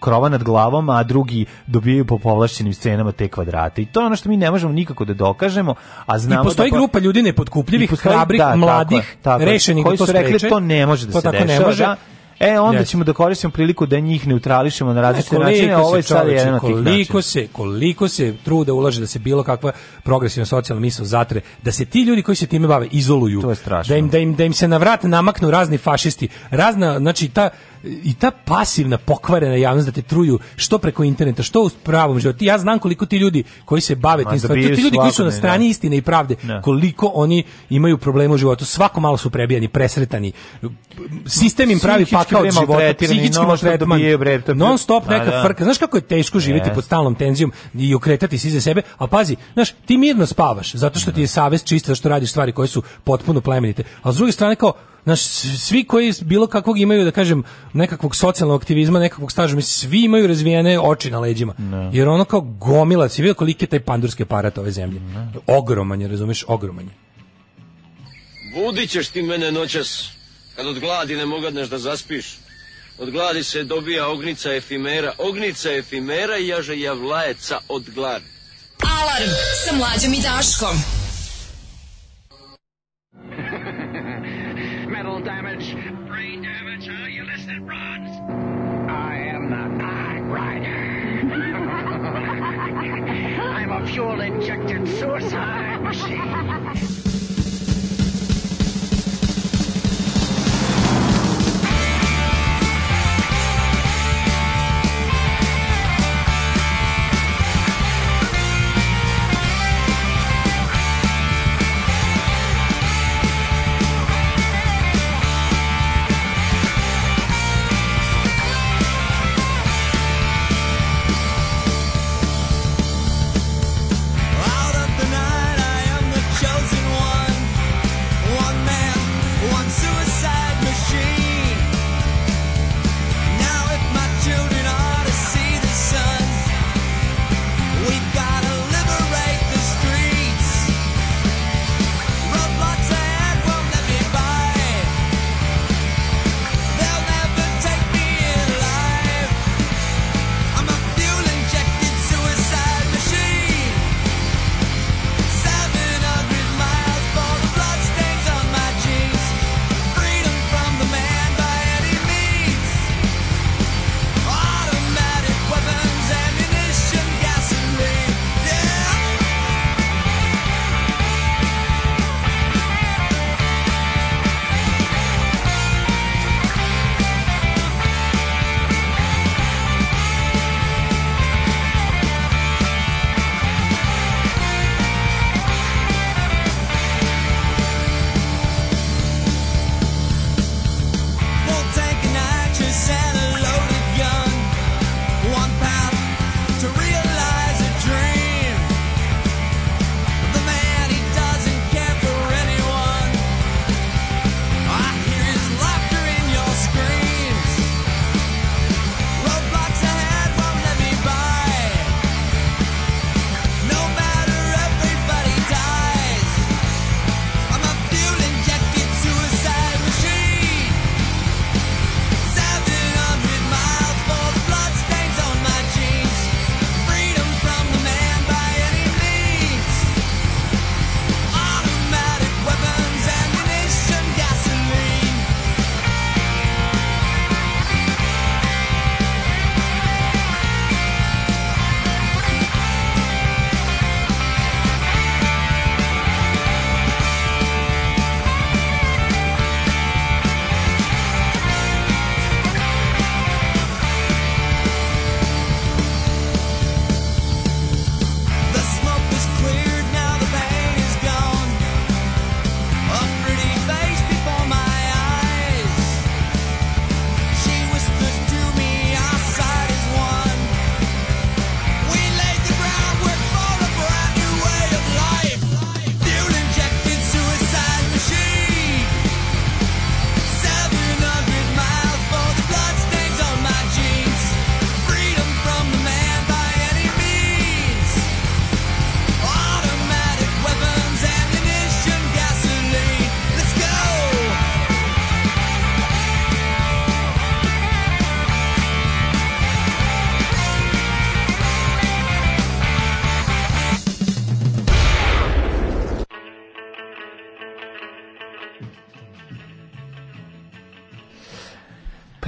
Speaker 7: krova nad glavom, a drugi dobijaju po povlašćenim cenama te kvadrate. I to je ono što mi ne možemo nikako da dokažemo, a znamo
Speaker 6: I postoji
Speaker 7: da, pa
Speaker 6: grupa ljudi nepotkupljivih, postoji, hrabrih, da, mladih, tako tako rešenih da koji su to rekli to ne može da to se tako dešava. Ne može. Da,
Speaker 7: E, onda yes. ćemo da koristimo priliku da njih neutrališemo na različite ne, načine, a ovo je sad jedan od tih
Speaker 6: se, koliko se truda ulaže da se bilo kakva progresivna socijalna misao zatre, da se ti ljudi koji se time bave izoluju.
Speaker 7: To je Da
Speaker 6: im,
Speaker 7: da im,
Speaker 6: da im se na vrat namaknu razni fašisti, razna, znači ta i ta pasivna pokvarena javnost da te truju što preko interneta, što u pravom životu. Ja znam koliko ti ljudi koji se bave tim da stvarima, ti ljudi koji su na strani ne. Da. istine i pravde, ne. Da. koliko oni imaju problema u životu. Svako malo su prebijani, presretani. Sistem im pravi pakao od života, psihički maltretman, non stop neka da. frka. Znaš kako je teško živjeti yes. pod stalnom tenzijom i okretati se iza sebe, a pazi, znaš, ti mirno spavaš zato što ti je savest čista, što radiš stvari koje su potpuno plemenite. A s druge strane kao Znaš, svi koji bilo kakvog imaju, da kažem, nekakvog socijalnog aktivizma, nekakvog staža, mi svi imaju razvijene oči na leđima. Ne. Jer ono kao gomila, si vidio koliki je taj pandurski aparat ove zemlje. Ne. Ogroman je, razumeš, ogroman je. Budit ćeš ti mene noćas, kad od gladi ne mogadneš da zaspiš. Od gladi se dobija ognica efimera, ognica efimera i jaže javlajeca od gladi. Alarm sa mlađom i daškom. fuel-injected suicide machine.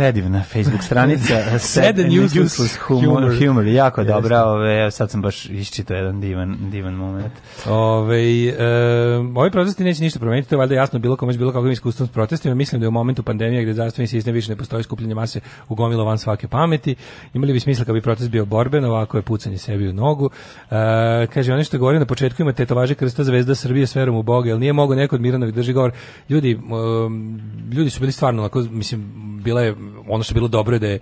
Speaker 7: predivna Facebook stranica. Sad and useless, useless humor. humor. humor. Jako Jeste. dobra. Ove, sad sam baš iščitao jedan divan, divan moment.
Speaker 6: Ove, e, ovi protesti neće ništa promeniti. To je valjda jasno bilo komeć bilo kakvim iskustvom s protestima. Mislim da je u momentu pandemije gde zdravstveni sistem više ne postoji skupljenje mase ugomilo van svake pameti. Imali bi smisla kad bi protest bio borben, ovako je pucanje sebi u nogu. E, kaže, oni što govorim na početku ima tetovaže krsta zvezda Srbije s verom u Boga, jel nije mogo neko od Miranovih drži govor. Ljudi, e, ljudi su bili stvarno, onako, mislim, bila je ono što je bilo dobro je da je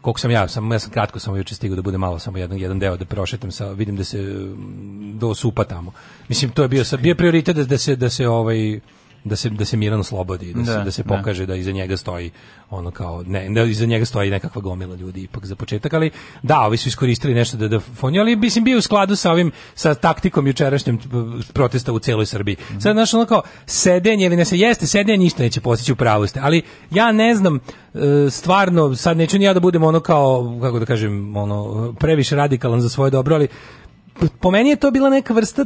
Speaker 6: koliko sam ja, sam, ja sam kratko samo juče stigao da bude malo samo jedan, jedan deo da prošetam sa, vidim da se mm, do supa tamo. Mislim, to je bio, bio prioritet da, da se, da se ovaj, da se da se mirno slobodi, da, da, da se da se pokaže da. da iza njega stoji ono kao ne, da iza njega stoji nekakva gomila ljudi ipak za početak, ali da, ovi su iskoristili nešto da da fonio, ali mislim bio u skladu sa ovim sa taktikom jučerašnjim e, protesta u celoj Srbiji. Mm -hmm. Sad znaš ono kao sedenje ili ne se jeste sedenje ništa neće postići u pravosti, ali ja ne znam e, stvarno sad neću ni ja da budem ono kao kako da kažem ono previše radikalan za svoje dobro, ali po meni je to bila neka vrsta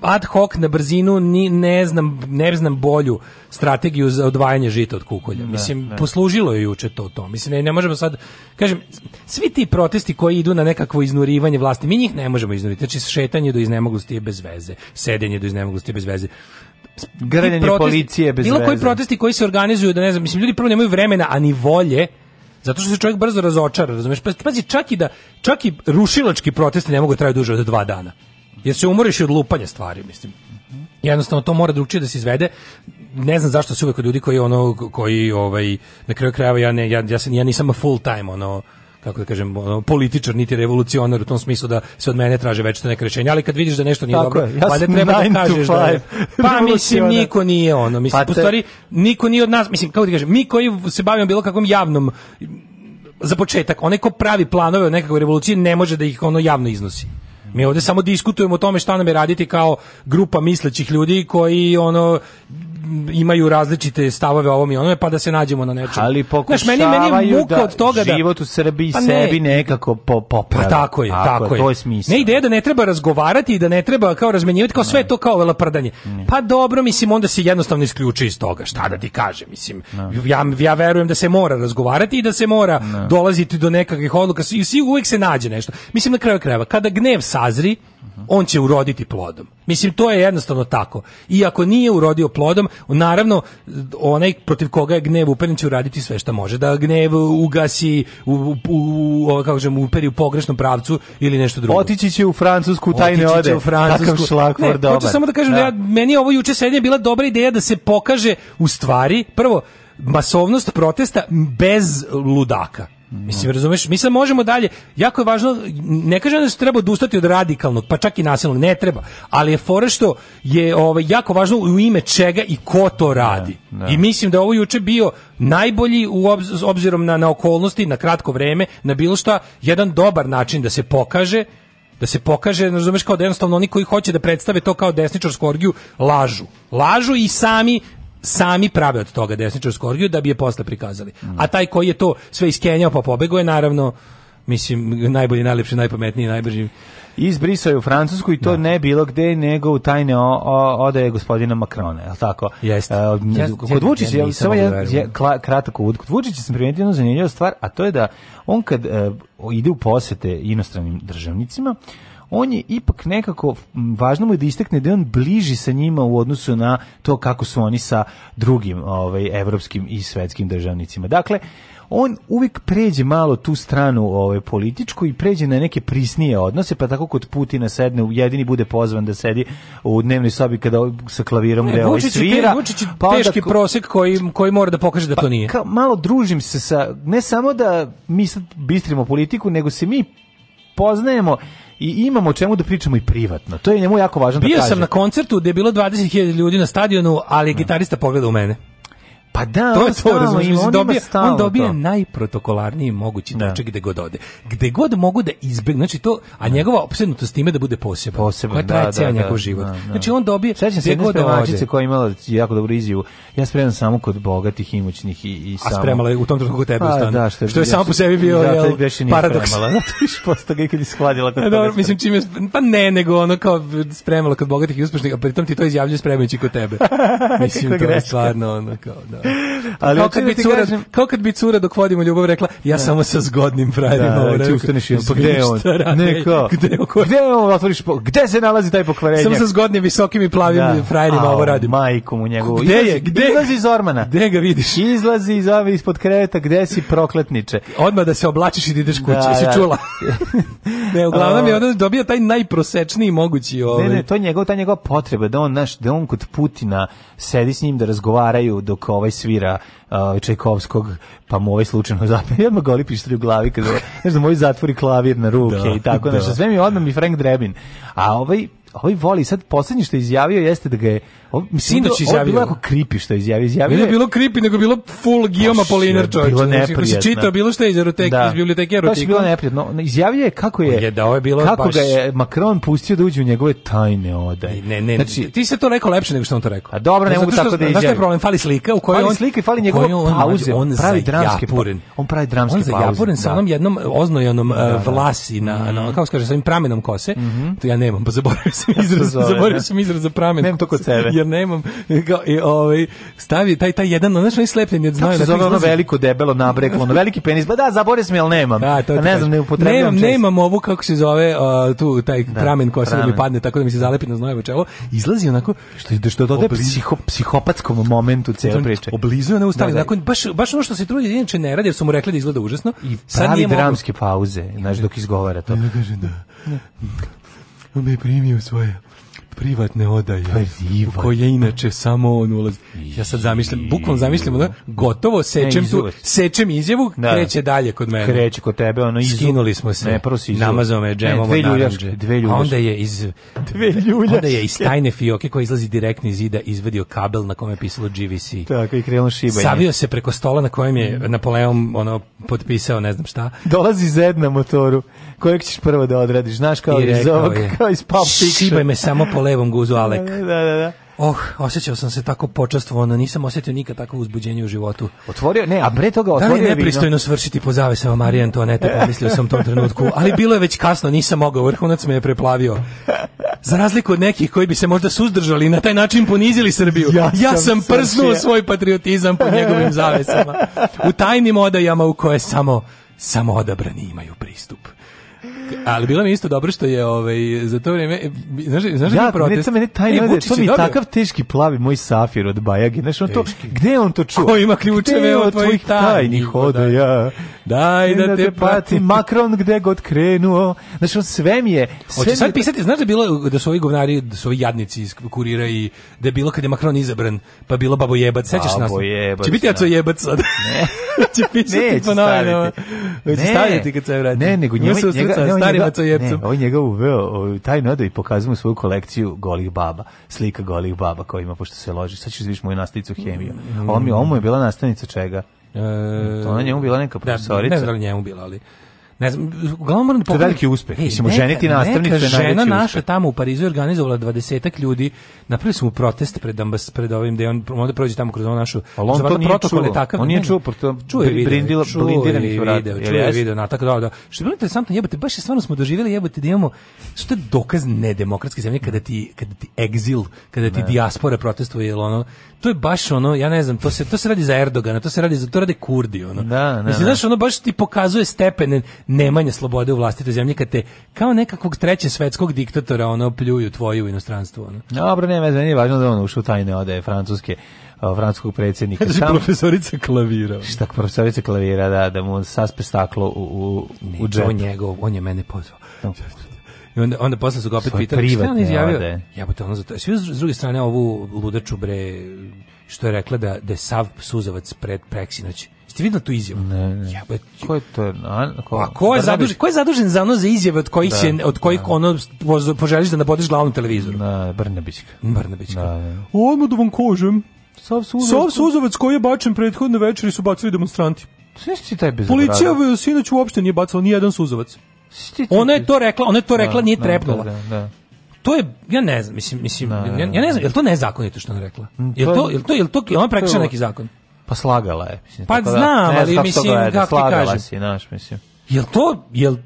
Speaker 6: ad hoc na brzinu ni ne znam ne znam bolju strategiju za odvajanje žita od kukolja. Ne, da, Mislim ne. Da. poslužilo je juče to to. Mislim ne, ne možemo sad kažem svi ti protesti koji idu na nekakvo iznurivanje vlasti, mi njih ne možemo iznuriti. Znači šetanje do iznemoglosti je bez veze, sedenje do iznemoglosti je bez veze.
Speaker 7: Grljenje policije bez bilo veze. Bilo
Speaker 6: koji protesti koji se organizuju da ne znam, mislim ljudi prvo nemaju vremena a ni volje Zato što se čovjek brzo razočara, razumeš? Pazi, čak i da čak i rušilački protesti ne mogu da traju duže od dva dana. Jer se umoriš od lupanja stvari, mislim. Jednostavno to mora drugčije da se izvede. Ne znam zašto se uvek ljudi koji ono koji ovaj na kraju krajeva ja ne ja ja, se, ja nisam full time ono kako da kažem, političar niti revolucionar u tom smislu da se od mene traže već neka rješenja, ali kad vidiš da nešto nije Tako dobro, ja valjda treba da kažeš da je, pa mislim niko nije ono, mislim pa te... stvari niko nije od nas, mislim kako ti kažem, mi koji se bavimo bilo kakvom javnom za početak, onaj ko pravi planove o nekakvoj revoluciji ne može da ih ono javno iznosi. Mi ovde samo diskutujemo o tome šta nam je raditi kao grupa mislećih ljudi koji ono imaju različite stavove o ovom i onome, pa da se nađemo na nečemu.
Speaker 7: Ali pokušavaju Znaš, meni, meni je muka da od toga da, život u Srbiji pa ne, sebi nekako po, poprave. Pa
Speaker 6: tako je, tako, tako je. To je smisla. Ne ideja da ne treba razgovarati i da ne treba kao razmenjivati, kao ne. sve to kao velaprdanje. Ne. Pa dobro, mislim, onda se jednostavno isključi iz toga. Šta da ti kažem, mislim. Ja, ja verujem da se mora razgovarati i da se mora dolaziti do nekakvih odluka. I uvijek se nađe nešto. Mislim, na kraju krajeva, kada gnev sazri, on će uroditi plodom. Mislim, to je jednostavno tako. Iako nije urodio plodom, naravno, onaj protiv koga je gnev uperen će uraditi sve što može. Da gnev ugasi, u, u, u, kako žem, uperi u pogrešnom pravcu ili nešto drugo.
Speaker 7: Otići će u Francusku, taj ne ode. Otići će u Francusku. Šlak, ne,
Speaker 6: da hoću samo da kažem, da, da. Ja, meni je ovo juče sednje bila dobra ideja da se pokaže u stvari, prvo, masovnost protesta bez ludaka Mislim, razumeš, mi sad možemo dalje, jako je važno, ne kažem da se treba odustati od radikalnog, pa čak i nasilnog, ne treba, ali je fora što je ovaj, jako važno u ime čega i ko to radi. Ne, da, ne. Da. I mislim da ovo juče bio najbolji u obz, obzirom na, na okolnosti, na kratko vreme, na bilo šta, jedan dobar način da se pokaže da se pokaže, razumeš, kao da jednostavno oni koji hoće da predstave to kao desničarsku orgiju, lažu. Lažu i sami sami prave od toga desničarsku orgiju da bi je posle prikazali. Mm. A taj koji je to sve iskenjao pa pobegao je naravno mislim najbolji, najlepši, najpametniji, najbrži
Speaker 7: izbrisao je u Francusku i to da. ne bilo gde nego u tajne o, o, odaje gospodina Makrona, je li tako? Jeste. Uh, ja, kod Vučića, ja, samo ja, da ja, kratak uvod, kod Vučića sam primetio jednu zanimljivu stvar, a to je da e, on kad uh, ide u posete inostranim državnicima, on je ipak nekako, važno mu je da istekne da je on bliži sa njima u odnosu na to kako su oni sa drugim ovaj, evropskim i svetskim državnicima. Dakle, on uvijek pređe malo tu stranu ovaj, političku i pređe na neke prisnije odnose, pa tako kod Putina sedne, jedini bude pozvan da sedi u dnevnoj sobi kada sa klavirom gde ovaj svira.
Speaker 6: Vučić
Speaker 7: pa
Speaker 6: teški onda, prosek koji, koji mora da pokaže da pa, to nije.
Speaker 7: Kao, malo družim se sa, ne samo da mi sad bistrimo politiku, nego se mi poznajemo i imamo o čemu da pričamo i privatno. To je njemu jako važno da Bio
Speaker 6: da kaže. sam na koncertu gdje je bilo 20.000 ljudi na stadionu, ali mm. gitarista pogleda u mene.
Speaker 7: Pa da, to on je to, razumiješ, on, dobije, on
Speaker 6: dobije to. najprotokolarniji mogući da. način gde god ode. Gde god mogu da izbegne, znači to, a da. njegova opsednutost time da bude poseban.
Speaker 7: Poseban,
Speaker 6: koja traje da, da, njegov život.
Speaker 7: Da, da.
Speaker 6: Znači on dobije Sećam se jedne god koja
Speaker 7: je imala jako dobru izjavu ja spremam samo kod bogatih, imućnih i, i
Speaker 6: samo... A spremala je u tom trenutku tebe u pa, stanu.
Speaker 7: Da,
Speaker 6: što, je, što je samo po sebi bio da, jel, paradoks.
Speaker 7: Spremala, zato no, više postao kad je shvatila kod e, Dobro,
Speaker 6: mislim, čime pa ne, nego ono kao spremala kod bogatih i uspešnih, a pritom ti to izjavljuje spremajući kod tebe.
Speaker 7: mislim, to je stvarno ono
Speaker 6: kao, da. Ali, kao, kad da bi cura, kažem... kao kad bi cura dok vodimo ljubav rekla, ja da. samo sa zgodnim frajerima. Da,
Speaker 7: da ti ustaneš i pa gde je on?
Speaker 6: Neko.
Speaker 7: Gde, oko... gde on otvoriš po... Gde se nalazi taj pokvarenje
Speaker 6: Samo sa zgodnim, visokim i plavim da, frajerima ovo
Speaker 7: radi majkom u njegovu. Gde je? Gde izlazi iz ormana.
Speaker 6: Gde ga vidiš?
Speaker 7: Izlazi iz ove ispod kreveta, gde si prokletniče?
Speaker 6: Odma da se oblačiš i da ideš kući, da, si da. čula. ne, uglavnom je on dobio taj najprosečniji mogući
Speaker 7: ovaj. Ne, ne, to je njegov, ta njegova potreba da on naš, da on kod Putina sedi s njim da razgovaraju dok ovaj svira uh, Čajkovskog, pa mu ovaj slučajno zapne. Jedno goli pištri u glavi, kada, znaš da moj ovaj zatvori klavir na ruke da, i tako, da. znaš, sve mi odmah mi Frank Drebin. A ovaj ovaj voli sad poslednje što je izjavio jeste da ga je
Speaker 6: sinoć
Speaker 7: izjavio. Ovo je bilo jako creepy što je izjavio. izjavio
Speaker 6: je bilo
Speaker 7: creepy,
Speaker 6: nego bilo full Guillaume pa, Apollinaire čovječe. Bilo neprijatno. se čitao bilo što je iz erotike, da. iz biblioteke
Speaker 7: erotike. To je bilo neprijatno. Izjavio je kako je, pa je da ovo bilo kako baš... ga je Macron pustio da uđe u njegove tajne odaje.
Speaker 6: Ne, ne, znači, ti se to rekao lepše nego što on to rekao. A
Speaker 7: dobro, ne mogu tako da izjavim.
Speaker 6: Znaš je problem? Fali slika u kojoj on... Fali
Speaker 7: slika i fali njegove pauze. On
Speaker 6: pravi dramske pauze.
Speaker 7: On pravi dramske pauze. On za
Speaker 6: japuren sa da. onom jednom oznojanom e, da, da. vlasi na, mhm. kao se kaže, sa ovim pramenom kose. Mhm. To ja nemam, pa zaboravim sam izraz, zaboravio da? sam izraz za pramen.
Speaker 7: Nemam to kod sebe.
Speaker 6: Jer nemam, i, ovaj, stavi taj, taj jedan, znaš, onaj slepljen, jer znaju. Kako
Speaker 7: se zove ono veliko, debelo, nabreklo, ono veliki penis, ba pa da, zaboravio sam, jel nemam. Da, to ne znam, ne upotrebljam nemam,
Speaker 6: čest. Nemam ovu, kako se zove, uh, tu, taj da, pramen koja da se mi padne, tako da mi se zalepi na znojevo čelo.
Speaker 7: Izlazi onako, što je, što je dodaje
Speaker 6: psiho, psihopatskom momentu cijele priče. Oblizuje ne ustali, da, da. baš, baš ono što se trudi, inače ne radi, jer su mu rekli da izgleda užasno. I
Speaker 7: pravi dramske pauze, znaš, dok izgovara to.
Speaker 6: Ja kažem da. da me primio svoje privatne odaje Privat. u koje inače samo on ulazi. Ja sad zamislim bukvalno zamišljam, da, gotovo sečem ne, tu, sečem izjavu, da, da. kreće dalje kod mene.
Speaker 7: Kreće kod tebe, ono
Speaker 6: izu. Skinuli smo se. Ne, prvo Namazao me džemom ne, dve ljuljaške,
Speaker 7: dve
Speaker 6: ljuljaške. Onda je iz dve ljuljaške. Onda je iz tajne fioke koja izlazi direktno iz zida izvadio kabel na kome je pisalo GVC.
Speaker 7: Tako i krenulo šibanje.
Speaker 6: Savio se preko stola na kojem je Napoleon ono potpisao, ne znam šta.
Speaker 7: Dolazi zed na motoru. Kojeg ćeš prvo da odradiš? Znaš kao I iz
Speaker 6: ovog, kao iz Pulp Fiction. Šibaj me samo po levom guzu da, Alek. Da, da, da. Oh, osjećao sam se tako počastvovano, nisam osjetio nikad takvo uzbuđenje u životu.
Speaker 7: Otvorio, ne, a pre toga otvorio
Speaker 6: vino. Da li je nepristojno svršiti po zavesama Marije Antoanete, pomislio sam u tom trenutku, ali bilo je već kasno, nisam mogao, vrhunac me je preplavio. Za razliku od nekih koji bi se možda suzdržali i na taj način ponizili Srbiju, ja, ja sam, sam prsnuo svoj patriotizam po njegovim zavesama. U tajnim odajama u koje samo, samo odabrani imaju pristup. Ali bilo mi isto dobro što je ovaj za to vrijeme e, znaš znaš ja, protest.
Speaker 7: Ja, mene taj e, to mi takav teški plavi moj safir od Bajage. Znaš on to gdje on to čuo? Ko
Speaker 6: ima ključeve od tvojih tajnih ja.
Speaker 7: Daj da te pati
Speaker 6: Macron gdje god krenuo. Znaš on sve mi je. Hoće sad pisati, znaš da bilo da su ovi govnari, da su ovi jadnici iz kurira i da je bilo kad je Macron izabran, pa bilo babo jebac, sećaš nas? Babo jebac. Će biti to da. jebac sad. Ne. Će pisati po novinama. Hoće staviti kad se vrati. Ne, nego njemu starim
Speaker 7: macojepcom. Ne, on njega uveo taj nado i pokazuje mu svoju kolekciju golih baba, slika golih baba koja ima, pošto se loži. Sad ćeš da vidiš moju nastavnicu hemiju. Mm. On, mi, on mu je bila nastavnica čega? E, to na njemu bila neka da, profesorica. Da,
Speaker 6: ne znam da njemu bila, ali ne znam, uglavnom moram da
Speaker 7: pogledam. To je veliki uspeh. Ej, Mislimo, neka, ženiti nastavnicu neka
Speaker 6: žena je najveći
Speaker 7: naša
Speaker 6: tamo u Parizu je organizovala dvadesetak ljudi, napravili su protest pred, ambas, pred ovim, da on onda prođe tamo kroz ovu našu...
Speaker 7: Ali on to nije protokol,
Speaker 6: je
Speaker 7: takav, on nije čuo, proto, pa čuje video, brindila, čuje blindiranih vrata. Video,
Speaker 6: čuje jes? video, na, tako da, da. Što je bilo interesantno, jebate, baš je stvarno smo doživjeli, jebote, da imamo, što je dokaz nedemokratske zemlje kada ti, kada ti egzil, kada ti ne. dijaspora protestuje, jel ono, to je baš ono, ja ne znam, to se, to se radi za Erdogana, to se radi za, to rade Kurdi, ono. Da, ne, Mislim, znaš, ono baš ti pokazuje stepene nemanja slobode u vlastitoj zemlji kad te kao nekakvog trećeg svetskog diktatora ono pljuju tvoju u inostranstvu ono.
Speaker 7: Dobro, nema, nije važno da on ušao tajne ode francuske francuskog predsjednika.
Speaker 6: Kaže Sam, profesorica klavira.
Speaker 7: Šta profesorica klavira, da, da mu saspe staklo u, u, ne, u
Speaker 6: džep. njegov, on je mene pozvao. I onda, onda posle su ga opet Svoj pitali, šta on izjavio? Jebote, ono za to. Svi s druge strane ovu ludaču bre, što je rekla da, da je sav suzavac pred preksinoć Jeste vidjeli tu
Speaker 7: izjavu? Ne,
Speaker 6: ne. Jebe,
Speaker 7: ko je to? A, ko, pa
Speaker 6: ko je da zadužen, ko je zadužen za ono za izjave od kojih da, se od da. kojih da. ono poželiš da nabodeš glavnu televizoru?
Speaker 7: Na Brnabićka. Brnabićka. Da, da.
Speaker 6: Odmah da vam kažem, Sav Suzovac, Sav Suzovac koji je bačen prethodne večeri su bacili demonstranti. Sviš taj bez Policija sinoć uopšte nije bacala ni jedan Suzovac. Ona je to rekla, ona je to da, rekla, da, nije trepnula. Da, da, to je ja ne znam, mislim mislim ja, ja ne znam, jel to nezakonito što ona rekla? Mm, jel to jel to jel to, jel to ona prekršila neki zakon?
Speaker 7: Pa slagala je,
Speaker 6: mislim. Pa da, znam, da, ali mislim, kako ti kažem. si,
Speaker 7: naš, mislim.
Speaker 6: Jel to, jel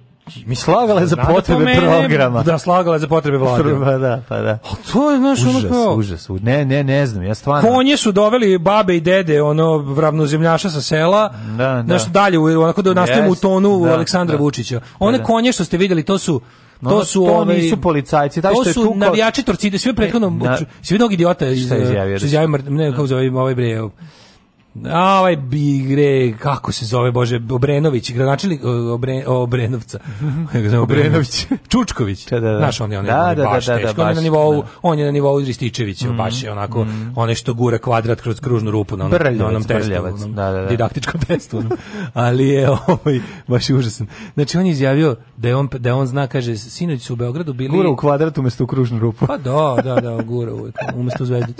Speaker 7: Mi slagala je za potrebe mene, programa.
Speaker 6: Da, slagala je za potrebe vlade.
Speaker 7: Pa da, pa da.
Speaker 6: A to je, znaš, užas, ono kao...
Speaker 7: Užas, užas, ne, ne, ne znam, ja stvarno...
Speaker 6: Konje su doveli babe i dede, ono, ravnozemljaša sa sela, da, da. nešto dalje, onako da nastavimo yes, u tonu da, Aleksandra da. Vučića. Pa One da, da. konje što ste videli, to su... No, to su
Speaker 7: to ove, ovaj- nisu policajci, taj
Speaker 6: što je tu navijači Torcide, sve prethodno na, svi mnogi idiota iz izjavio, ne, da. kako zove ovaj bre, A ovaj Bigre, kako se zove, Bože, Obrenović, gradonačelnik Obre, Obrenovca. Obrenović. Čučković. Da, da, da. Znaš, on je, on je, da, on je da, baš da, da, teško. Da, baš, on je na nivou, da. on je na nivou Rističevića, mm, baš je onako, mm. one što gura kvadrat kroz kružnu rupu na
Speaker 7: onom, brljevac,
Speaker 6: na
Speaker 7: onom testu, brljevac, onom,
Speaker 6: da, da, da. didaktičkom testu. Onom. Ali je ovaj, baš je užasan. Znači, on je izjavio da je on, da je on zna, kaže, sinoć su u Beogradu bili...
Speaker 7: Gura u kvadrat umesto u kružnu rupu.
Speaker 6: Pa da, da, da, gura umesto u zvezdu.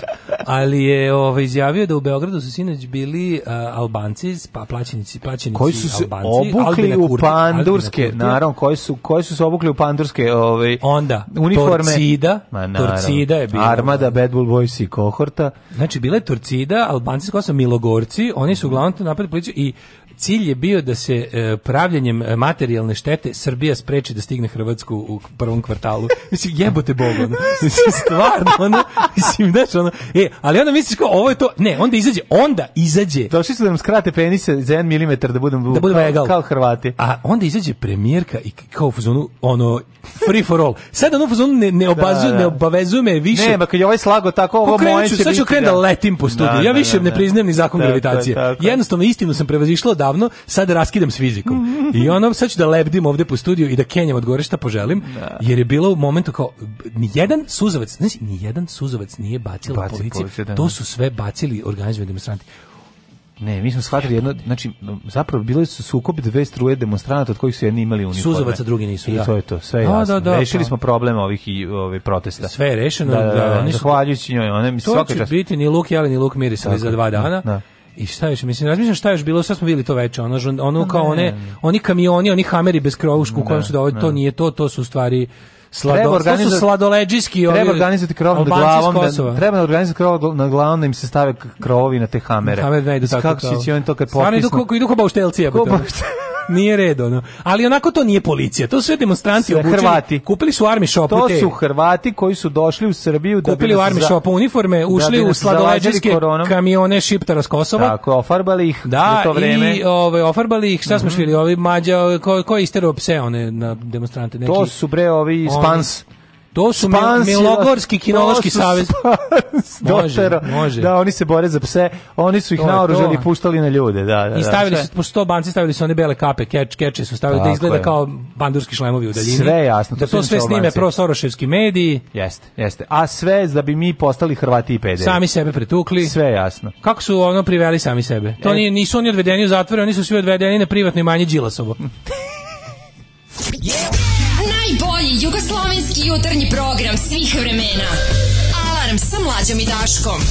Speaker 6: Ali je ovaj, izjavio da u Beogradu su sinoć bili bili uh, Albanci, pa plaćenici, plaćenici
Speaker 7: koji su se
Speaker 6: Albanci,
Speaker 7: obukli Kurti, u pandurske, Kurti, naravno, koji su koji su se obukli u pandurske, ovaj onda uniforme.
Speaker 6: Torcida, ma, Torcida je bila Armada, Bad Bull Boys i kohorta. Znači bile Torcida, Albanci koji su Milogorci, oni su uglavnom napad policiju i Cilj je bio da se e, pravljenjem e, materijalne štete Srbija spreči da stigne Hrvatsku u prvom kvartalu. Mislim, jebote Boga. Ono. Mislim, stvarno, ono, mislim, znaš, ono, e, ali onda misliš kao, ovo je to, ne, onda izađe, onda izađe.
Speaker 7: Došli su da nam skrate penise za jedan milimetar da budem, da budem kao, kao Hrvati.
Speaker 6: A onda izađe premijerka i kao u fazonu, ono, free for all. Sad ono u ne, ne, da, obazu, da, da. ne obavezuje me više.
Speaker 7: Ne, ma kad je ovaj slago tako,
Speaker 6: ovo moje će sad biti. Sad
Speaker 7: ću
Speaker 6: krenuti da, da letim po studiju. Da, ja da, više ne priznajem ni zakon gravitacije. Jednostavno, istinu sam prevazišla davno, sad raskidam s fizikom. I ono, sad ću da lebdim ovde po studiju i da kenjam od šta poželim, da. jer je bilo u momentu kao, nijedan suzovac, znači, nijedan suzovac nije bacila Baci policija, policija da to da. su sve bacili organizovani demonstranti.
Speaker 7: Ne, mi smo shvatili jedno, znači zapravo bili su sukob dve struje demonstranata od kojih su jedni imali uniforme. Suzovaca
Speaker 6: drugi nisu,
Speaker 7: I da. to je to, sve je da, da jasno. Da, da, Rešili pa. smo probleme ovih i ove protesta.
Speaker 6: Sve je rešeno, da,
Speaker 7: da, da, da,
Speaker 6: njoj, one da,
Speaker 7: To će čas...
Speaker 6: biti ni luk jeli, ni luk mirisali Tako, za dva dana. Da. I šta je, mislim, razmišljam šta još bilo, sad smo videli to veče, ono, ono kao one, oni kamioni, oni hameri bez krovušku u da, kojem su dovoljni, da, to da. nije to, to su u stvari slado, to su sladoleđiski
Speaker 7: treba organizovati krov nad glavom da, treba organizovati krov nad glavom da im se stave krovovi na te hamere Hamer
Speaker 6: da idu tako kako će oni to kad potisnu stvarno idu, idu ko bauštelci nije red, ono. Ali onako to nije policija, to su sve demonstranti obučeni. Hrvati. Kupili su army
Speaker 7: shopu To te. su Hrvati koji su došli u Srbiju
Speaker 6: da kupili
Speaker 7: u
Speaker 6: da army za... shopu uniforme, da ušli da u sladoleđarske kamione šiptara s Kosova.
Speaker 7: Tako, ofarbali ih
Speaker 6: da, to vreme. i ove, ofarbali ih, šta mm -hmm. smo mhm. šli, ovi mađa, ko, ko je isterao pse one na demonstrante? Neki,
Speaker 7: to su bre ovi iz Oni,
Speaker 6: To su Spansio, da. Milogorski kinološki savez.
Speaker 7: može, može. Da, oni se bore za pse, oni su ih naoružali i puštali na ljude, da, da.
Speaker 6: I da. stavili
Speaker 7: da,
Speaker 6: su po 100 banci stavili su one bele kape, keč, keče su stavili da Tako da izgleda je. kao bandurski šlemovi u daljini.
Speaker 7: Sve jasno.
Speaker 6: Da to, sve snime pro Soroševski mediji.
Speaker 7: Jeste, jeste. A sve da bi mi postali Hrvati i pederi.
Speaker 6: Sami sebe pretukli.
Speaker 7: Sve jasno.
Speaker 6: Kako su ono priveli sami sebe? To e. nisu oni odvedeni u zatvore, oni su svi odvedeni na privatno imanje Đilasovo. yeah. Najbolji jugoslovenski jutarnji program svih vremena. Alarm sa mlađom i Daškom.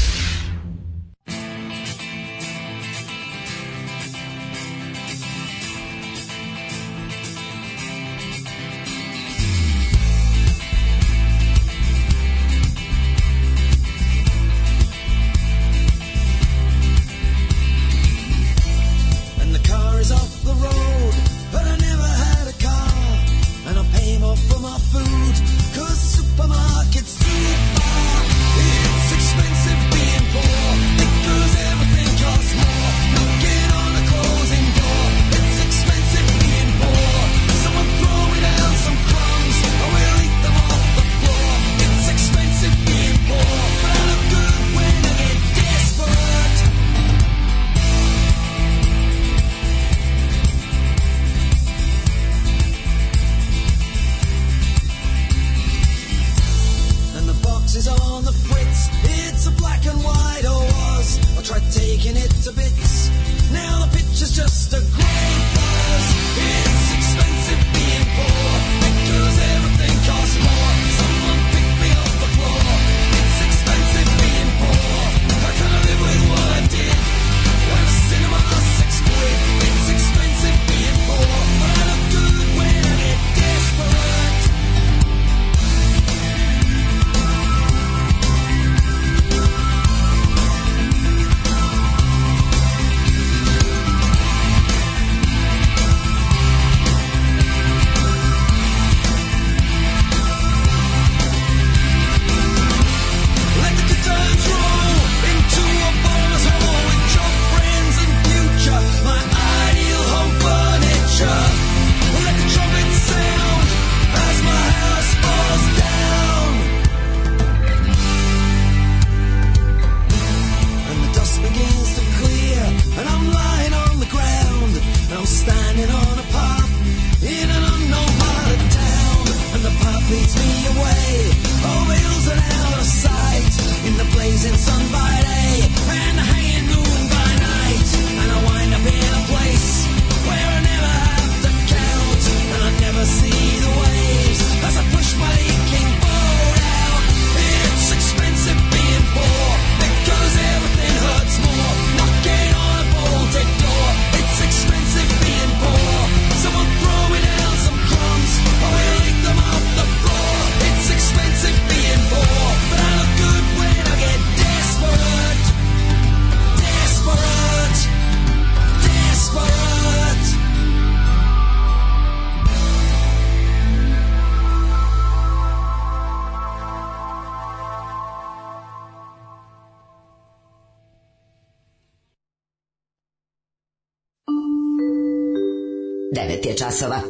Speaker 7: časova.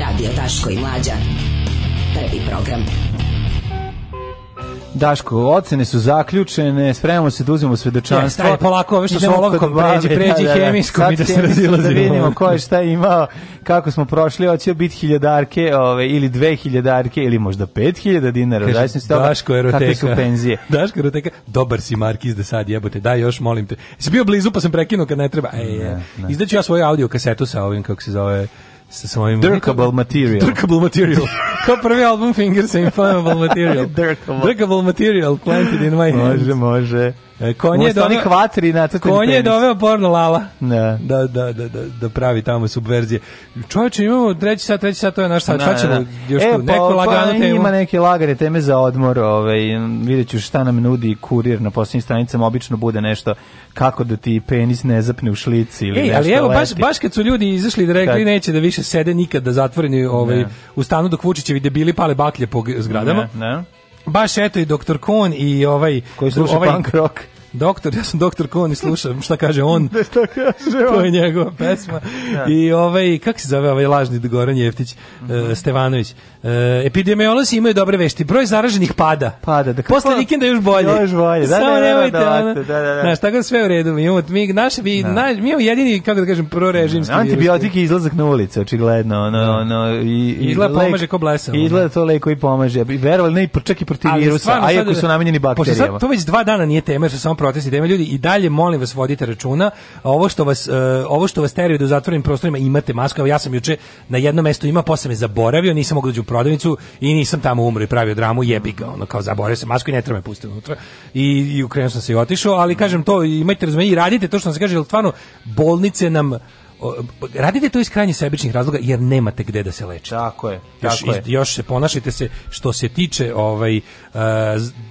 Speaker 7: Radio Taško i Mlađa. Prvi program. Daško, ocene su zaključene, spremamo se da uzmemo svedočanstvo.
Speaker 6: Ja, polako, ove što su olovkom pređi, pređi da, da, da,
Speaker 7: i da se Da vidimo ko je šta imao, kako smo prošli, hoće biti hiljadarke ove, ili dve hiljadarke ili možda pet hiljada dinara. Kaže, Daško, toga, Daško eroteka. Kakve su penzije.
Speaker 6: Daško eroteka, dobar si Markiz da sad jebote, daj još, molim te. Si bio blizu pa sam prekinuo kad ne treba. Ej, ne, ne. Izdaću ja svoju audio kasetu sa ovim, kako se zove, sa
Speaker 7: svojim Dirkable material.
Speaker 6: Dirkable material. Kao prvi album Fingers Inflammable material. Dirkable. Dirkable material planted in my
Speaker 7: hands.
Speaker 6: Može,
Speaker 7: može.
Speaker 6: Konje je doveo kvatri na to Konje
Speaker 7: je doveo porno lala. Da. Da, da, da, da, pravi tamo subverzije.
Speaker 6: Čoveče, imamo treći sat, treći sat, to je naš sat. Sad ćemo da, da, da. još e, tu pa, neku pa laganu
Speaker 7: temu. Ima neke lagane teme za odmor. Ovaj, vidjet ću šta nam nudi kurir na posljednjim stranicama. Obično bude nešto kako da ti penis ne zapne u šlici ili Ej, ali evo,
Speaker 6: baš, baš kad su ljudi izašli da rekli kad... neće da više sede nikad da zatvoreni ovaj, u stanu dok Vučićevi debili pale baklje po zgradama. Ne, ne. Baš eto i doktor Kon i ovaj...
Speaker 7: Koji sluša ovaj, punk
Speaker 6: rock Doktor, ja sam doktor Kon i slušam šta kaže on. Da, šta kaže on. To je njegova pesma. da. I ovaj, kako se zove ovaj lažni Goran Jeftić, mm -hmm. uh, Stevanović. Uh, epidemiolozi imaju dobre vešti. Broj zaraženih pada. Pada. Da Posle pa- vikenda još bolje.
Speaker 7: Još bolje.
Speaker 6: Da, Samo da, da, da nemojte. Da, da, da, da, da. Znaš, tako da sve u redu. Mi mi, naš, mi, da. naš, mi imamo jedini, kako da kažem, prorežimski
Speaker 7: Antibiotik je izlazak na ulice, očigledno. Ono, da. ono,
Speaker 6: i, i, izgleda lek, pomaže ko blesa. Izgleda
Speaker 7: to leko i pomaže. Verovali ne, čak i protiv virusa, a iako su namenjeni bakterijama. Pošto
Speaker 6: sad to već dva dana nije tema, što sam protesti, da ima ljudi i dalje molim vas vodite računa, ovo što vas uh, ovo što vas teraju da u zatvorenim prostorima imate masku, evo ja sam juče na jednom mestu ima, posle me zaboravio, nisam mogao da u prodavnicu i nisam tamo umro i pravio dramu, jebi ga, ono kao zaboravio sam masku i ne treba me pustiti unutra. I i ukrenuo sam se i otišao, ali kažem to, imajte razumenje i radite to što nam se kaže, jel stvarno bolnice nam radite to iz krajnje sebičnih razloga jer nemate gde da se lečite.
Speaker 7: Tako je. Tako
Speaker 6: još, je. još se ponašajte se što se tiče ovaj uh,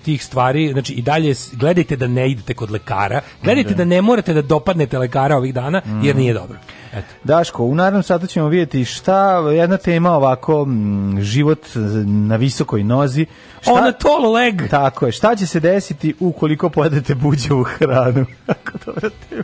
Speaker 6: tih stvari, znači i dalje gledajte da ne idete kod lekara, gledajte mm. da ne morate da dopadnete lekara ovih dana jer mm. nije dobro.
Speaker 7: Eto. Daško, u narednom satu ćemo vidjeti šta, jedna tema ovako, m, mm, život na visokoj nozi.
Speaker 6: Šta, On
Speaker 7: a tall
Speaker 6: leg!
Speaker 7: Tako je, šta će se desiti ukoliko pojedete buđevu hranu? Ako dobra tema.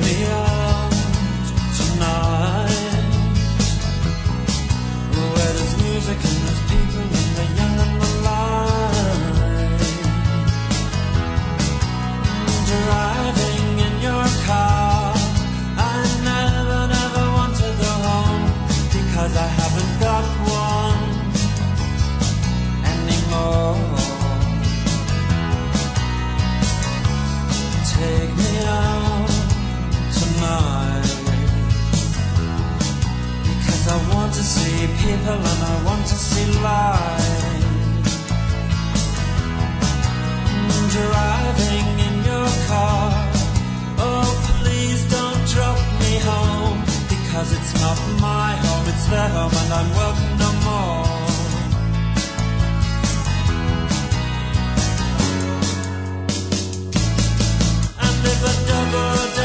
Speaker 7: I never, never want to home because I haven't got one anymore. Take me out tonight because I want to see people and I want to see life. Driving in your car Cause it's not my home, it's their home, and I'm welcome no more. And if a double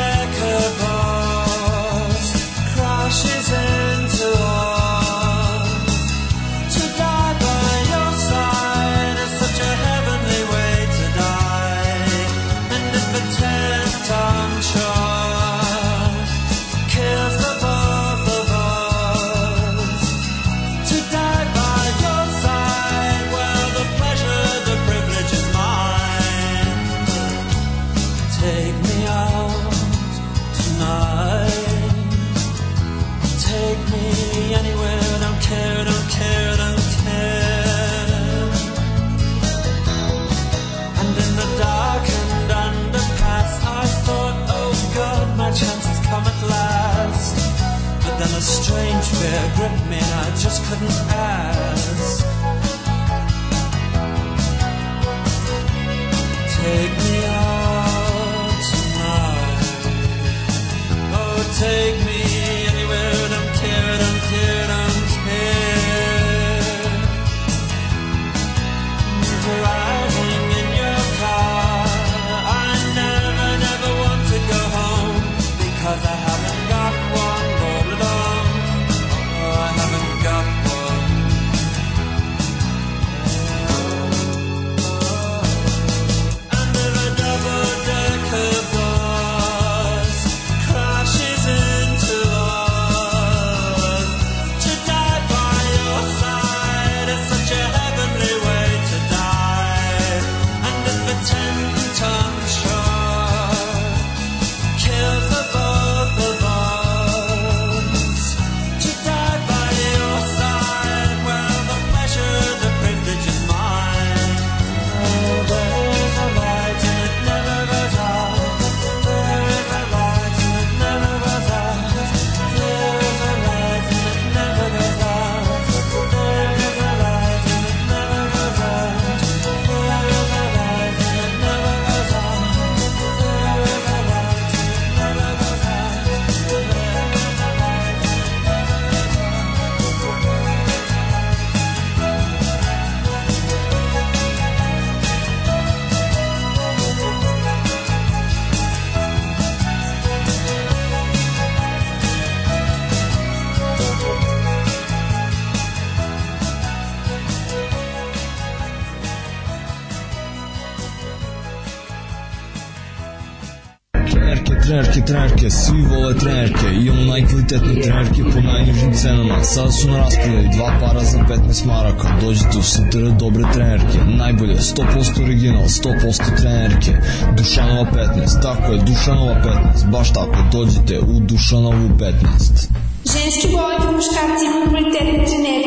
Speaker 7: I just couldn't ask. Take me out tonight. Oh, take
Speaker 8: trenerke, svi vole trenerke, imamo najkvalitetne trenerke po najnižim cenama. Sada su na raspodaju dva para za 15 maraka. Dođite u Sintera dobre trenerke, najbolje, 100% original, 100% trenerke. Dušanova 15, tako je, Dušanova 15, baš tako, dođite u Dušanovu 15. Ženski volet muškarci imaju kvalitetne trenerke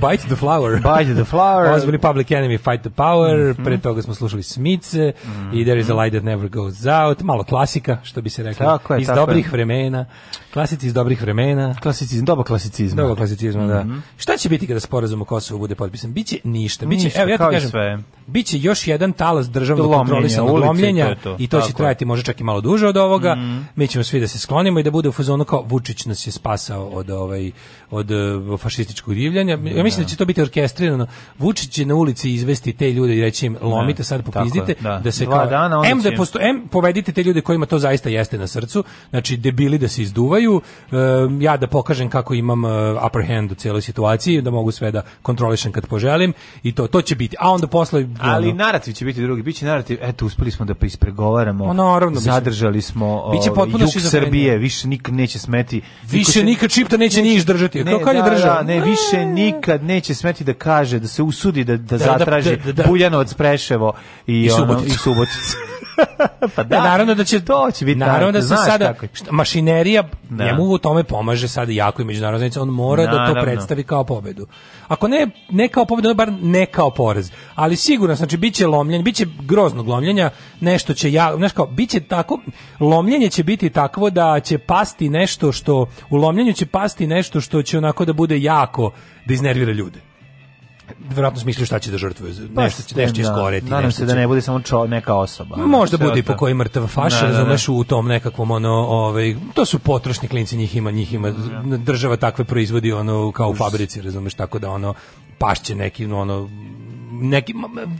Speaker 9: Bite the Flower.
Speaker 10: Bite the Flower.
Speaker 9: Ovo bili Public Enemy, Fight the Power, mm -hmm. pre toga smo slušali Smice mm -hmm. i There is a light that never goes out, malo klasika, što bi se reklo, tako je, iz tako dobrih je. vremena. Klasici iz dobrih vremena. Klasicizam,
Speaker 10: doba klasicizma.
Speaker 9: Doba klasicizma, mm -hmm. da. Mhm. Šta će biti kada sporazum o Kosovu bude potpisan? Biće ništa. Biće, ništa, evo, ja kao kažem, sve biće još jedan talas državnog kontrolisanog lomljenja to to, i to će trajati možda čak i malo duže od ovoga. Mm. Mi ćemo svi da se sklonimo i da bude u fazonu kao Vučić nas je spasao od ovaj od eh, fašističkog divljanja. Ja da. mislim da će to biti orkestrirano. Vučić će na ulici izvesti te ljude i reći im da, lomite sad popizdite
Speaker 10: Tako, da. da. se Dva kao dana, M da
Speaker 9: posto, M povedite te ljude kojima to zaista jeste na srcu, znači debili da se izduvaju, um, ja da pokažem kako imam uh, upper hand u celoj situaciji, da mogu sve da kontrolišem kad poželim i to to će biti. A onda posle
Speaker 10: ali narativ će biti drugi, biće narativ. Eto, uspeli smo da pa ispregovaramo. Ono, naravno, zadržali smo biće potpuno jug Srbije, više nik neće smeti.
Speaker 9: Više nikad Čipta neće ni držati. Ne, Kako je da, država?
Speaker 10: Da, ne, više nikad neće smeti da kaže, da se usudi da da, da zatraži
Speaker 9: Buljanovac Preševo
Speaker 10: i i Subotica. pa da, ja, e, naravno da
Speaker 9: će
Speaker 10: to će biti
Speaker 9: naravno da se sada šta, mašinerija da. njemu u tome pomaže sada jako i međunarodna on mora da, da to predstavi kao pobedu. Ako ne ne kao pobedu, bar ne kao poraz. Ali sigurno znači biće lomljenje, biće grozno lomljenja, nešto će ja, znači kao biće tako lomljenje će biti takvo da će pasti nešto što u lomljenju će pasti nešto što će onako da bude jako da iznervira ljude verovatno smislio šta će da žrtvuje, pa nešto će nešto iskoreti.
Speaker 10: Da. Nadam se da ne bude samo čo, neka osoba.
Speaker 9: Možda bude i po kojoj mrtva faša, da, da, razumeš, u tom nekakvom ono, ovaj, to su potrošni klinci, njih ima, njih ima, država takve proizvodi ono kao u fabrici, razumeš, tako da ono pašće neki ono neki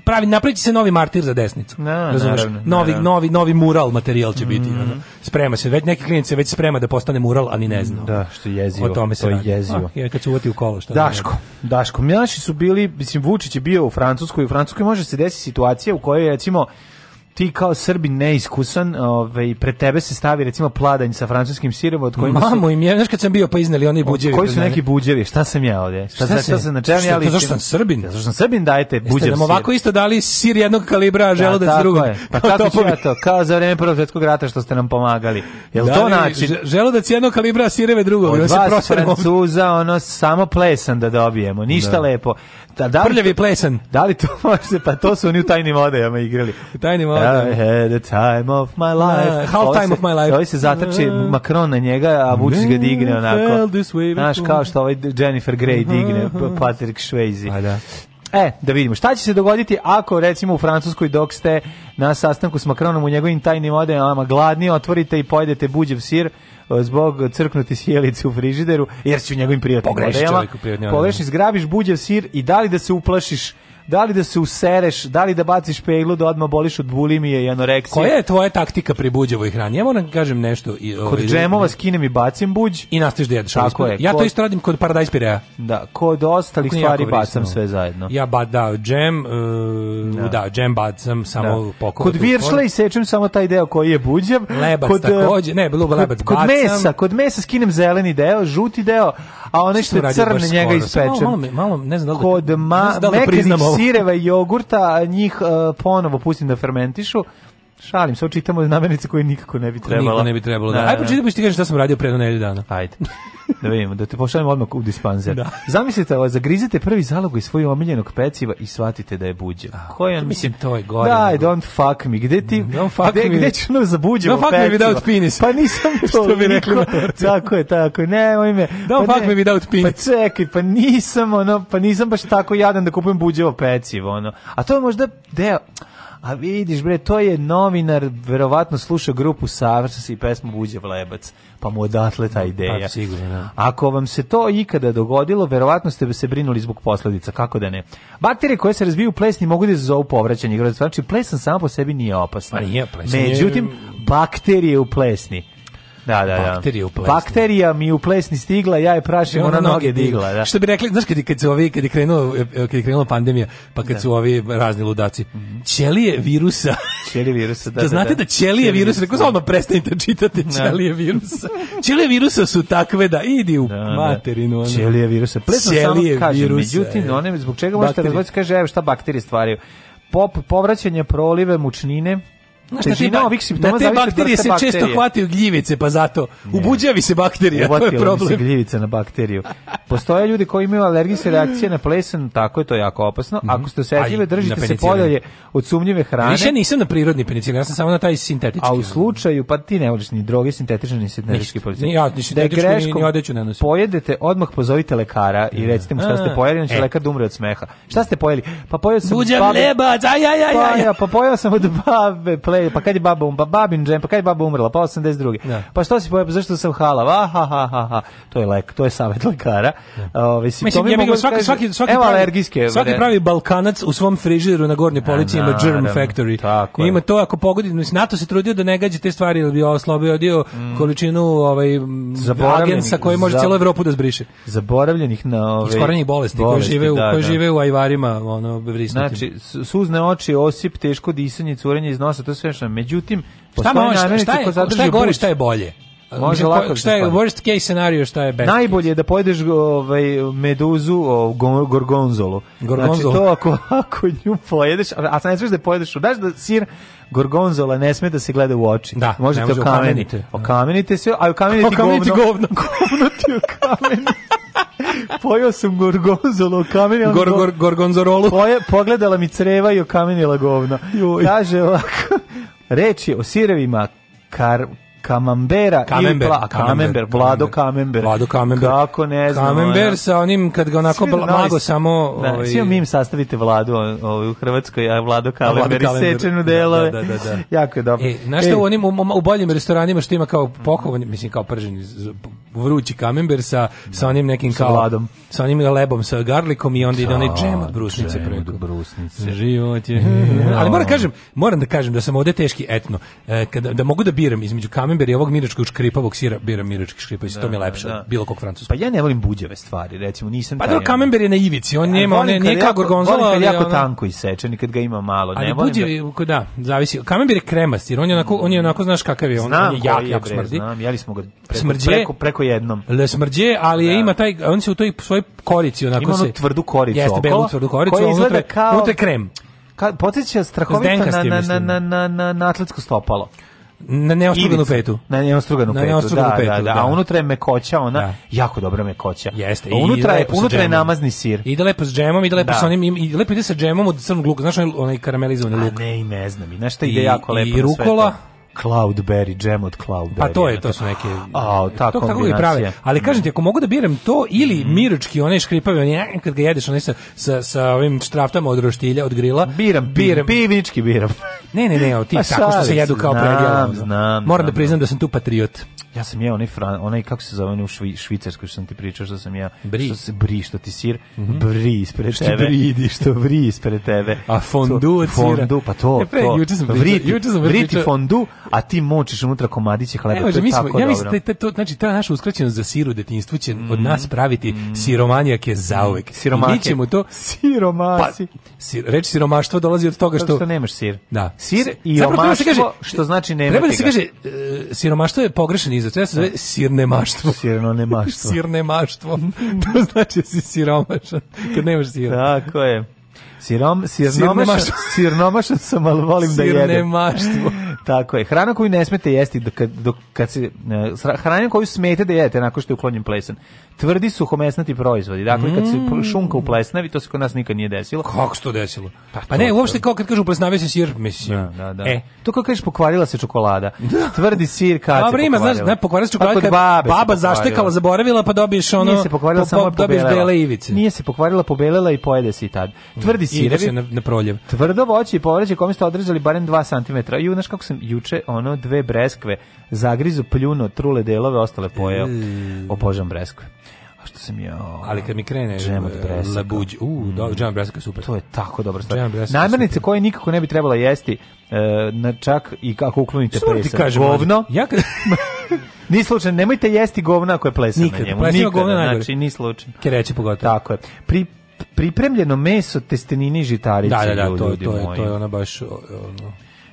Speaker 9: pravi napraviće se novi martir za desnicu.
Speaker 10: Na, da, razumeš? Naravno,
Speaker 9: novi naravno. novi novi mural materijal će biti, mm -hmm. Sprema se, već neki klijent se već sprema da postane mural, ali ne znam.
Speaker 10: Da, što jezivo.
Speaker 9: O tome se to je jezivo.
Speaker 10: Ah,
Speaker 9: kad se uvati
Speaker 10: u
Speaker 9: kolo,
Speaker 10: šta? Daško, ne Daško, Mjaši su bili, mislim Vučić je bio u Francuskoj, u Francuskoj može se desiti situacija u kojoj recimo ti kao Srbin neiskusan, ovaj pre tebe se stavi recimo pladanj sa francuskim sirom
Speaker 9: od kojim Mamo su, im je, znaš kad sam bio pa izneli oni buđevi.
Speaker 10: Koji su neki buđevi? Šta sam ja ovde? Šta, šta, šta
Speaker 9: znači
Speaker 10: na čemu ja Zašto
Speaker 9: sam Srbin?
Speaker 10: Zašto sam Srbin dajete buđev sir. Jeste
Speaker 9: nam ovako isto dali sir jednog kalibra, a da, želudac da, drugog. Je.
Speaker 10: Pa kako ću ja to? Kao za vreme Prvog svetskog rata što ste nam pomagali. Jel da, to način?
Speaker 9: Želudac jednog kalibra, a sireve drugog. Od
Speaker 10: vas Francuza, ono, samo plesan da dobijemo. Ništa da. lepo da, da
Speaker 9: prljavi plesan.
Speaker 10: Da li to može? Pa to su oni u tajnim odajama igrali. U tajnim odajama. I had the time of my da, life. Uh,
Speaker 9: half time se, of my life.
Speaker 10: Ovi se zatrči da. Macron na njega, a Vučić ga digne onako. Znaš, kao što ovaj Jennifer Grey digne, pa Patrick Swayze. Pa da. E, da vidimo. Šta će se dogoditi ako, recimo, u Francuskoj dok ste na sastanku s Macronom u njegovim tajnim odajama gladni, otvorite i pojedete buđev sir, zbog crknuti sjelice u frižideru, jer si u njegovim prijatnim
Speaker 9: modelima.
Speaker 10: Pogrešni zgrabiš buđev sir i da li da se uplašiš da li da se usereš, da li da baciš peglu da odmah boliš od bulimije i anoreksije.
Speaker 9: Koja je tvoja taktika pri buđevoj hrani? Ja moram da kažem nešto.
Speaker 10: I, ovaj, kod ovaj, džemova skinem i bacim buđ.
Speaker 9: I nastaviš da jedeš. Tako je, ja kod, to isto radim kod paradajz pirea.
Speaker 10: Da, kod ostalih stvari bacam sve zajedno.
Speaker 9: Ja ba, da, džem, uh, da. da. džem bacam samo da. Pokor,
Speaker 10: kod viršla i sečem samo taj deo koji je buđev. Lebac kod,
Speaker 9: e, takođe, ne, bilo lebac
Speaker 10: kod, bacam. Kod mesa, kod mesa skinem zeleni deo, žuti deo, a onaj što je crn njega ispečem.
Speaker 9: Malo, malo, malo, ne znam da li
Speaker 10: kod ma, ne znam da li da priznam ovo sireva i jogurta, njih uh, ponovo pustim da fermentišu, Šalim se, očitamo namernice koje nikako ne bi trebalo.
Speaker 9: Nikako ne bi trebalo, da. da. Ajde, da, pročitaj, da. pa ti kažem šta da sam radio pre na nedelju dana.
Speaker 10: Ajde. da vidimo, da te pošaljem odmah u dispanzer. Da. Zamislite, ali ovaj, zagrizite prvi zalog iz svojeg omiljenog peciva i shvatite da je buđen.
Speaker 9: Ko je on? Mislim, to je gore.
Speaker 10: Da, don't fuck me. Gde ti? Mm, don't fuck gde, me. Gde ću nam za buđevo
Speaker 9: Don't fuck me
Speaker 10: without
Speaker 9: penis.
Speaker 10: Pa nisam to. što bi rekli na torci. Tako je, tako je. Ne, oj ime.
Speaker 9: Don't pa fuck ne. me without pa penis.
Speaker 10: Pa čekaj, pa nisam, ono, pa nisam baš tako jadan da kupujem buđevo pecivo, ono. A to je možda deo, A vidiš bre, to je novinar, verovatno sluša grupu Savrs i pesmu Buđe Vlebac, pa mu odatle ta pa, ideja. Pa, sigurno. Da. Ako vam se to ikada dogodilo, verovatno ste se brinuli zbog posledica, kako da ne. Bakterije koje se razviju u plesni mogu da izazovu povraćanje groznica. Znači, plesan sam po sebi nije opasna. Pa nije, Međutim, bakterije u plesni Da, da, da. Bakterija u plesni. Bakterija mi u plesni stigla, ja je prašim, ona noge digla,
Speaker 9: da. Što bi rekli, znaš kad kad su ovi kad je krenuo kad je krenula pandemija, pa kad da. su ovi razni ludaci. Mhm. Ćelije virusa.
Speaker 10: Ćelije virusa, da.
Speaker 9: Da, da znate da, da ćelije virusa, rekao sam odmah prestanite da čitati ćelije virusa. Ćelije virusa su takve da idi u materinu. Ćelije
Speaker 10: virusa. Plesno samo kažem, međutim, onem zbog čega možete razvoditi, kaže, evo šta bakterije stvaraju. Pop, povraćanje prolive mučnine,
Speaker 9: Znaš, težina te, ovih simptoma na da te bakterije
Speaker 10: se bakterije. često
Speaker 9: hvataju gljivice, pa zato ubuđavi se bakterija, Uvatilo to je problem. se
Speaker 10: gljivice na bakteriju. Postoje ljudi koji imaju alergijske reakcije na plesen, tako je to jako opasno. Mhm. Ako ste osetljive, držite se podalje od sumnjive hrane. Više
Speaker 9: nisam na prirodni penicilin, ja sam samo na taj sintetički.
Speaker 10: A u slučaju, pa ti ne voliš ni droge sintetične, ni sintetički
Speaker 9: penicilin. Ja,
Speaker 10: ni
Speaker 9: sintetičku, da greškom, ni, ni odeću ne nosim.
Speaker 10: Pojedete, odmah pozovite lekara i da. recite mu šta ste pojeli, on će e. lekar da umre od smeha. Šta ste pojeli? Pa pojeo sam... Buđam lebac, aj, aj, aj, pa aj. Pa pojeo sam od babe, pogledaj, pa kad je baba umrla, pa babin džem, pa kad je baba umrla, pa 82. Ja. Da. Pa što si pojela, zašto sam halav, aha, ha, ha, ha, to je lek, to je savjet lekara.
Speaker 9: Da. Ja. Ove, Mislim, ja mogu svaki, da svaki, svaki, evo, pravi, svaki pravi balkanac u svom frižideru na gornjoj polici ja, ima na, Germ Factory. Tako ima to ako pogodi, mislim, NATO se trudio da ne gađe te stvari, jer bi oslobio dio mm. količinu ovaj, agensa koji može cijelu Evropu da zbriše.
Speaker 10: Zaboravljenih na
Speaker 9: ove... Iskorenih bolesti, bolesti koji žive, u, da, koji žive u ajvarima, ono,
Speaker 10: Znači, suzne oči, osip, teško disanje, curenje iz nosa, to sve strašno. Međutim, šta,
Speaker 9: može, šta, je, šta, je, šta šta je bolje? Može Mislim, lako da šta je worst case scenario, šta je best
Speaker 10: Najbolje case.
Speaker 9: je
Speaker 10: da pojedeš ovaj, meduzu o, gorgonzolu. Gorgonzolu. Znači to ako, ako nju pojedeš, a sad ne smiješ da pojedeš, daš da sir gorgonzola ne sme da se gleda u oči.
Speaker 9: Da, Možete ne može okamenite. Okamenite
Speaker 10: se, a okamenite govno. govno.
Speaker 9: govno ti
Speaker 10: okamenite. Pojao sam gorgonzolo, okamenila
Speaker 9: gor, gor, gorgonzorolu.
Speaker 10: Poje, pogledala mi creva i okamenila govno. Kaže ovako, Reč je o sirevima kar, Kamambera
Speaker 9: Kamember,
Speaker 10: i Bla,
Speaker 9: Kamember,
Speaker 10: Vlado
Speaker 9: Kamember. Vlado Kamember.
Speaker 10: Kako ne znam.
Speaker 9: Kamember sa onim kad ga onako blago samo...
Speaker 10: Da, ovaj... Svi im sastavite Vladu ovaj, u Hrvatskoj, a Vlado Kamember i sečenu da, delove. Da, da, da, da. jako je dobro.
Speaker 9: E, znaš što e. u, onim, u, u boljim restoranima što ima kao pohovanje, mislim kao prženi vrući kamember sa, sa onim nekim sa Vladom. Sa onim lebom, sa garlikom i onda ide onaj džem od brusnice
Speaker 10: preko.
Speaker 9: brusnice. Život je... Ali moram, da kažem, moram da kažem da sam ovde teški etno. E, kada, da mogu da biram između kamembera i ovog miračkog škripavog sira, biram mirački škripav, da, to mi je da, lepše da. bilo kog francuskog.
Speaker 10: Pa ja ne volim buđave stvari, recimo, nisam... Pa
Speaker 9: da, kamember je na ivici, on nema, on nije kao gorgonzola,
Speaker 10: ali... jako tanko isečen i kad ga ima malo. Ne Ali buđe,
Speaker 9: da-, da, zavisi. Kamember je kremast, jer on je onako, on je onako znaš kakav je, on, on je jak,
Speaker 10: jak smrdi. Znam, jeli smo ga preko, preko, preko jednom.
Speaker 9: Le smrđe, ali da. ima taj, on se u toj svojoj korici onako ima se... Ima
Speaker 10: tvrdu koricu jeste, belu
Speaker 9: tvrdu koricu, koja izgleda unutra, kao... Unutra krem.
Speaker 10: Ka, podsjeća strahovito na, na, na, na, na, na, na atletsko stopalo.
Speaker 9: Na neostruganu petu.
Speaker 10: Na neostruganu petu, na neostruganu da, petu, da, da, da. A unutra je mekoća, ona da. jako dobra mekoća. Jeste. unutra je, unutra je namazni sir.
Speaker 9: Ide lepo s džemom, ide lepo da. sa onim, i lepo ide sa džemom od crnog luka. Znaš onaj, onaj karamelizovani luk?
Speaker 10: A ne, ne znam. I znaš šta ide I, jako lepo. I rukola. Sve to
Speaker 9: cloudberry, džem od cloudberry. Pa to je, to su neke...
Speaker 10: A, ta to kombinacija. je prave.
Speaker 9: Ali kažem ti, ako mogu da biram to ili mm. miručki, one škripavi, one, eh, kad ga jedeš, onaj sa, sa, sa ovim štraftama od roštilja, od grila.
Speaker 10: Biram, biram. pivnički biram.
Speaker 9: ne, ne, ne, o, ti A, tako što se jedu kao predjelom. Moram da znam, da priznam da sam tu patriot.
Speaker 10: Ja sam jeo onaj, fran, onaj kako se zove, u švi, Švicarskoj što sam ti pričao, što sam ja... Bri. Što se bri, što ti sir, mm -hmm.
Speaker 9: bri
Speaker 10: ispred što tebe.
Speaker 9: Bridi, što bri ispred tebe.
Speaker 10: A fondue od sira. Fondu, pa
Speaker 9: to, to. E,
Speaker 10: pre, juče sam pričao. Vriti fondu, a ti močiš unutra komadiće hleba. Evo, to je mi
Speaker 9: tako ja mislim, ta, da to, znači, ta naša uskraćenost za siru detinjstvu će mm. od nas praviti mm. siromanijake zauvek. Siromake. I mi to...
Speaker 10: Siromasi. Pa, sir,
Speaker 9: reč siromaštvo dolazi od toga što... Zato
Speaker 10: što nemaš sir.
Speaker 9: Da.
Speaker 10: Sir i da omaštvo, kaže, što znači nemaš Treba da se kaže, uh,
Speaker 9: siromaštvo je pogrešan izraz, treba se zove sirne da. sirnemaštvo. Sirno nemaštvo. sirnemaštvo. to znači si siromašan, kad nemaš sir.
Speaker 10: Tako je. Sirom, sirnomašan, sirnomašan sam, ali volim da jedem.
Speaker 9: Sirnemaštvo.
Speaker 10: Tako je. Hrana koju ne smete jesti dok, dok kad se e, hrana koju smete da jedete nakon što je uklonjen plesen. Tvrdi suhomesnati proizvodi. Dakle kad se mm. šunka u plesnavi, to se kod nas nikad nije desilo.
Speaker 9: Kako se to desilo? Pa, pa ne, uopšte kao kad kažu plesnavi se sir, mislim.
Speaker 10: Da, da, da. E, to kako kažeš pokvarila se čokolada. Da. Tvrdi sir kad se. Vrima,
Speaker 9: znaš, ne, pokvarila se pa čokolada. Kad baba zaštekala, zaboravila, pa dobiješ ono. Nije
Speaker 10: se pokvarila po, samo dobiješ bele ivice. Nije se pokvarila, pobelela i pojede se i tad.
Speaker 9: Tvrdi sirevi. na, na proljev.
Speaker 10: Tvrdo voće i povrće kome ste odrezali barem 2 cm. Ju, znaš kako sam juče ono dve breskve zagrizu pljuno, trule delove, ostale pojeo. Mm. Obožam breskve što sam ja...
Speaker 9: Ali kad mi krene džem od
Speaker 10: eh, bresaka. Labuđ,
Speaker 9: u, uh, mm. do, džem bresaka super.
Speaker 10: To je tako dobro. stvar. Namirnice koje nikako ne bi trebala jesti, e, na čak i kako uklonite Sura da plesa. Kažem, govno. Ja kad... ni slučajno, nemojte jesti govna ako je plesa Nikad, na njemu. Plesa Nikad, govna najgore. Znači, ni slučajno.
Speaker 9: Kereće pogotovo.
Speaker 10: Tako je. Pri, pripremljeno meso, testenini žitarice.
Speaker 9: Da, da, da, to, to, je, to je ona baš... Ono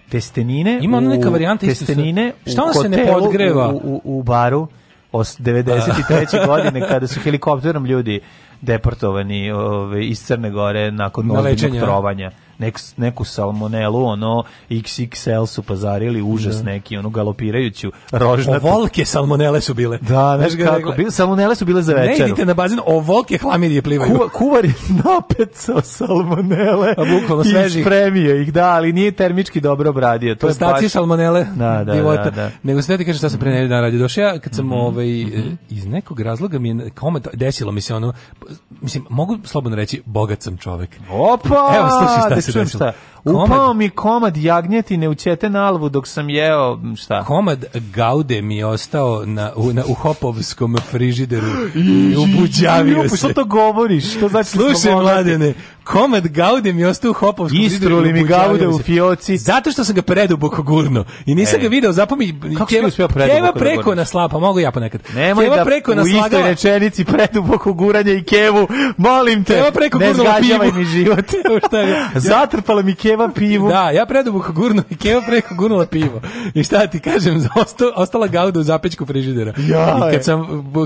Speaker 10: testenine.
Speaker 9: Ima ona neka varijanta testenine. šta on se ne podgreva
Speaker 10: u, u, u baru os 93. Da. godine kada su helikopterom ljudi deportovani ove, iz Crne Gore nakon ozbiljnog trovanja nek, neku salmonelu, ono XXL su pazarili, užas da. neki, ono galopirajuću rožnatu.
Speaker 9: Ovolke salmonele su bile.
Speaker 10: Da, znaš kako, bile, salmonele su bile za večeru.
Speaker 9: Ne idite na bazin, ovolke hlamirije plivaju. Kuva,
Speaker 10: kuvar je napecao salmonele A pa bukvalno,
Speaker 9: i
Speaker 10: spremio ih, da, ali nije termički dobro obradio. To Postaci
Speaker 9: je baš... salmonele,
Speaker 10: da, da, divota. Da, da.
Speaker 9: Nego se ne ti kaže šta sam pre neki dan radio. Došao ja kad sam mm -hmm. ovaj, mhm. E, iz nekog razloga mi je koment, desilo mi se ono, mislim, mogu slobodno reći, bogat sam čovek. Opa! Evo, slušaj šta čujem šta.
Speaker 10: Komao mi komad jagnjetine u na alvu dok sam jeo šta.
Speaker 9: Komad gaude mi je ostao na, u, na,
Speaker 10: u
Speaker 9: hopovskom frižideru
Speaker 10: i upućavio se.
Speaker 9: Što to govoriš? To znači
Speaker 10: Slušaj, mladene, komad gaude mi ostao u hopovskom
Speaker 9: Istruli mi gaude u fioci. Zato što sam ga preduboko gurno. I nisam e. ga video, zapomni. Kako si
Speaker 10: uspio preduboko Keva
Speaker 9: da preko na slapa, mogu ja ponekad. Nemoj
Speaker 10: keva da preko na u istoj rečenici preduboko guranje i kevu. Molim te, keva preko ne zgađavaj mi život. šta je? Zatrpala mi keva pivu.
Speaker 9: Da, ja preduboko gurno i keva preko gurnula pivo. I šta ti kažem, ostala gauda u zapećku frižidera. Ja, I kad sam,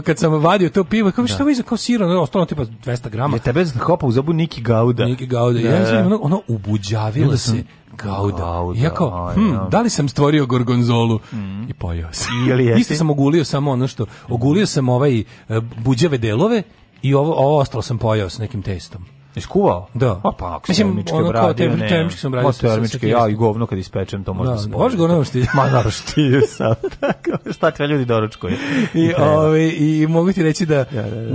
Speaker 9: kad sam vadio to pivo, kao da. šta vi za kao sirano, ostalo tipa 200 grama. Je
Speaker 10: tebe hopao u zabu Niki Gauda Gauda. Niki
Speaker 9: Gauda. Ja da. sam ono, ono ubuđavila se. Gauda. Gauda. I hm, da li sam stvorio gorgonzolu? Mm. I pojao sam. Ili Isto sam ogulio samo ono što, ogulio sam ovaj eh, buđave delove i ovo, ovo ostalo sam pojao s nekim testom.
Speaker 10: Iskuvao?
Speaker 9: Da. A pa, pa, ako Mislim,
Speaker 10: termičke ono kao te, termičke sam bradio.
Speaker 9: termičke, ja i govno kad ispečem, to da, možda
Speaker 10: da,
Speaker 9: spojiti. Možeš
Speaker 10: govno da štilju? Ma, naravno
Speaker 9: štilju sam. Šta treba ljudi doručkuju? I, ove, ovaj, I mogu ti reći da,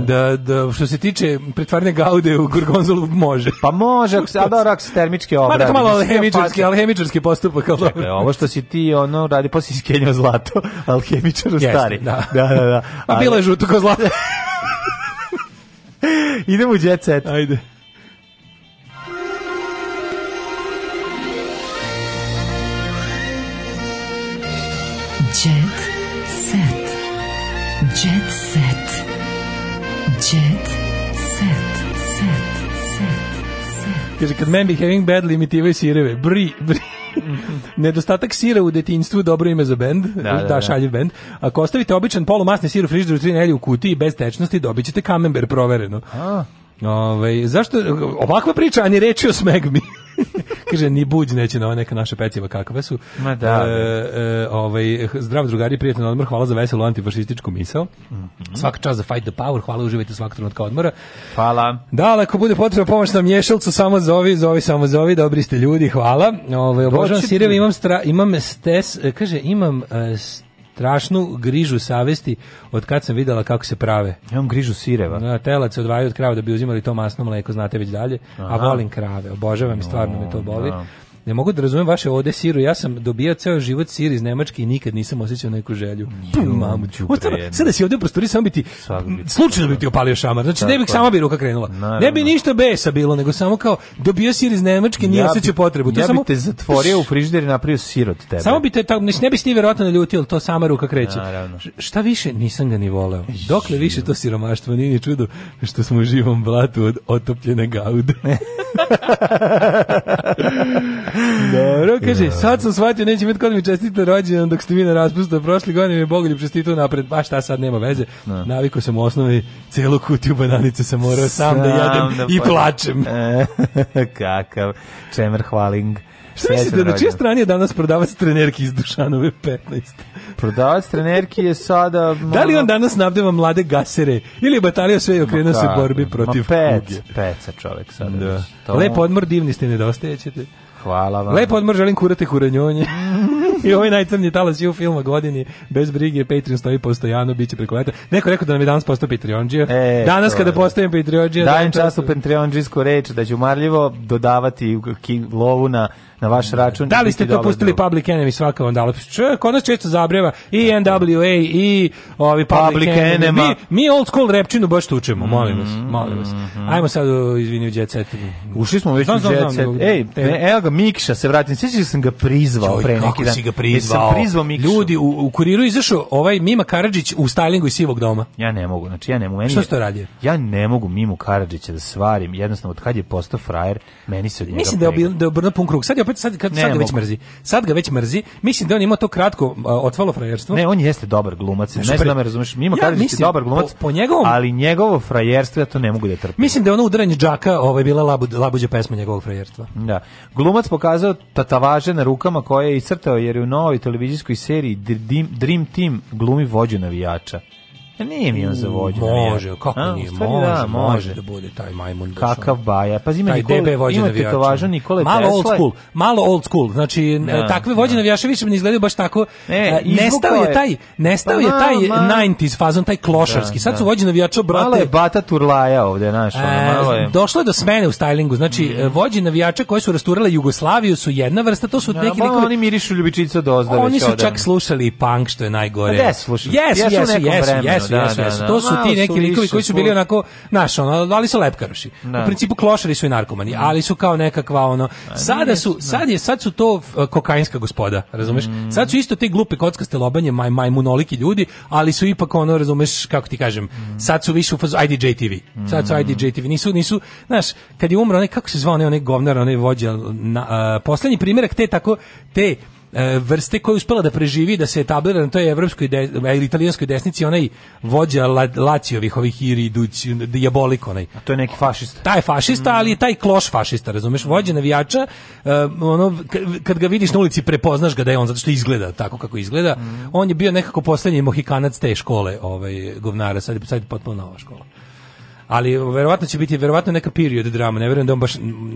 Speaker 9: da, da. što se tiče pretvarne gaude u gorgonzolu, može.
Speaker 10: Pa može, a dobro, ako se termičke obradi.
Speaker 9: Ma, tako malo alhemičarski, alhemičarski postupak. Čekaj,
Speaker 10: dobro. ovo što si ti, ono, radi, poslije iskenjao zlato, alhemičaru stari.
Speaker 9: Da, da, da. da. A bilo je žuto ko zlato.
Speaker 10: Idemo u jet set.
Speaker 9: Ajde. Jet set. Jet set. Jet set. Set. Set. set. Kaže, kad men be having bad limitive sireve. Bri, bri. Mhm. Nedostatak sira u detinjstvu dobro ime za bend, da, da, da, da. šaljiv bend. Ako ostavite običan polumasni sir u frižideru 3 nelje u kutiji bez tečnosti, dobit ćete kamember provereno. A. Ove, ovaj, zašto, ovakva priča, a ni reči o smegmi. kaže ni buđ neće na ova neka naša peciva kakve su. Ma da. E, da. e, ovaj, zdrav drugari, prijatno odmor, hvala za veselu antifašističku misao. Mm -hmm. Svaka čast za fight the power, hvala, uživajte svaki trenutka odmora.
Speaker 10: Hvala.
Speaker 9: Da, ako bude potrebna pomoć na mješalcu, samo zovi, zovi, samo zovi, dobri ste ljudi, hvala.
Speaker 10: Ovaj, obožavam sireve, imam, stra, imam stes, e, kaže, imam uh, strašnu grižu savesti od kad sam videla kako se prave. Ja
Speaker 9: imam grižu sireva. Na
Speaker 10: telac se odvajaju od krava da bi uzimali to masno mleko, znate već dalje. Aha. A volim krave, obožavam i stvarno me to boli. Da ne mogu da razumem vaše ode siru. Ja sam dobijao ceo život sir iz Nemačke i nikad nisam osjećao neku želju. Pum,
Speaker 9: mamu ću. Sada da si ovdje u prostoriji, samo biti, ti, slučajno bi ti opalio šamar. Znači, Tako. ne bih sama bi ruka krenula. Ne bi ništa besa bilo, nego samo kao dobio sir iz Nemačke, nije ja
Speaker 10: osjećao
Speaker 9: potrebu.
Speaker 10: To ja
Speaker 9: samo,
Speaker 10: bi te zatvorio u frižider i napravio sir od tebe.
Speaker 9: Samo bi te, ne bi se ti vjerojatno naljutio, to sama ruka kreće. Šta više, nisam ga ni voleo. Dokle više to siromaštvo, nije ni čudo što smo u živom blatu od otopljene gaude. Dobro, da. kaže, sad sam shvatio, neće imati kod mi čestita rođendan dok ste vi na raspustu. Prošle godine mi je Bogoljub napred, baš ta sad nema veze. No. Da. Navikao sam u osnovi celu kutiju bananice sam morao sam, da sam da jedem da i pa- plačem. E,
Speaker 10: kakav čemer hvaling.
Speaker 9: Šta mislite, na čije strani je danas prodavac trenerki iz Dušanove 15?
Speaker 10: Prodavac trenerki je sada... Možda...
Speaker 9: Da li on danas snabdeva mlade gasere? Ili je batalija sve i okrenuo se borbi protiv
Speaker 10: Ma pet, kuge? Peca čovek sada. Da.
Speaker 9: To... Lep odmor, divni ste, nedostajećete.
Speaker 10: Hvala vam. Lepo
Speaker 9: odmor, želim kurate huranjonje. I ovaj najcrnji talas je u filmu godini, bez brige, Patreon stoji postojano, bit će preko leta. Neko rekao da nam je danas postao Patreonđija. E, danas kada je. postajem Patreonđija...
Speaker 10: Dajem u Patreonđijsku reč da ću marljivo dodavati lovu na na vaš račun.
Speaker 9: Da li ste to pustili drugo. Public Enemy svaka vam dala? Kod nas često zabreva i NWA da. i ovi Public, public Enemy. Mi, mi old school repčinu baš tučemo, mhm, molim vas, molim vas. Mhm. Ajmo sad, izvini, u Jet Set.
Speaker 10: Ušli smo već u Jet Set. Ej, evo ga Mikša, se vratim. Sjećaš sam ga prizvao pre neki dan. si ga prizvao?
Speaker 9: Sam prizvao Mikšu. Ljudi, u, u kuriru izašao ovaj Mima Karadžić u stylingu iz Sivog doma.
Speaker 10: Ja ne mogu, znači ja ne mogu. Meni Što
Speaker 9: ste radio?
Speaker 10: Ja ne mogu Mimu Karadžića da svarim. Jednostavno, od kad je postao frajer, meni
Speaker 9: se od njega Mislim da je, da je obrnuo pun krug. Sad je opet već sad kad sad ga već mrzi. Sad ga već mrzi. Mislim da on ima to kratko otvalo frajerstvo.
Speaker 10: Ne, on jeste dobar glumac. Znači, ne znam da me razumeš. Ima ja, mislim, dobar glumac. Po, po njegovom, ali njegovo frajerstvo ja to ne mogu da trpim.
Speaker 9: Mislim da je ono udaranje džaka, ovaj bila labu, labuđa pesma njegovog frajerstva.
Speaker 10: Da. Glumac pokazao tatavaže na rukama koje je iscrtao jer je u novoj televizijskoj seriji Dream Team glumi vođu navijača. Ja nije mi on
Speaker 9: za vođu. Da može, kako A, nije,
Speaker 10: da, može, da, može, može. da bude taj majmun. Da Kakav baja. Pazi, ima Nikole, ima tetovaža Nikole malo Tesla.
Speaker 9: old school, malo old school. Znači, e, da, takve da. vođe da. više ne izgledaju baš tako. E, e nestao je taj, nestao pa, je taj ma, ma. 90s fazon, taj klošarski. Da, Sad su vođe navijača, brate. Malo je
Speaker 10: bata turlaja ovde, znaš. Ono, e, malo je.
Speaker 9: Došlo je do smene u stylingu. Znači, mm. vođe navijača koji su rasturale Jugoslaviju su jedna vrsta, to su neki
Speaker 10: pa nikovi. Oni mirišu ljubičica do Oni
Speaker 9: su čak slušali punk, što je najgore. Da, Jesu, jesu, jesu, jesu jesu, da, jesu, jesu. Da, da. To su ti neki su likovi koji su bili onako, znaš, ono, ali su lepkaroši. U da. principu klošari su i narkomani, mhm. ali su kao nekakva ono. Sada su, sad je, sad su to kokainska gospoda, razumeš? Mhm. Sad su isto te glupe kockaste lobanje, maj majmunoliki ljudi, ali su ipak ono, razumeš, kako ti kažem, mhm. sad su više u fazu IDJ TV. Sad su IDJ TV, nisu nisu, znaš, kad je umro onaj kako se zvao onaj onaj govnar, onaj vođa, na, a, poslednji primjerak te tako te E, vrste koja je uspela da preživi, da se etablira na toj evropskoj de, e, ili italijanskoj desnici, onaj vođa la, Lacijovih, ovih iriduć, diabolik onaj.
Speaker 10: A to je neki fašista.
Speaker 9: Taj fašista, mm. ali je taj kloš fašista, razumeš? Vođa navijača, e, ono, kad ga vidiš na ulici, prepoznaš ga da je on, zato što izgleda tako kako izgleda. Mm. On je bio nekako poslednji mohikanac te škole, ovaj, govnara, sad, sad je potpuno nova škola ali verovatno će biti verovatno neka period drama, ne verujem da on baš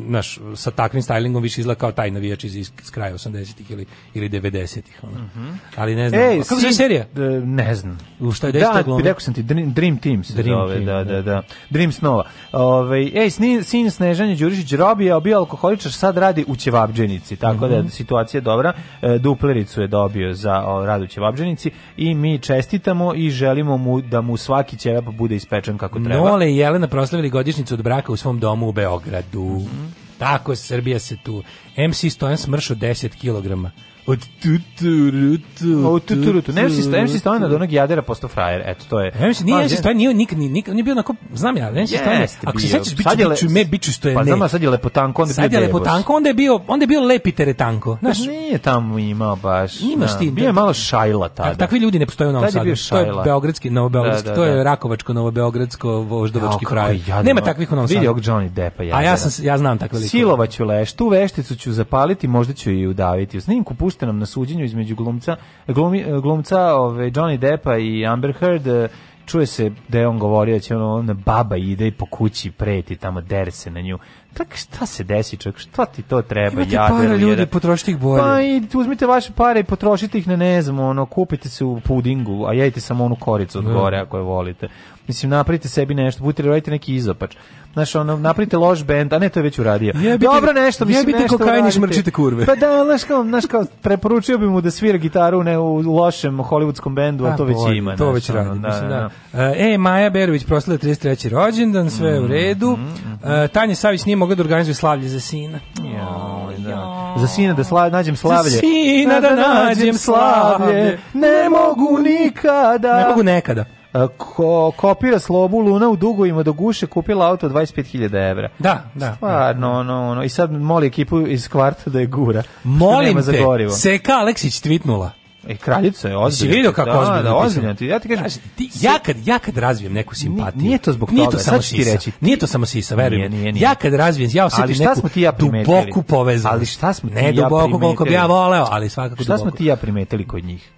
Speaker 9: naš sa takvim stylingom više izgleda kao taj navijač iz, iz kraja 80-ih ili ili 90-ih ono. Mm -hmm. Ali ne znam. Ej, kako se
Speaker 10: serija? E, ne znam.
Speaker 9: U šta je
Speaker 10: da, rekao sam ti Dream, Dream Team se Dream zove, team, da, da, da. da. Dream Snova. Ovaj ej, sin, sin Snežanje Đurišić Robi, a bio alkoholičar, sad radi u ćevabdženici, tako mm -hmm. da mhm. situacija je dobra. E, duplericu je dobio za o, rad u ćevabdženici i mi čestitamo i želimo mu da mu svaki ćevap bude ispečen kako treba.
Speaker 9: Nole Jelena proslavili godišnjicu od braka u svom domu u Beogradu. Mm -hmm. Tako Srbija se tu. MC Stojan smršao 10 kilograma. Od tu tu
Speaker 10: Od
Speaker 9: tu
Speaker 10: tu ru tu. Nemci sta, Nemci sta od onog jadera posto frajer. Eto to je. Ne
Speaker 9: Nemci nije Nemci pa, sta nije nikad nikad nije bio onako, znam ja, Nemci sta. Ako se sećaš biću biću me biću što je pa, ne. Pa znam sad je lepotanko, onda sad je lepotanko, onda je bio, onda je bio lepi teretanko. Pa znaš, nije tamo imao baš. Imaš da. ti. Bio je malo šajla tada. Takvi ljudi ne postoje u Novom Sadu. To je beogradski, da, novobeogradski, da, to je rakovačko, novobeogradsko, voždovački frajer. Nema takvih u Novom Sadu. Vidio Johnny Deppa ja. A ja sam ja znam takve likove. Silovaću leš, tu vešticu ću zapaliti, možda ću i udaviti. U snimku puštenom na suđenju između glumca, glumi, glumca ove, Johnny Deppa i Amber Heard, e, čuje se da je on govorio da će ono, ona baba ide i po kući preti tamo dere se na nju. Tak šta se desi čak? Šta ti to treba? Imate jader, para ljudi, potrošite ih bolje. Pa i uzmite vaše pare i potrošite ih na ne znam, ono, kupite se u pudingu, a jedite samo onu koricu od da. gore ako je volite. Mislim, napravite sebi nešto, budite radite neki izopač. Znaš, ono, napravite loš bend, a ne, to je već uradio. Jebite, Dobro nešto, mislim, jebite nešto kokajni šmrčite kurve. Pa da, znaš, kao, znaš, kao, preporučio bi mu da svira gitaru ne, u lošem hollywoodskom bendu, a, pa to već ima. To već radi, da, mislim, da. da. da. E, e, Maja Berović prosila 33. rođendan, sve je u mhm, redu. Mhm, e, Tanja Savić nije mogla da organizuje slavlje za sina. Jo, da. Za sina da sla, nađem slavlje. Za sina da nađem slavlje, ne mogu nikada. Ne mogu nekada ko, kopira slobu Luna u dugovima do guše, kupila auto 25.000 evra. Da, da. Stvarno, da. No, no, I sad moli ekipu iz kvarta da je gura. Molim te, Seka Aleksić tvitnula. E, kraljica je ozbiljna. Si vidio kako da, ozbiljno? Da, ozbiljno. Ti, ja ti kažem... Znaš, ti, ja, kad, ja kad razvijem neku simpatiju... Nije to zbog toga, nije to samo sisa, ti reći. Nije to samo sisa, verujem. Nije, nije, nije. Ja kad razvijem, ja osjetim ali neku smo ti ja duboku povezanost. Ali šta smo ti ne ja primetili? Ne duboko koliko bi ja voleo, ali svakako šta duboko. Šta smo ti ja primetili kod njih?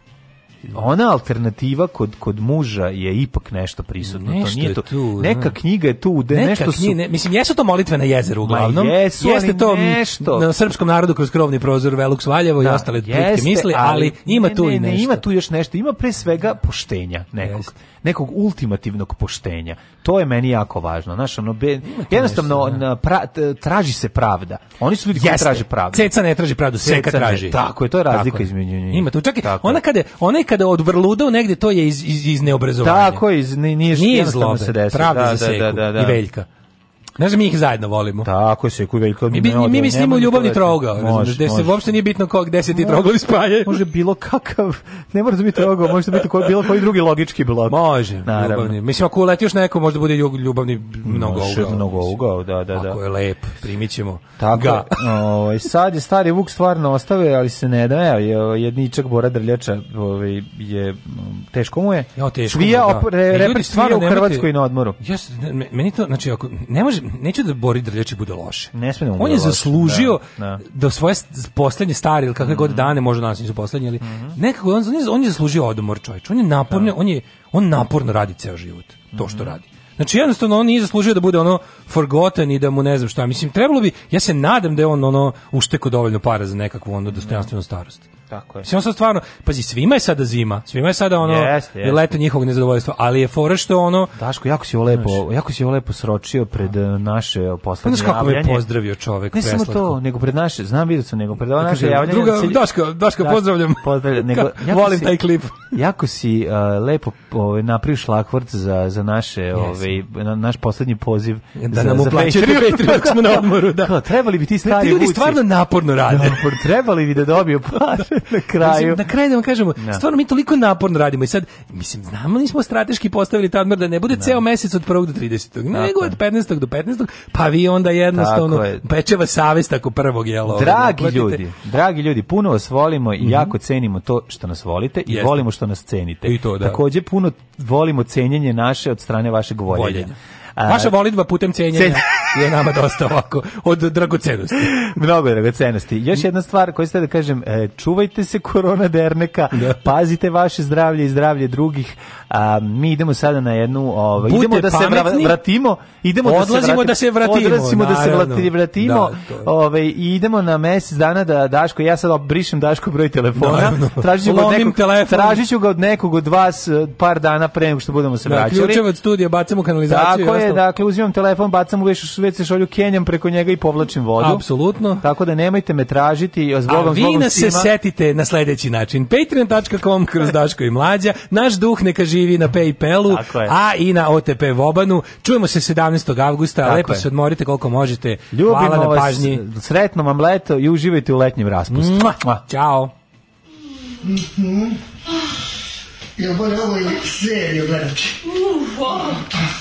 Speaker 9: ona alternativa kod kod muža je ipak nešto prisutno nešto to nije to tu, da. neka knjiga je tu da nešto su ne, mislim jesu to molitve na jezeru uglavnom Ma jesu, jeste to nešto. na srpskom narodu kroz krovni prozor Velux Valjevo da, i ostale jeste, misli ali, ali ima ne, tu ne, i nešto ima tu još nešto ima pre svega poštenja nekog jeste nekog ultimativnog poštenja. To je meni jako važno. Znaš, ono, be, jednostavno, nešto, da. na, pra, traži se pravda. Oni su ljudi koji traže pravdu. Ceca ne traži pravdu, seka traži. Ne, tako je, to je razlika između njih. Ima tu, čekaj, ona kada, ona je kada odvrludao negde, to je iz, iz, iz neobrazovanja. Tako je, iz, nije, nije, nije zlobe, se desi. pravda da, za da, da seku da, da, da. i veljka. Ne znam, mi ih zajedno volimo. Tako se, kuda i Mi, mi, mi mislimo da ljubavni trougao, da se uopšte nije bitno kog gde se ti trougao spaje. Može bilo kakav, ne mora da biti trougao, može da biti koji, bilo koji drugi logički blok. Može, Naravno. ljubavni. Mislim, ako uletiš neko, možda bude ljubavni mnogo ugao. Mnogo ugao, da, da, da. Ako je lep, primit ćemo. Tako, ga. ovaj, sad je stari Vuk stvarno ostave, ali se ne da, evo, ovaj, jedničak Bora Drljača ovaj, je, teško mu je. Jo, teško Svija, da. re, stvarno u Hrvatskoj na odmoru. Jes, meni to, znači, ako, ne može, neću da Bori Drljači bude loše. Ne sme da mu On je zaslužio da, da. da svoje poslednje stare ili kakve mm -hmm. god dane, možda nas nisu poslednje, ali mm -hmm. nekako on, on je zaslužio odmor čovječ. On je naporno, da. on je on naporno radi ceo život, to što mhm. radi. Znači jednostavno on nije zaslužio da bude ono forgotten i da mu ne znam šta. Mislim trebalo bi, ja se nadam da je on ono ušteko dovoljno para za nekakvu ono dostojanstvenu starost. Tako je. Mislim, sad stvarno, pazi, svima je sada zima, svima je sada ono jest, jest. leto njihovog nezadovoljstva, ali je fora što ono Daško jako si ovo lepo, znaš, jako si ovo lepo sročio pred da. eh, naše eh, poslednje javljanje. Pa znaš kako me pozdravio čovek Ne samo to, nego pred naše, znam vidio sam, nego pred ovo da naše javljanje. Druga, cilj... Da Daško, Daško, pozdravljam. Pozdravljam, nego, jako volim si, taj klip. jako si uh, lepo ovaj, napravio šlakvrt za, za naše, yes. ovaj, na, naš poslednji poziv. Da za, nam uplaćete Patreon dok smo na odmoru, da. Kao, trebali bi ti stari ljudi stvarno naporno rade. Napor, trebali bi da dobiju pare na kraju. Na kraju da vam kažemo, no. Da. stvarno mi toliko naporno radimo i sad, mislim, znamo nismo strateški postavili tadmor da ne bude no. Da. ceo mesec od 1. do 30. nego od 15. do 15. pa vi onda jednostavno Tako je. peče savest ako prvog jelo. Ovaj, dragi ovaj, ljudi, dragi ljudi, puno vas volimo i mm -hmm. jako cenimo to što nas volite i Jeste. volimo što nas cenite. I to, da. Takođe puno volimo cenjenje naše od strane vašeg voljenja. voljenja. Vaša volitva putem cenjenja je nama dosta ovako od dragocenosti. Mnogo dragocenosti. Još jedna stvar koju ste da kažem, e, čuvajte se korona derneka, da. pazite vaše zdravlje i zdravlje drugih. mi idemo sada na jednu, ovo, ovaj, idemo da se vratimo, idemo da odlazimo da se vratimo, odlazimo da se vratimo, da, se vratimo da, ove, ovaj, i idemo na mjesec dana da Daško, ja sad brišem Daško broj telefona, tražiću ga, od nekog, ga od nekog od vas e, par dana pre nego što budemo se da, vraćali. Ključevac studija, bacamo kanalizaciju. Tako je, Ne, dakle uzimam telefon, bacam u WC šolju, kenjam preko njega i povlačim vodu. Apsolutno. Tako da nemojte me tražiti, a zbogom, vi nas se setite na sledeći način. patreon.com kroz Daško i Mlađa. Naš duh neka živi na Paypalu, a i na OTP Vobanu. Čujemo se 17. avgusta, Tako lepo je. se odmorite koliko možete. Ljubimo Hvala na pažnji. Vas, sretno vam leto i uživajte u letnjem raspustu. Ćao. Mm -hmm. Ah, ja moram ovo i serio gledati. Uh, wow.